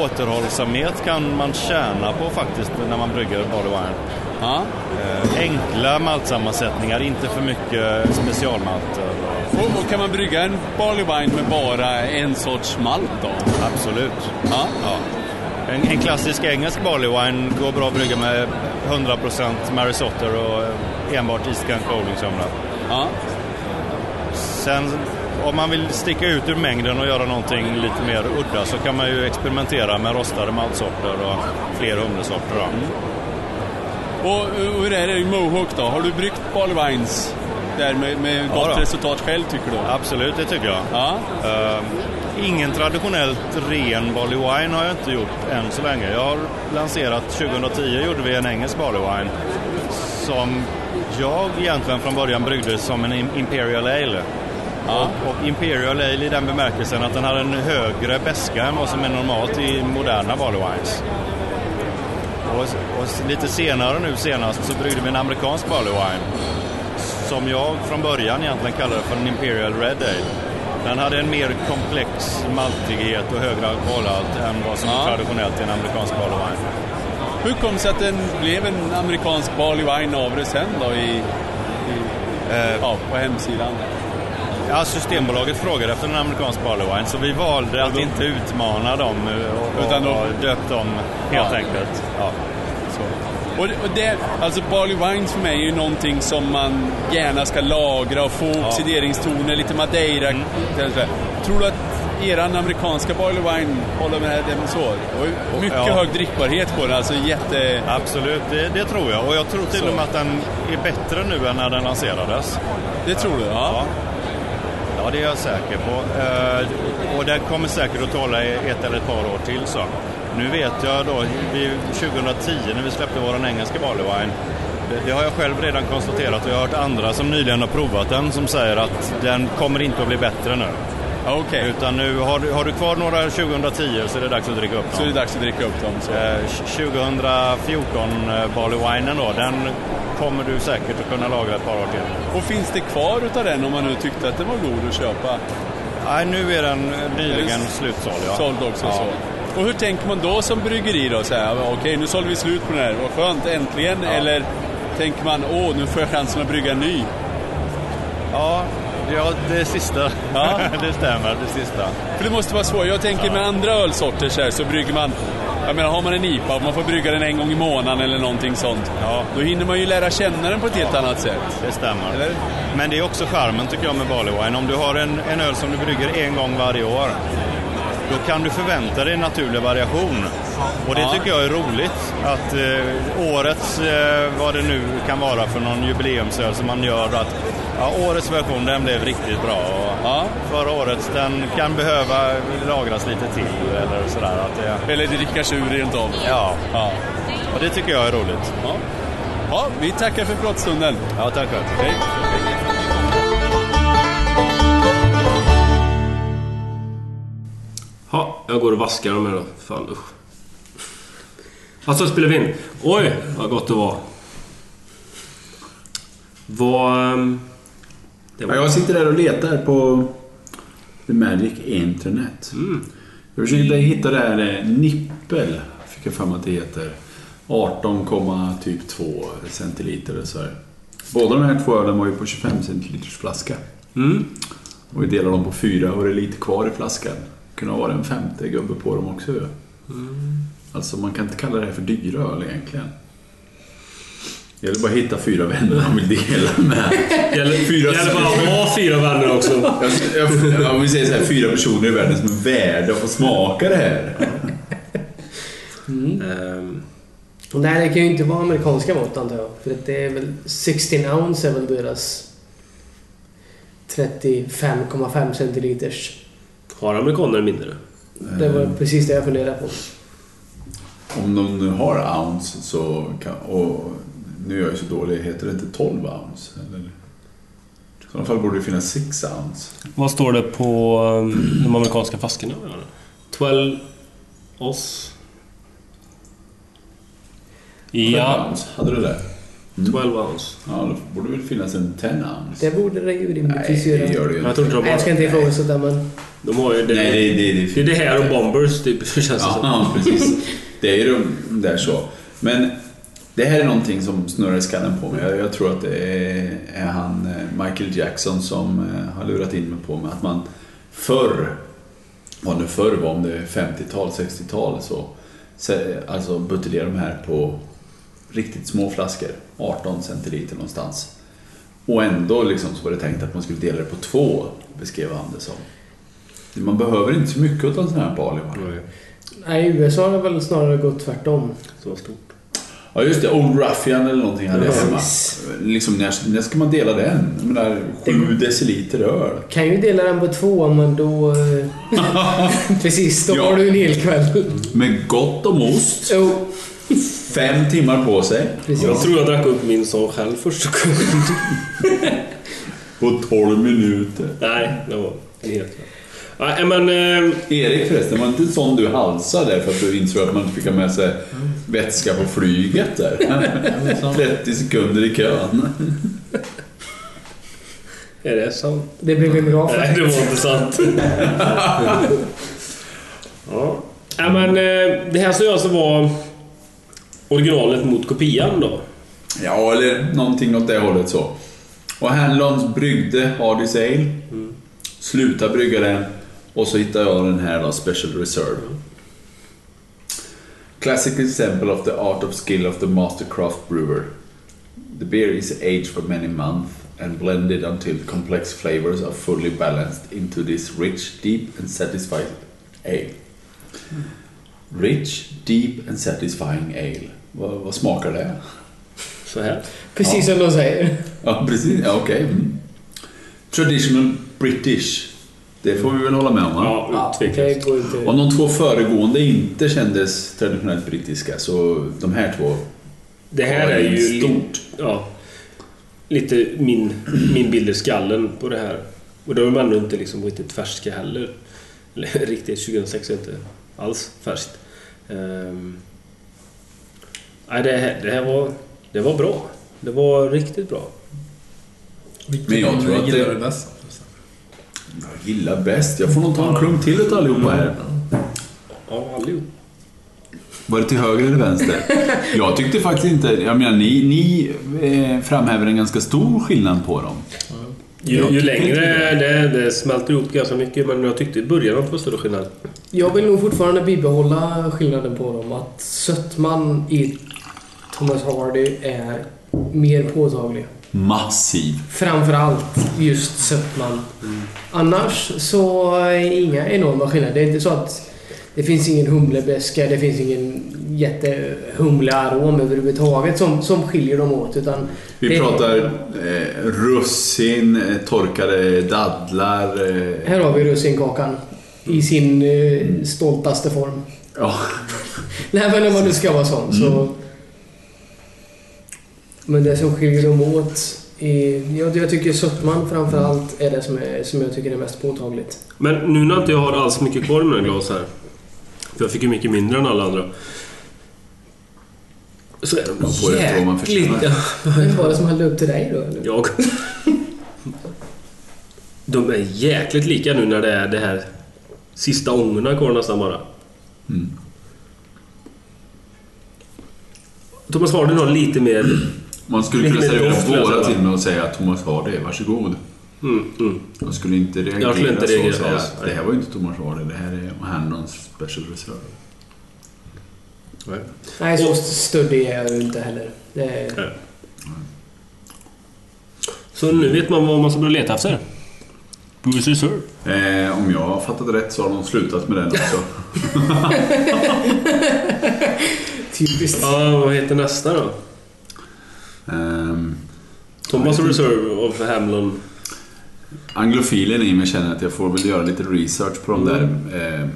återhållsamhet kan man tjäna på faktiskt när man brygger barley wine. Ja. Eh, enkla maltsammansättningar, inte för mycket specialmalter. Och, och kan man brygga en Barley Wine med bara en sorts malt då? Absolut. Ja. Ja. En, en klassisk engelsk barley wine går bra att brygga med 100% Mary Sotter och eh, enbart East Gun Odlingsumla. Ja. Sen om man vill sticka ut ur mängden och göra någonting lite mer udda så kan man ju experimentera med rostade maltsorter och fler humlesorter. Då. Och, och hur är det i Mohawk då? Har du bryggt Barley Wines där med, med Ja gott då. resultat själv tycker du? Absolut, det tycker jag. Ja. Eh, ingen traditionellt ren barley wine har jag inte gjort än så länge. Jag har lanserat, 2010 gjorde vi en engelsk barley wine som jag egentligen från början bryggde som en im- Imperial Ale. Och, och Imperial Ale i den bemärkelsen att den hade en högre beska än vad som är normalt i moderna barley wines. Och, och lite senare nu senast så bryggde vi en amerikansk barley wine som jag från början egentligen kallade för en Imperial Red Ale. Den hade en mer komplex maltighet och högre alkoholhalt än vad som Ja. är traditionellt i en amerikansk barley wine. Hur kom det sig att den blev en amerikansk Barley Wine av det sen då i, i, ja, på hemsidan? Ja, Systembolaget frågade efter en amerikansk barley wine så vi valde att inte utmana dem eh, och, Utan och, då- och döpt dem helt Ja. enkelt. Ja. Och, det- alltså Barley Wines för mig är ju någonting som man gärna ska lagra och få oxideringstoner, lite madeira. Tror du att eran amerikanska Barley Wine håller med det så? Och mycket Ja. hög drickbarhet på den, alltså jätte... Absolut, det, det tror jag. Och jag tror till Så. och med att den är bättre nu än när den lanserades. Det tror du? Ja. Ja, det är jag säker på. Eh, och den kommer säkert att tåla i ett eller ett par år till. Så. Nu vet jag då, vi, 2010 när vi släppte vår engelska barley wine, det, det har jag själv redan konstaterat och jag har hört andra som nyligen har provat den som säger att den kommer inte att bli bättre nu. Okej. Utan nu har, du- har du kvar några 2010 så är det dags att dricka upp dem. Så är det dags att dricka upp dem. Så. Eh, 2014 eh, barley winen då, den kommer du säkert att kunna lagra ett par år till. Och finns det kvar utav den om man nu tyckte att den var god att köpa? Nej, nu är den nyligen slutsåld. Ja. Såld också ja. så. Och hur tänker man då som bryggeri då? Så här, Okej, nu sålde vi slut på den här, vad skönt, äntligen. Eller tänker man, åh, nu får jag chansen att brygga en ny? Ja, ja det sista. Ja. *laughs* det stämmer, det sista. För det måste vara svårt. Jag tänker med andra ölsorter så, här, så brygger man... Jag menar, har man en IPA och man får brygga den en gång i månaden eller någonting sånt. Ja. Då hinner man ju lära känna den på ett helt annat sätt. Det stämmer. Eller? Men det är också charmen tycker jag med barley wine. Om du har en, en öl som du brygger en gång varje år, då kan du förvänta dig naturlig variation. Och det tycker jag är roligt. Att eh, årets, eh, vad det nu kan vara för någon jubileumsöl som man gör, att ja, årets version den blev riktigt bra. Och Ja. Förra årets, den kan behöva lagras lite till eller sådär. Att det, Eller drickas ur rent av. ja, Ja. och det tycker jag är roligt. Ja. ja, vi tackar för pratstunden. Ja, tack själv. Hej. Ja, jag går och vaskar dem här då. Fan usch. Alltså spelar vi in. Oj, vad gott det var. Vad... ehm, Det Ja, jag sitter där och letar på The Magic Internet. Jag försökte hitta det här eh, nippel, fick jag för mig att det heter. 18,2 typ centiliter eller så här. Båda de här två ölen var ju på 25 centiliters flaska. Mm. Och vi delade dem på fyra och det är lite kvar i flaskan. Det ha varit en femte gubbe på dem också ju. Alltså man kan inte kalla det här för dyra öl egentligen. Det gäller bara att hitta fyra vänner man vill dela med. *laughs* Gäller, Fyra gäller bara att ha fyra vänner också. *laughs* Jag, jag, jag vill säga så här, fyra personer i världen som är värda att få smaka det här. Ehm, Nej, det kan ju inte vara amerikanska mått antar jag. För det är väl 16 ounce är väl deras 35,5 centiliters. Har amerikaner mindre? Det var precis det jag funderade på. Om de nu har ounce så kan, och nu är jag ju så dålig, heter det inte 12 ounce? Eller? I sådana fall borde det finnas 6 ounce. Vad står det på um, de amerikanska flaskorna? 12 oss. 12 Ja, hade du det? 12 ounce. Ja, då borde det väl finnas en 10 ounce. Det borde det ju rimligtvis Nej, göra. det gör det ju Jag tror inte de Nej, jag ska inte ifrågasätta men... De har ju det. Nej, det, det, det, Det är det här och Bombers typ, *laughs* känns det Ja, som. ja, *laughs* precis. Det är ju de där så. Men det här är någonting som snurrar i skallen på mig. Jag, jag tror att det är, är han eh, Michael Jackson som eh, har lurat in mig på mig att man förr, vad nu förr var, om det är 50-tal, 60-tal så, så alltså buteljerade de här på riktigt små flaskor, 18 centiliter någonstans. Och ändå liksom så var det tänkt att man skulle dela det på två, beskrev han det som. Man behöver inte så mycket av en sån här barley wine. Nej, i USA har det väl snarare gått tvärtom. Så stort. Ja just det, Old Ruffian eller någonting hade jag hemma. Liksom, när, när ska man dela den? Jag menar, sju deciliter öl. Kan ju dela den på två men då... eh, *laughs* *laughs* Precis, då Ja. har du en hel kväll. Med gott om ost. Jo, Fem timmar på sig. precis. Jag tror jag drack upp min sån själv första gången. På 12 minuter. Nej, det var helt. Nej, men... Eh, Erik förresten, var inte sån du halsade där för att du insåg att man inte fick ha med sig vätska på flyget där? 30 sekunder i kön. är det sant? Det blev en bra Nej, det var inte sant. *laughs* ja. Nej, men eh, det här ska ju alltså vara originalet mot kopian då. Ja, eller någonting åt det hållet så. Och Hanlons bryggde Hardys Ale. Sluta brygga den. Och så hittade jag den här då, Special Reserve. Classic example of the art of skill of the mastercraft brewer. The beer is aged for many months and blended until complex flavors are fully balanced into this rich, deep and satisfying ale. Rich, deep and satisfying ale. Vad, vad smakar det? Så här. Precis som de säger. Ja, precis. Ja, okej. Mm. Traditional British. Det får vi väl hålla med om, va? Ja, inte... Om de två föregående inte kändes traditionellt brittiska, så de här två... Det här Ja, är ju stort. Ja, lite min, min bild i skallen på det här. Och då är ändå inte liksom riktigt färska heller. Eller *laughs* riktigt, 2006 är inte alls färskt. Ehm, nej, det här, det här var, det var bra. Det var riktigt bra. Men jag tror att gillar det- du bäst? Jag gillar bäst. Jag får nog ta en klunk till utav allihopa här. Ja, allihop. Var det till höger eller vänster? *laughs* Jag tyckte faktiskt inte... Jag menar, ni, ni eh, framhäver en ganska stor skillnad på dem. Ju, ju längre det, det smälter ihop ganska mycket, men jag tyckte i början att det var större skillnad. Jag vill nog fortfarande bibehålla skillnaden på dem. Att sötman i Thomas Hardy är mer påtaglig. Massiv. Framförallt just sötman. Annars så är inga enorma skillnader. Det är inte så att det finns ingen humlebeska, det finns ingen jättehumlearom överhuvudtaget som, som skiljer dem åt. Utan Vi det- pratar eh, russin, eh, torkade dadlar. Eh, Här har vi russinkakan i sin eh, stoltaste form. ja. *laughs* Nej men om man nu ska vara sån så... Men det som skiljer dem åt. Jag, jag tycker sötman framförallt är det som, är, som jag tycker är mest påtagligt. Men nu när inte jag har alls mycket kvar i mina glas här. För jag fick ju mycket mindre än alla andra. Så är de Man får vad man jäkligt... förtjänar. Vem var det som hällde upp till dig då? eller? Jag. De är jäkligt lika nu när det är det här sista ångorna kvar nästan bara. Mm. Thomas Hardy har lite mer... Man skulle kunna säga. till mig och säga att Thomas Hardy, varsågod. Mm, mm. Jag skulle inte reagera, Jag skulle inte så reagera att nej. det här var ju inte Thomas Hardy, det här är Handons Special Reserve. Nej, så stöddig är jag ju inte heller. Det är, Nej. Så nu vet man vad man ska börja leta efter. Bruce Reserve. Eh, om jag har fattat rätt så har de slutat med den också. *laughs* *laughs* typiskt. Ja, vad heter nästa då? Ehm, Thomas Reserve of Hamlin. Anglofilen i mig känner att jag får väl göra lite research på de där. Eh,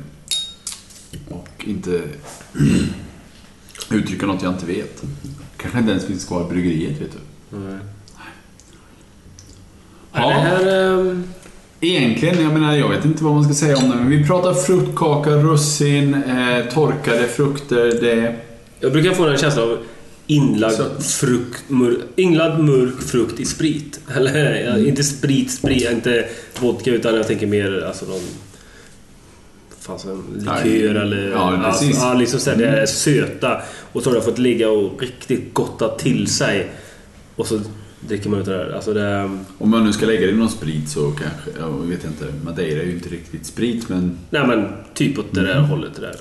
och inte *clears throat* uttrycka något jag inte vet. Kanske inte ens finns kvar i bryggeriet, vet du. Nej. Ja. Det här... ehm, Egentligen, jag menar, jag vet inte vad man ska säga om det, men vi pratar fruktkaka, russin, eh, torkade frukter, det... Jag brukar få en känsla av inlagd, Så- frukt, mör, inlagd mörk frukt i sprit. *laughs* Eller ja, inte sprit, sprit, inte vodka utan jag tänker mer alltså någon... Fan, som en likör eller... ja, precis. Alltså, ja, liksom så här, det är söta. Och så har det fått ligga och riktigt gotta till sig. Och så dricker man ut det där. Alltså det... Om man nu ska lägga det i någon sprit så kanske, jag vet inte, Madeira är ju inte riktigt sprit men... Nej men typ åt det där hållet det där.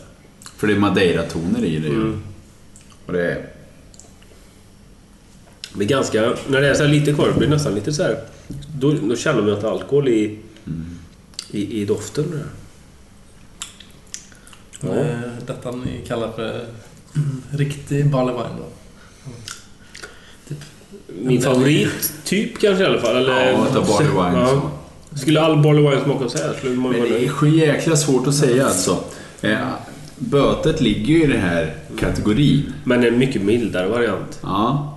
För det är Madeira-toner i det ju. Mm. Och det är... Men ganska... När det är så här lite kvar, blir nästan lite så här... Då, då känner man att alkohol i, i, i doften. Där. Ja. Eh, Detta ni kallar för riktig barley wine då? Min favorit typ kanske i alla fall. Eller, Ja, utav barley wine Ja. Skulle all barley wine smaka så här skulle man Men det är jäkla svårt att säga alltså. Eh, bötet ligger ju i den här kategorin. Men en mycket mildare variant. Ja.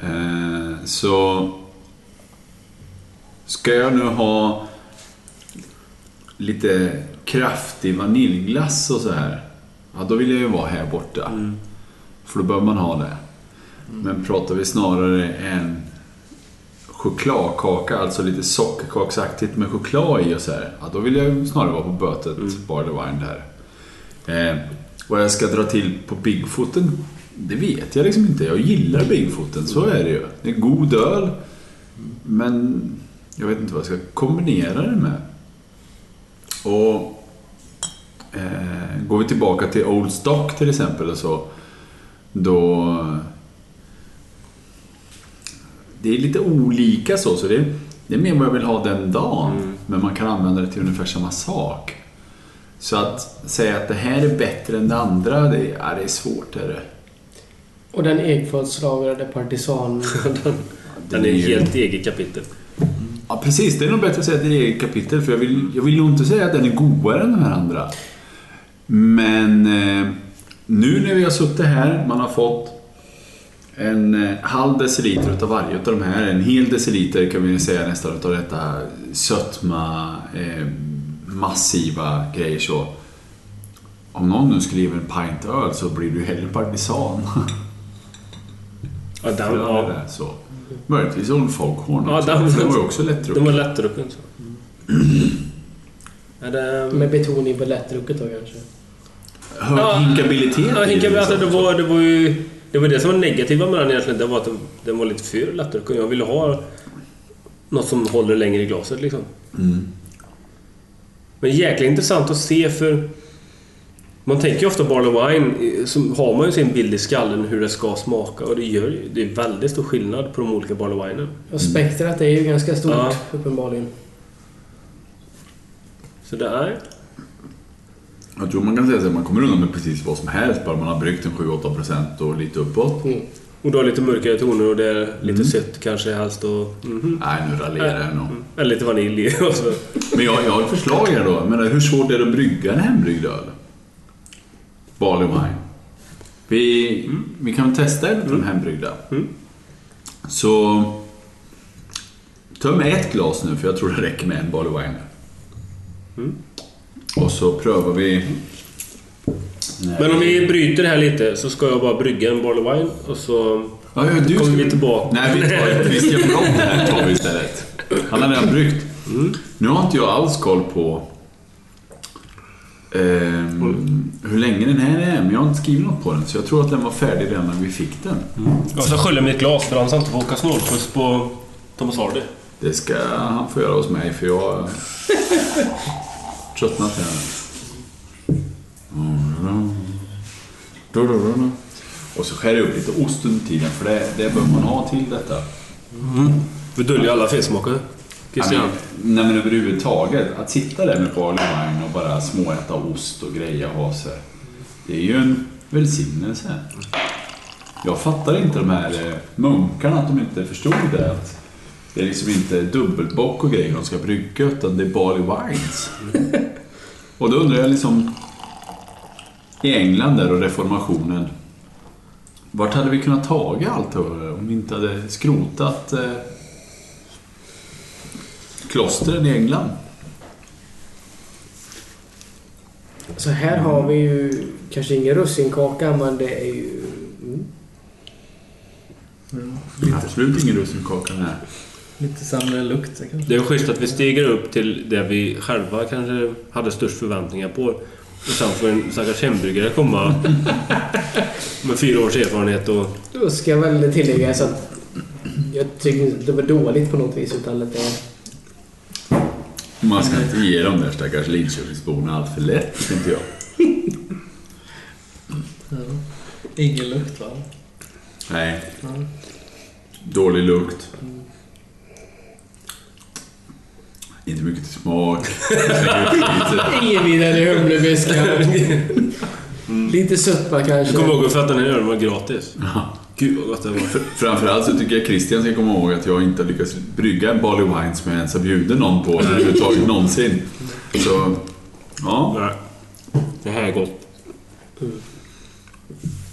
Eh, så... Ska jag nu ha lite kraftig vaniljglass och så här. Ja, då vill jag ju vara här borta. För då bör man ha det. Men pratar vi snarare en chokladkaka, alltså lite sockerkaksaktigt med choklad i och så här. Ja, då vill jag ju snarare vara på bötet, bar the wine där. Eh, vad jag ska dra till på Bigfooten, det vet jag liksom inte. Jag gillar Bigfooten, så är det ju. Det är god öl, men jag vet inte vad jag ska kombinera det med. Och eh, Går vi tillbaka till Old Stock till exempel och så, då... Det är lite olika så, så det, det är mer vad jag vill ha den dagen. Men man kan använda det till ungefär samma sak. Så att säga att det här är bättre än det andra, det, ja, det är svårt. Är det. Och den ekfatslagrade partisan... *laughs* Den är helt eget kapitel. Ja, precis. Det är nog bättre att säga att det är eget kapitel. För jag vill, jag vill nog inte säga att den är godare än de här andra. Men eh, nu när vi har suttit här, man har fått en eh, halv deciliter utav varje utav de här. En hel deciliter kan vi säga nästan utav detta sötma, eh, massiva grejer så. Om någon nu skriver en pint öl så blir ju hellre partisan. *laughs* Ja, den, ja, det, så. Möjligtvis Old Foghorn Ja, också, den- den var ju också lättdrucken. den var lättdrucken. så. Är det, Med betoning på lättdrucket då kanske. hög Ja. hinkabilitet Ja, hinka, det, alltså, det, liksom. var, det var ju... Det var det som var negativa med den egentligen. Det var att den, den var lite för lätt. Jag ville ha något som håller längre i glaset liksom. Mm. Men jäkla intressant att se för... Man tänker ju ofta Barley Wine, så har man ju sin bild i skallen hur det ska smaka och det gör ju... Det är väldigt stor skillnad på de olika Barley Winen. Och spektrat är ju ganska stort Ja. uppenbarligen. Så det är... Jag tror man kan säga att man kommer undan med precis vad som helst bara man har bryggt en 7-8% och lite uppåt. Mm. Och du har lite mörkare toner och det är lite Mm. sött kanske helst och... mhm. Nej, nu raljerar jag nog. Mm. Eller lite vanilj i *laughs* och så. Men jag, jag har ett förslag här då. Men hur svårt är det att brygga en hembryggd öl? Barley wine. Vi, vi kan testa en från hembryggda. Så... Ta med ett glas nu, för jag tror det räcker med en Barley wine. Och så prövar vi... Men om vi bryter det här lite så ska jag bara brygga en Barley Wine och så Ja, ja, kommer ska- vi tillbaka. Nej, vi tar *laughs* Christian Blom här tar vi istället. Han har redan bryggt. Nu har inte jag alls koll på ehm, hur länge den här är, men jag har inte skrivit något på den. Så jag tror att den var färdig redan när vi fick den. Jag ska skölja mitt glas för han ska inte få åka snålskjuts på Thomas Hardy. Det ska han få göra hos mig, för jag har tröttnat här. Och så skär jag upp lite ost under tiden, för det, det bör man ha till detta. Vi döljer alla felsmaker. Christian. Nej men överhuvudtaget, att sitta där med barley wine och bara småäta ost och greja och ha sig. Det är ju en välsignelse. Jag fattar inte de här eh, munkarna, att de inte förstod det. Att det är liksom inte dubbelbock och grejer de ska brygga, utan det är barley wines. *laughs* Och då undrar jag liksom, i England där och reformationen, vart hade vi kunnat taga allt här om vi inte hade skrotat eh, klostren i England? Så här har vi ju kanske ingen russinkaka men det är ju... Mm. Absolut ingen russinkaka här. Lite sämre lukt kanske. Det är schysst att vi stiger upp till det vi själva kanske hade störst förväntningar på. Och sen får en stackars hembryggare komma *laughs* med fyra års erfarenhet och... Då ska jag väl tillägga så att jag tycker inte det var dåligt på något vis utan att det... Man ska inte ge de där stackars Linköpingsborna allt för lätt, inte jag. Ja. Ingen lukt va? Nej. Ja. Dålig lukt. Inte mycket till smak. *laughs* Ingen vidare humlebiskar. *laughs* Lite sötma Jag kanske. kommer ihåg att fatta här ölen var gratis. Ja. Gud vad gott det var. Fr- Framförallt så tycker jag Christian ska komma ihåg att jag inte har lyckats brygga en Barley Wine som jag ens har bjudit någon på överhuvudtaget någonsin. Så, ja. Nej. Det här är gott.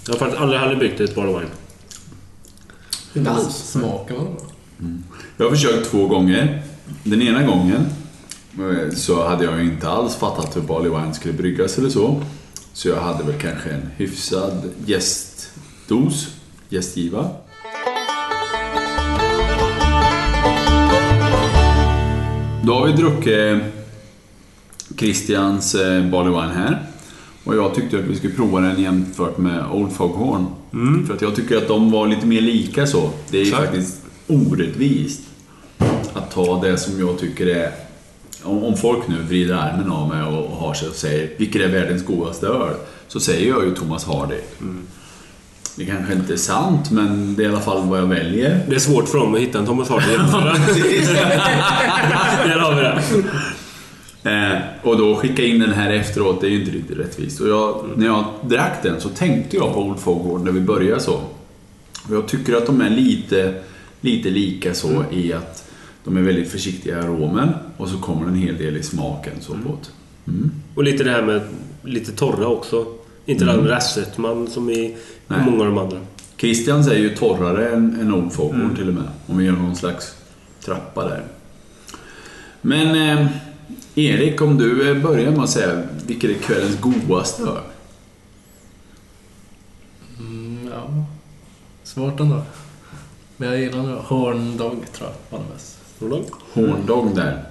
Jag har faktiskt aldrig heller bryggt ett Barley Wine. Inte alls. Smakar man bra? Jag har försökt två gånger. Den ena gången eh, så hade jag inte alls fattat hur Barley Wine skulle bryggas eller så. Så jag hade väl kanske en hyfsad gästdos, gästgiva. Då har vi druckit Christians eh, Barley Wine här. Och jag tyckte att vi skulle prova den jämfört med Old Foghorn. För att jag tycker att de var lite mer lika så. Det är ju faktiskt orättvist att ta det som jag tycker är... Om, folk nu vrider armen av mig och, har sig och säger vilket är världens godaste öl? Så säger jag ju Thomas Hardy. Det kanske inte är sant, men det är i alla fall vad jag väljer. Det är svårt för dem att hitta en Thomas Hardy *laughs* *laughs* Där har vi det. Eh, och då skicka in den här efteråt, det är ju inte riktigt rättvist. Och jag, när jag drack den så tänkte jag på Old Foghorn när vi började så. Och jag tycker att de är lite, lite lika så i att de är väldigt försiktiga i aromen och så kommer en hel del i smaken så på ett. Mm. Och lite det här med lite torra också. Inte Mm. den restsötman som i Nej. många av de andra. Christians är ju torrare än, än Old Foghorn Mm. till och med. Om vi gör någon slags trappa där. Men eh, Erik, om du eh, börjar med att säga vilket är kvällens godaste öl? Mm, ja. Svårt ändå. Men jag gillar nog Horn Dog tror jag var det bäst. Horn Dog? Horndog där.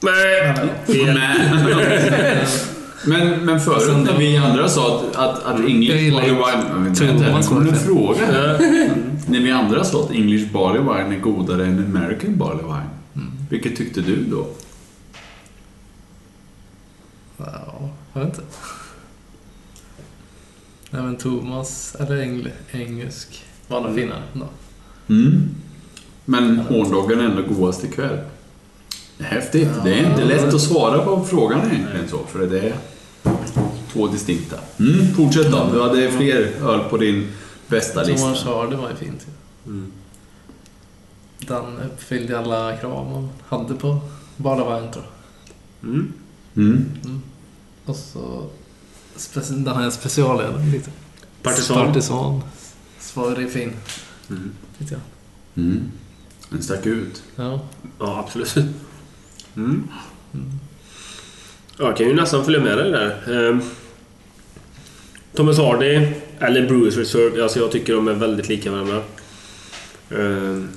Nej! Nej. *laughs* *laughs* Men, men förut Alltså, när vi andra sa att, att, att English Jag gillar Barley inte Wine... Thomas vänta, här kommer en fråga. *laughs* När vi andra sa att English Barley Wine är godare än American Barley Wine. Mm. Vilket tyckte du då? Ja, jag vet inte. Nej men Thomas, eller engl, engelsk, var nog finare ändå. Mm. Men horndoggen är ändå godast ikväll. Häftigt. Det är inte lätt att svara på frågan egentligen så, för det är två distinkta. Mm, fortsätt då. Du hade fler öl på din bästa lista. Thomas Hardy var ju fint. Mm. Den uppfyllde alla krav man hade på Barlavine tror jag. Mm. Mm. Och så den här specialölen lite. Partisan. Partisan. Så var det fin. Mm. Tyckte jag. Mm. Den stack ut. Ja. Ja, absolut. Mm. Ja, jag kan ju nästan följa med dig där. Ehm, Thomas Hardy, eller Brewers Reserve, alltså jag tycker de är väldigt lika varandra. Ehm,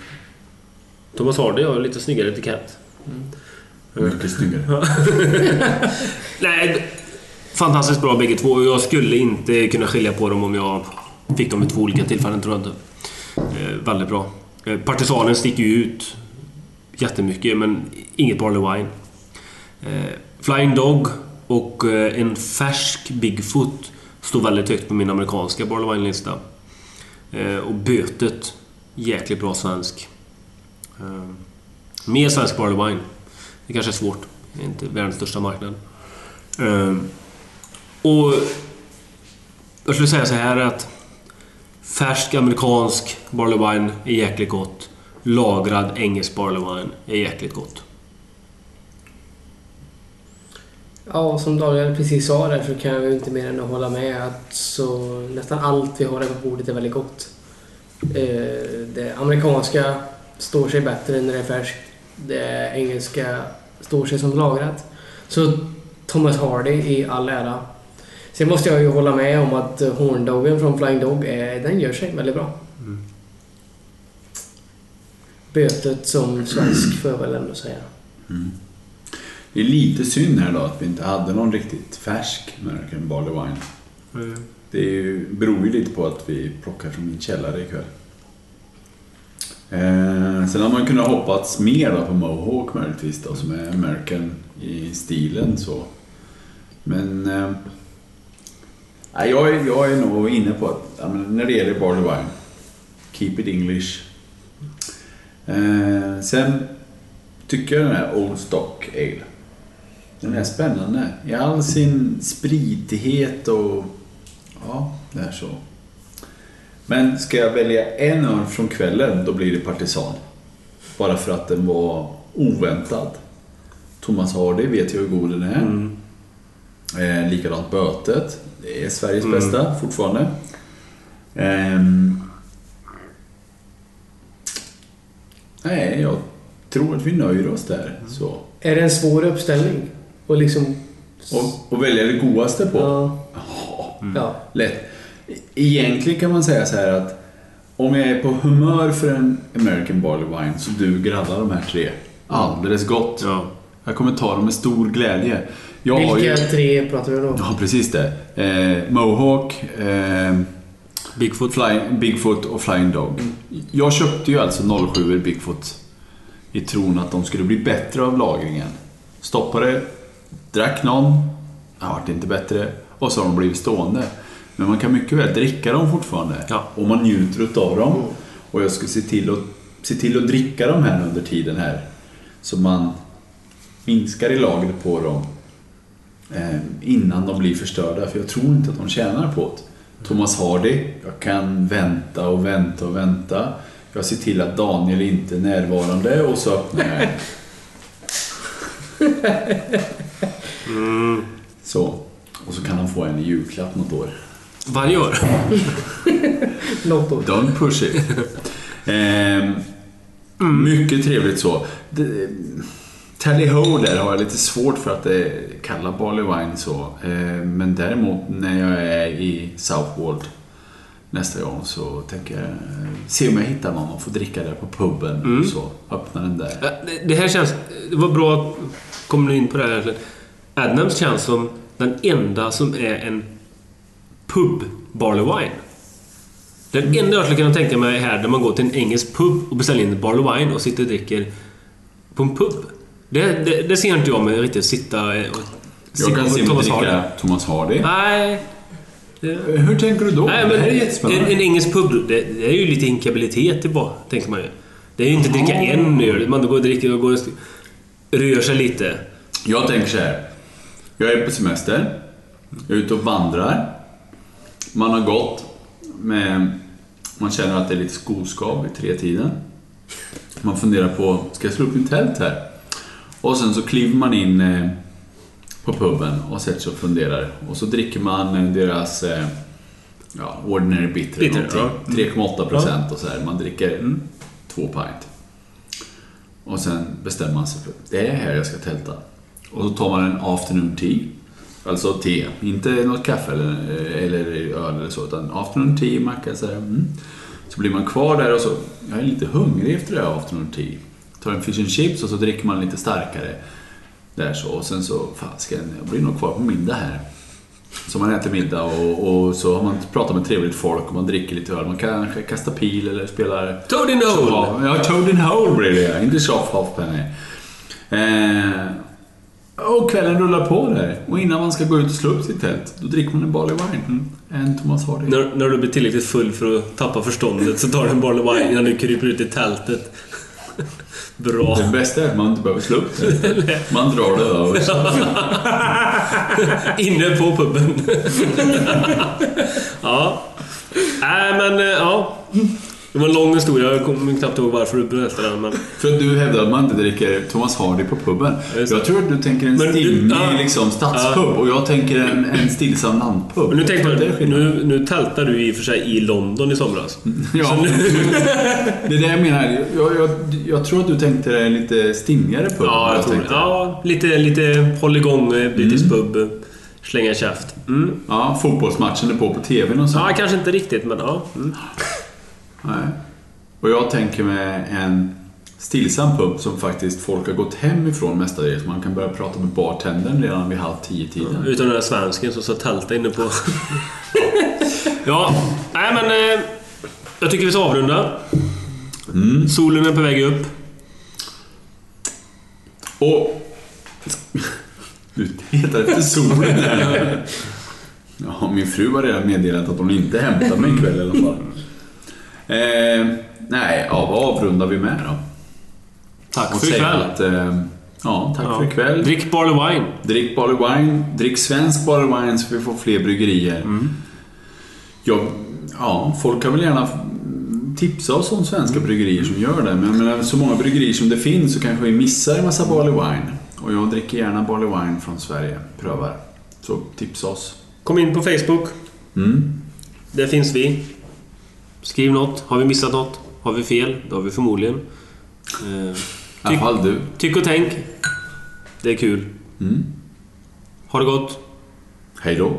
Thomas Hardy har lite snyggare etikett. Mycket snyggare. *laughs* Nej, fantastiskt bra bägge två. Jag skulle inte kunna skilja på dem om jag fick dem vid två olika tillfällen, tror jag inte. Eh, väldigt bra. Partisanen sticker ju ut jättemycket, men inget Barley Wine. Flying Dog och eh, en färsk Bigfoot står väldigt högt på min amerikanska Barlowine-lista. Eh, och Bötet, jäkligt bra svensk. Eh, mer svensk Barlowine. Det kanske är svårt. Det är inte världens största marknad. Och jag skulle säga så här att färsk amerikansk Barlowine är jäkligt gott. Lagrad engelsk Barlowine är jäkligt gott. Ja, som Daniel precis sa där så kan jag ju inte mer än att hålla med att så nästan allt vi har där på bordet är väldigt gott. Eh, det amerikanska står sig bättre när det är färskt. Det engelska står sig som lagrat. Så Thomas Hardy i all ära. Sen måste jag ju hålla med om att Horndoggen från Flying Dog, är, den gör sig väldigt bra. Mm. Bötet som svensk får jag väl ändå säga. Mm. Det är lite synd här då att vi inte hade någon riktigt färsk American Barley Wine. Mm. Det är ju, beror ju lite på att vi plockar från min källare ikväll. Eh, sen har man kunnat hoppats mer då på Mohawk möjligtvis då, som är American i stilen så. Men eh, jag, är, jag är nog inne på att ja, när det gäller Barley Wine, keep it English. Eh, sen tycker jag den här Old Stock Ale. Den är spännande. I all sin spritighet och... Ja, det är så. Men ska jag välja en öl från kvällen, då blir det Partisan. Bara för att den var oväntad. Thomas Hardy vet jag hur god den är. Mm. Eh, likadant Bötet. Det är Sveriges Mm. bästa fortfarande. Ehm. nej, jag tror att vi nöjer oss där. Så. Är det en svår uppställning? Och liksom... Och, och välja det godaste på? Ja. Ja. Lätt. Egentligen kan man säga så här att om jag är på humör för en American Barley Wine så duger alla de här tre. Alldeles gott. Jag kommer ta dem med stor glädje. Jag Vilka ju... tre pratar vi då? Ja, precis det. Eh, Mohawk, eh, Bigfoot. Fly, Bigfoot och Flying Dog. Jag köpte ju alltså 07 Bigfoot i tron att de skulle bli bättre av lagringen. Stoppade, drack någon, ja, vart inte bättre och så har de blivit stående. Men man kan mycket väl dricka dem fortfarande. Och man njuter utav dem. Och jag ska se till, att, se till att dricka dem här under tiden här. Så man minskar i lagret på dem eh, innan de blir förstörda. För jag tror inte att de tjänar på det. Thomas Hardy, jag kan vänta och vänta och vänta. Jag ser till att Daniel inte är närvarande och så öppnar jag. *laughs* Mm. Så. Och så kan han få en i julklapp något år. Varje år? *laughs* Något år. Don't push it. Ehm, Mycket trevligt så. Det, Tally Ho där har jag lite svårt för att det kalla Barley Wine så. Ehm, men däremot när jag är i Southwold nästa gång så tänker jag eh, se om jag hittar någon och få dricka där på puben. Mm. Så öppna den där. Ja, det- Det här känns... Det var bra att komma in på det här egentligen. Adnams känns som den enda som är en pub barley wine. Den enda jag skulle kunna tänka mig är här där man går till en engelsk pub och beställer in barley wine och sitter och dricker på en pub. Det, det, det ser inte jag mig riktigt sitta eh, och... Jag kan se mig Thomas dricka Hardy. Thomas Hardy. Nej. Hur tänker du då? Nej, det men här är en, jättespännande. en engelsk pub, det, det är ju lite inkabilitet bara, tänker man ju. Det är ju inte dricka en öl, man går och dricker och går och rör sig lite. Jag tänker så här. Jag är på semester. Jag är ute och vandrar. Man har gått med... Man känner att det är lite skoskav i tretiden. Man funderar på, ska jag slå upp min tält här? Och sen så kliver man in eh, på puben och sätter sig och funderar. Och så dricker man eh, deras eh, ja, Ordinary Bitter, Bitter, någonting. 3,8 procent och så här. Man dricker två pint. Och sen bestämmer man sig för det är här jag ska tälta. Och så tar man en afternoon tea. Alltså te, inte något kaffe eller, eller öl eller så, utan afternoon tea, macka så. Mm. Så blir man kvar där och så, jag är lite hungrig efter det här afternoon tea. Tar en fish and chips och så dricker man lite starkare. Där så, och sen så, fasken, jag blir nog kvar på middag här. Så man äter middag och, och så har man pratat med trevligt folk och man dricker lite öl. Man kanske kastar pil eller spelar... Toad in hole! Ja, Toad in hole blir det. Inte soft halfpenny. Eh, och kvällen rullar på där. Och innan man ska gå ut och slå upp sitt tält, då dricker man en barley wine. En Thomas Hardy. När, när du blir tillräckligt full för att tappa förståndet så tar du en barley wine innan du kryper ut i tältet. *laughs* Bra. Det bästa är att man inte behöver slå upp det. Man drar det över. *laughs* Inne på puben. *laughs* ja. Nej men, eh, ja. Det var en lång historia. Jag kommer knappt ihåg varför du berättade den. Men... För att du hävdar att man inte dricker Thomas Hardy på puben. Jag tror att du tänker en stimmig ja. liksom, stadspub Ja. och jag tänker en, en stillsam landpub. Nu skillnad. nu, nu tältar du i och för sig i London i somras. Ja, nu, det är det jag menar. Jag, jag, jag tror att du tänkte dig en lite stimmigare pub. ja, än jag tror det. Ja, lite, lite hålligång eh, brittisk pub. eh, Slänga käft. Mm. Ja, fotbollsmatchen är på på TVn och så. Ja, kanske inte riktigt, men ja. Mm. Nej. Och jag tänker mig en stillsam pub som faktiskt folk har gått hem ifrån mestadels. Man kan börja prata med bartendern redan vid halv tio-tiden. Utan den där svensken som satt tälta inne på... *laughs* ja, nej men... Eh, jag tycker vi ska avrunda. Solen är på väg upp. Och... Du letar efter solen här. *laughs* Ja, min fru har redan meddelat att hon inte hämtar mig ikväll i alla fall. Eh, nej, ja, vad avrundar vi med då? Tack Och för ikväll. Att, eh, ja, tack Ja. för ikväll. Drick Barley Wine. Drick barley wine. Drick svensk barley wine så vi får fler bryggerier. Mm. Ja, ja, folk kan väl gärna tipsa oss om svenska bryggerier som gör det. Men jag menar, så många bryggerier som det finns så kanske vi missar en massa barley wine. Och jag dricker gärna barley wine från Sverige. Prövar. Så tipsa oss. Kom in på Facebook. Mm. Där finns vi. Skriv något. Har vi missat något? Har vi fel? Det har vi förmodligen. Eh, alla fall du. tyck och tänk. Det är kul. Mm. Ha det gott. Hej då.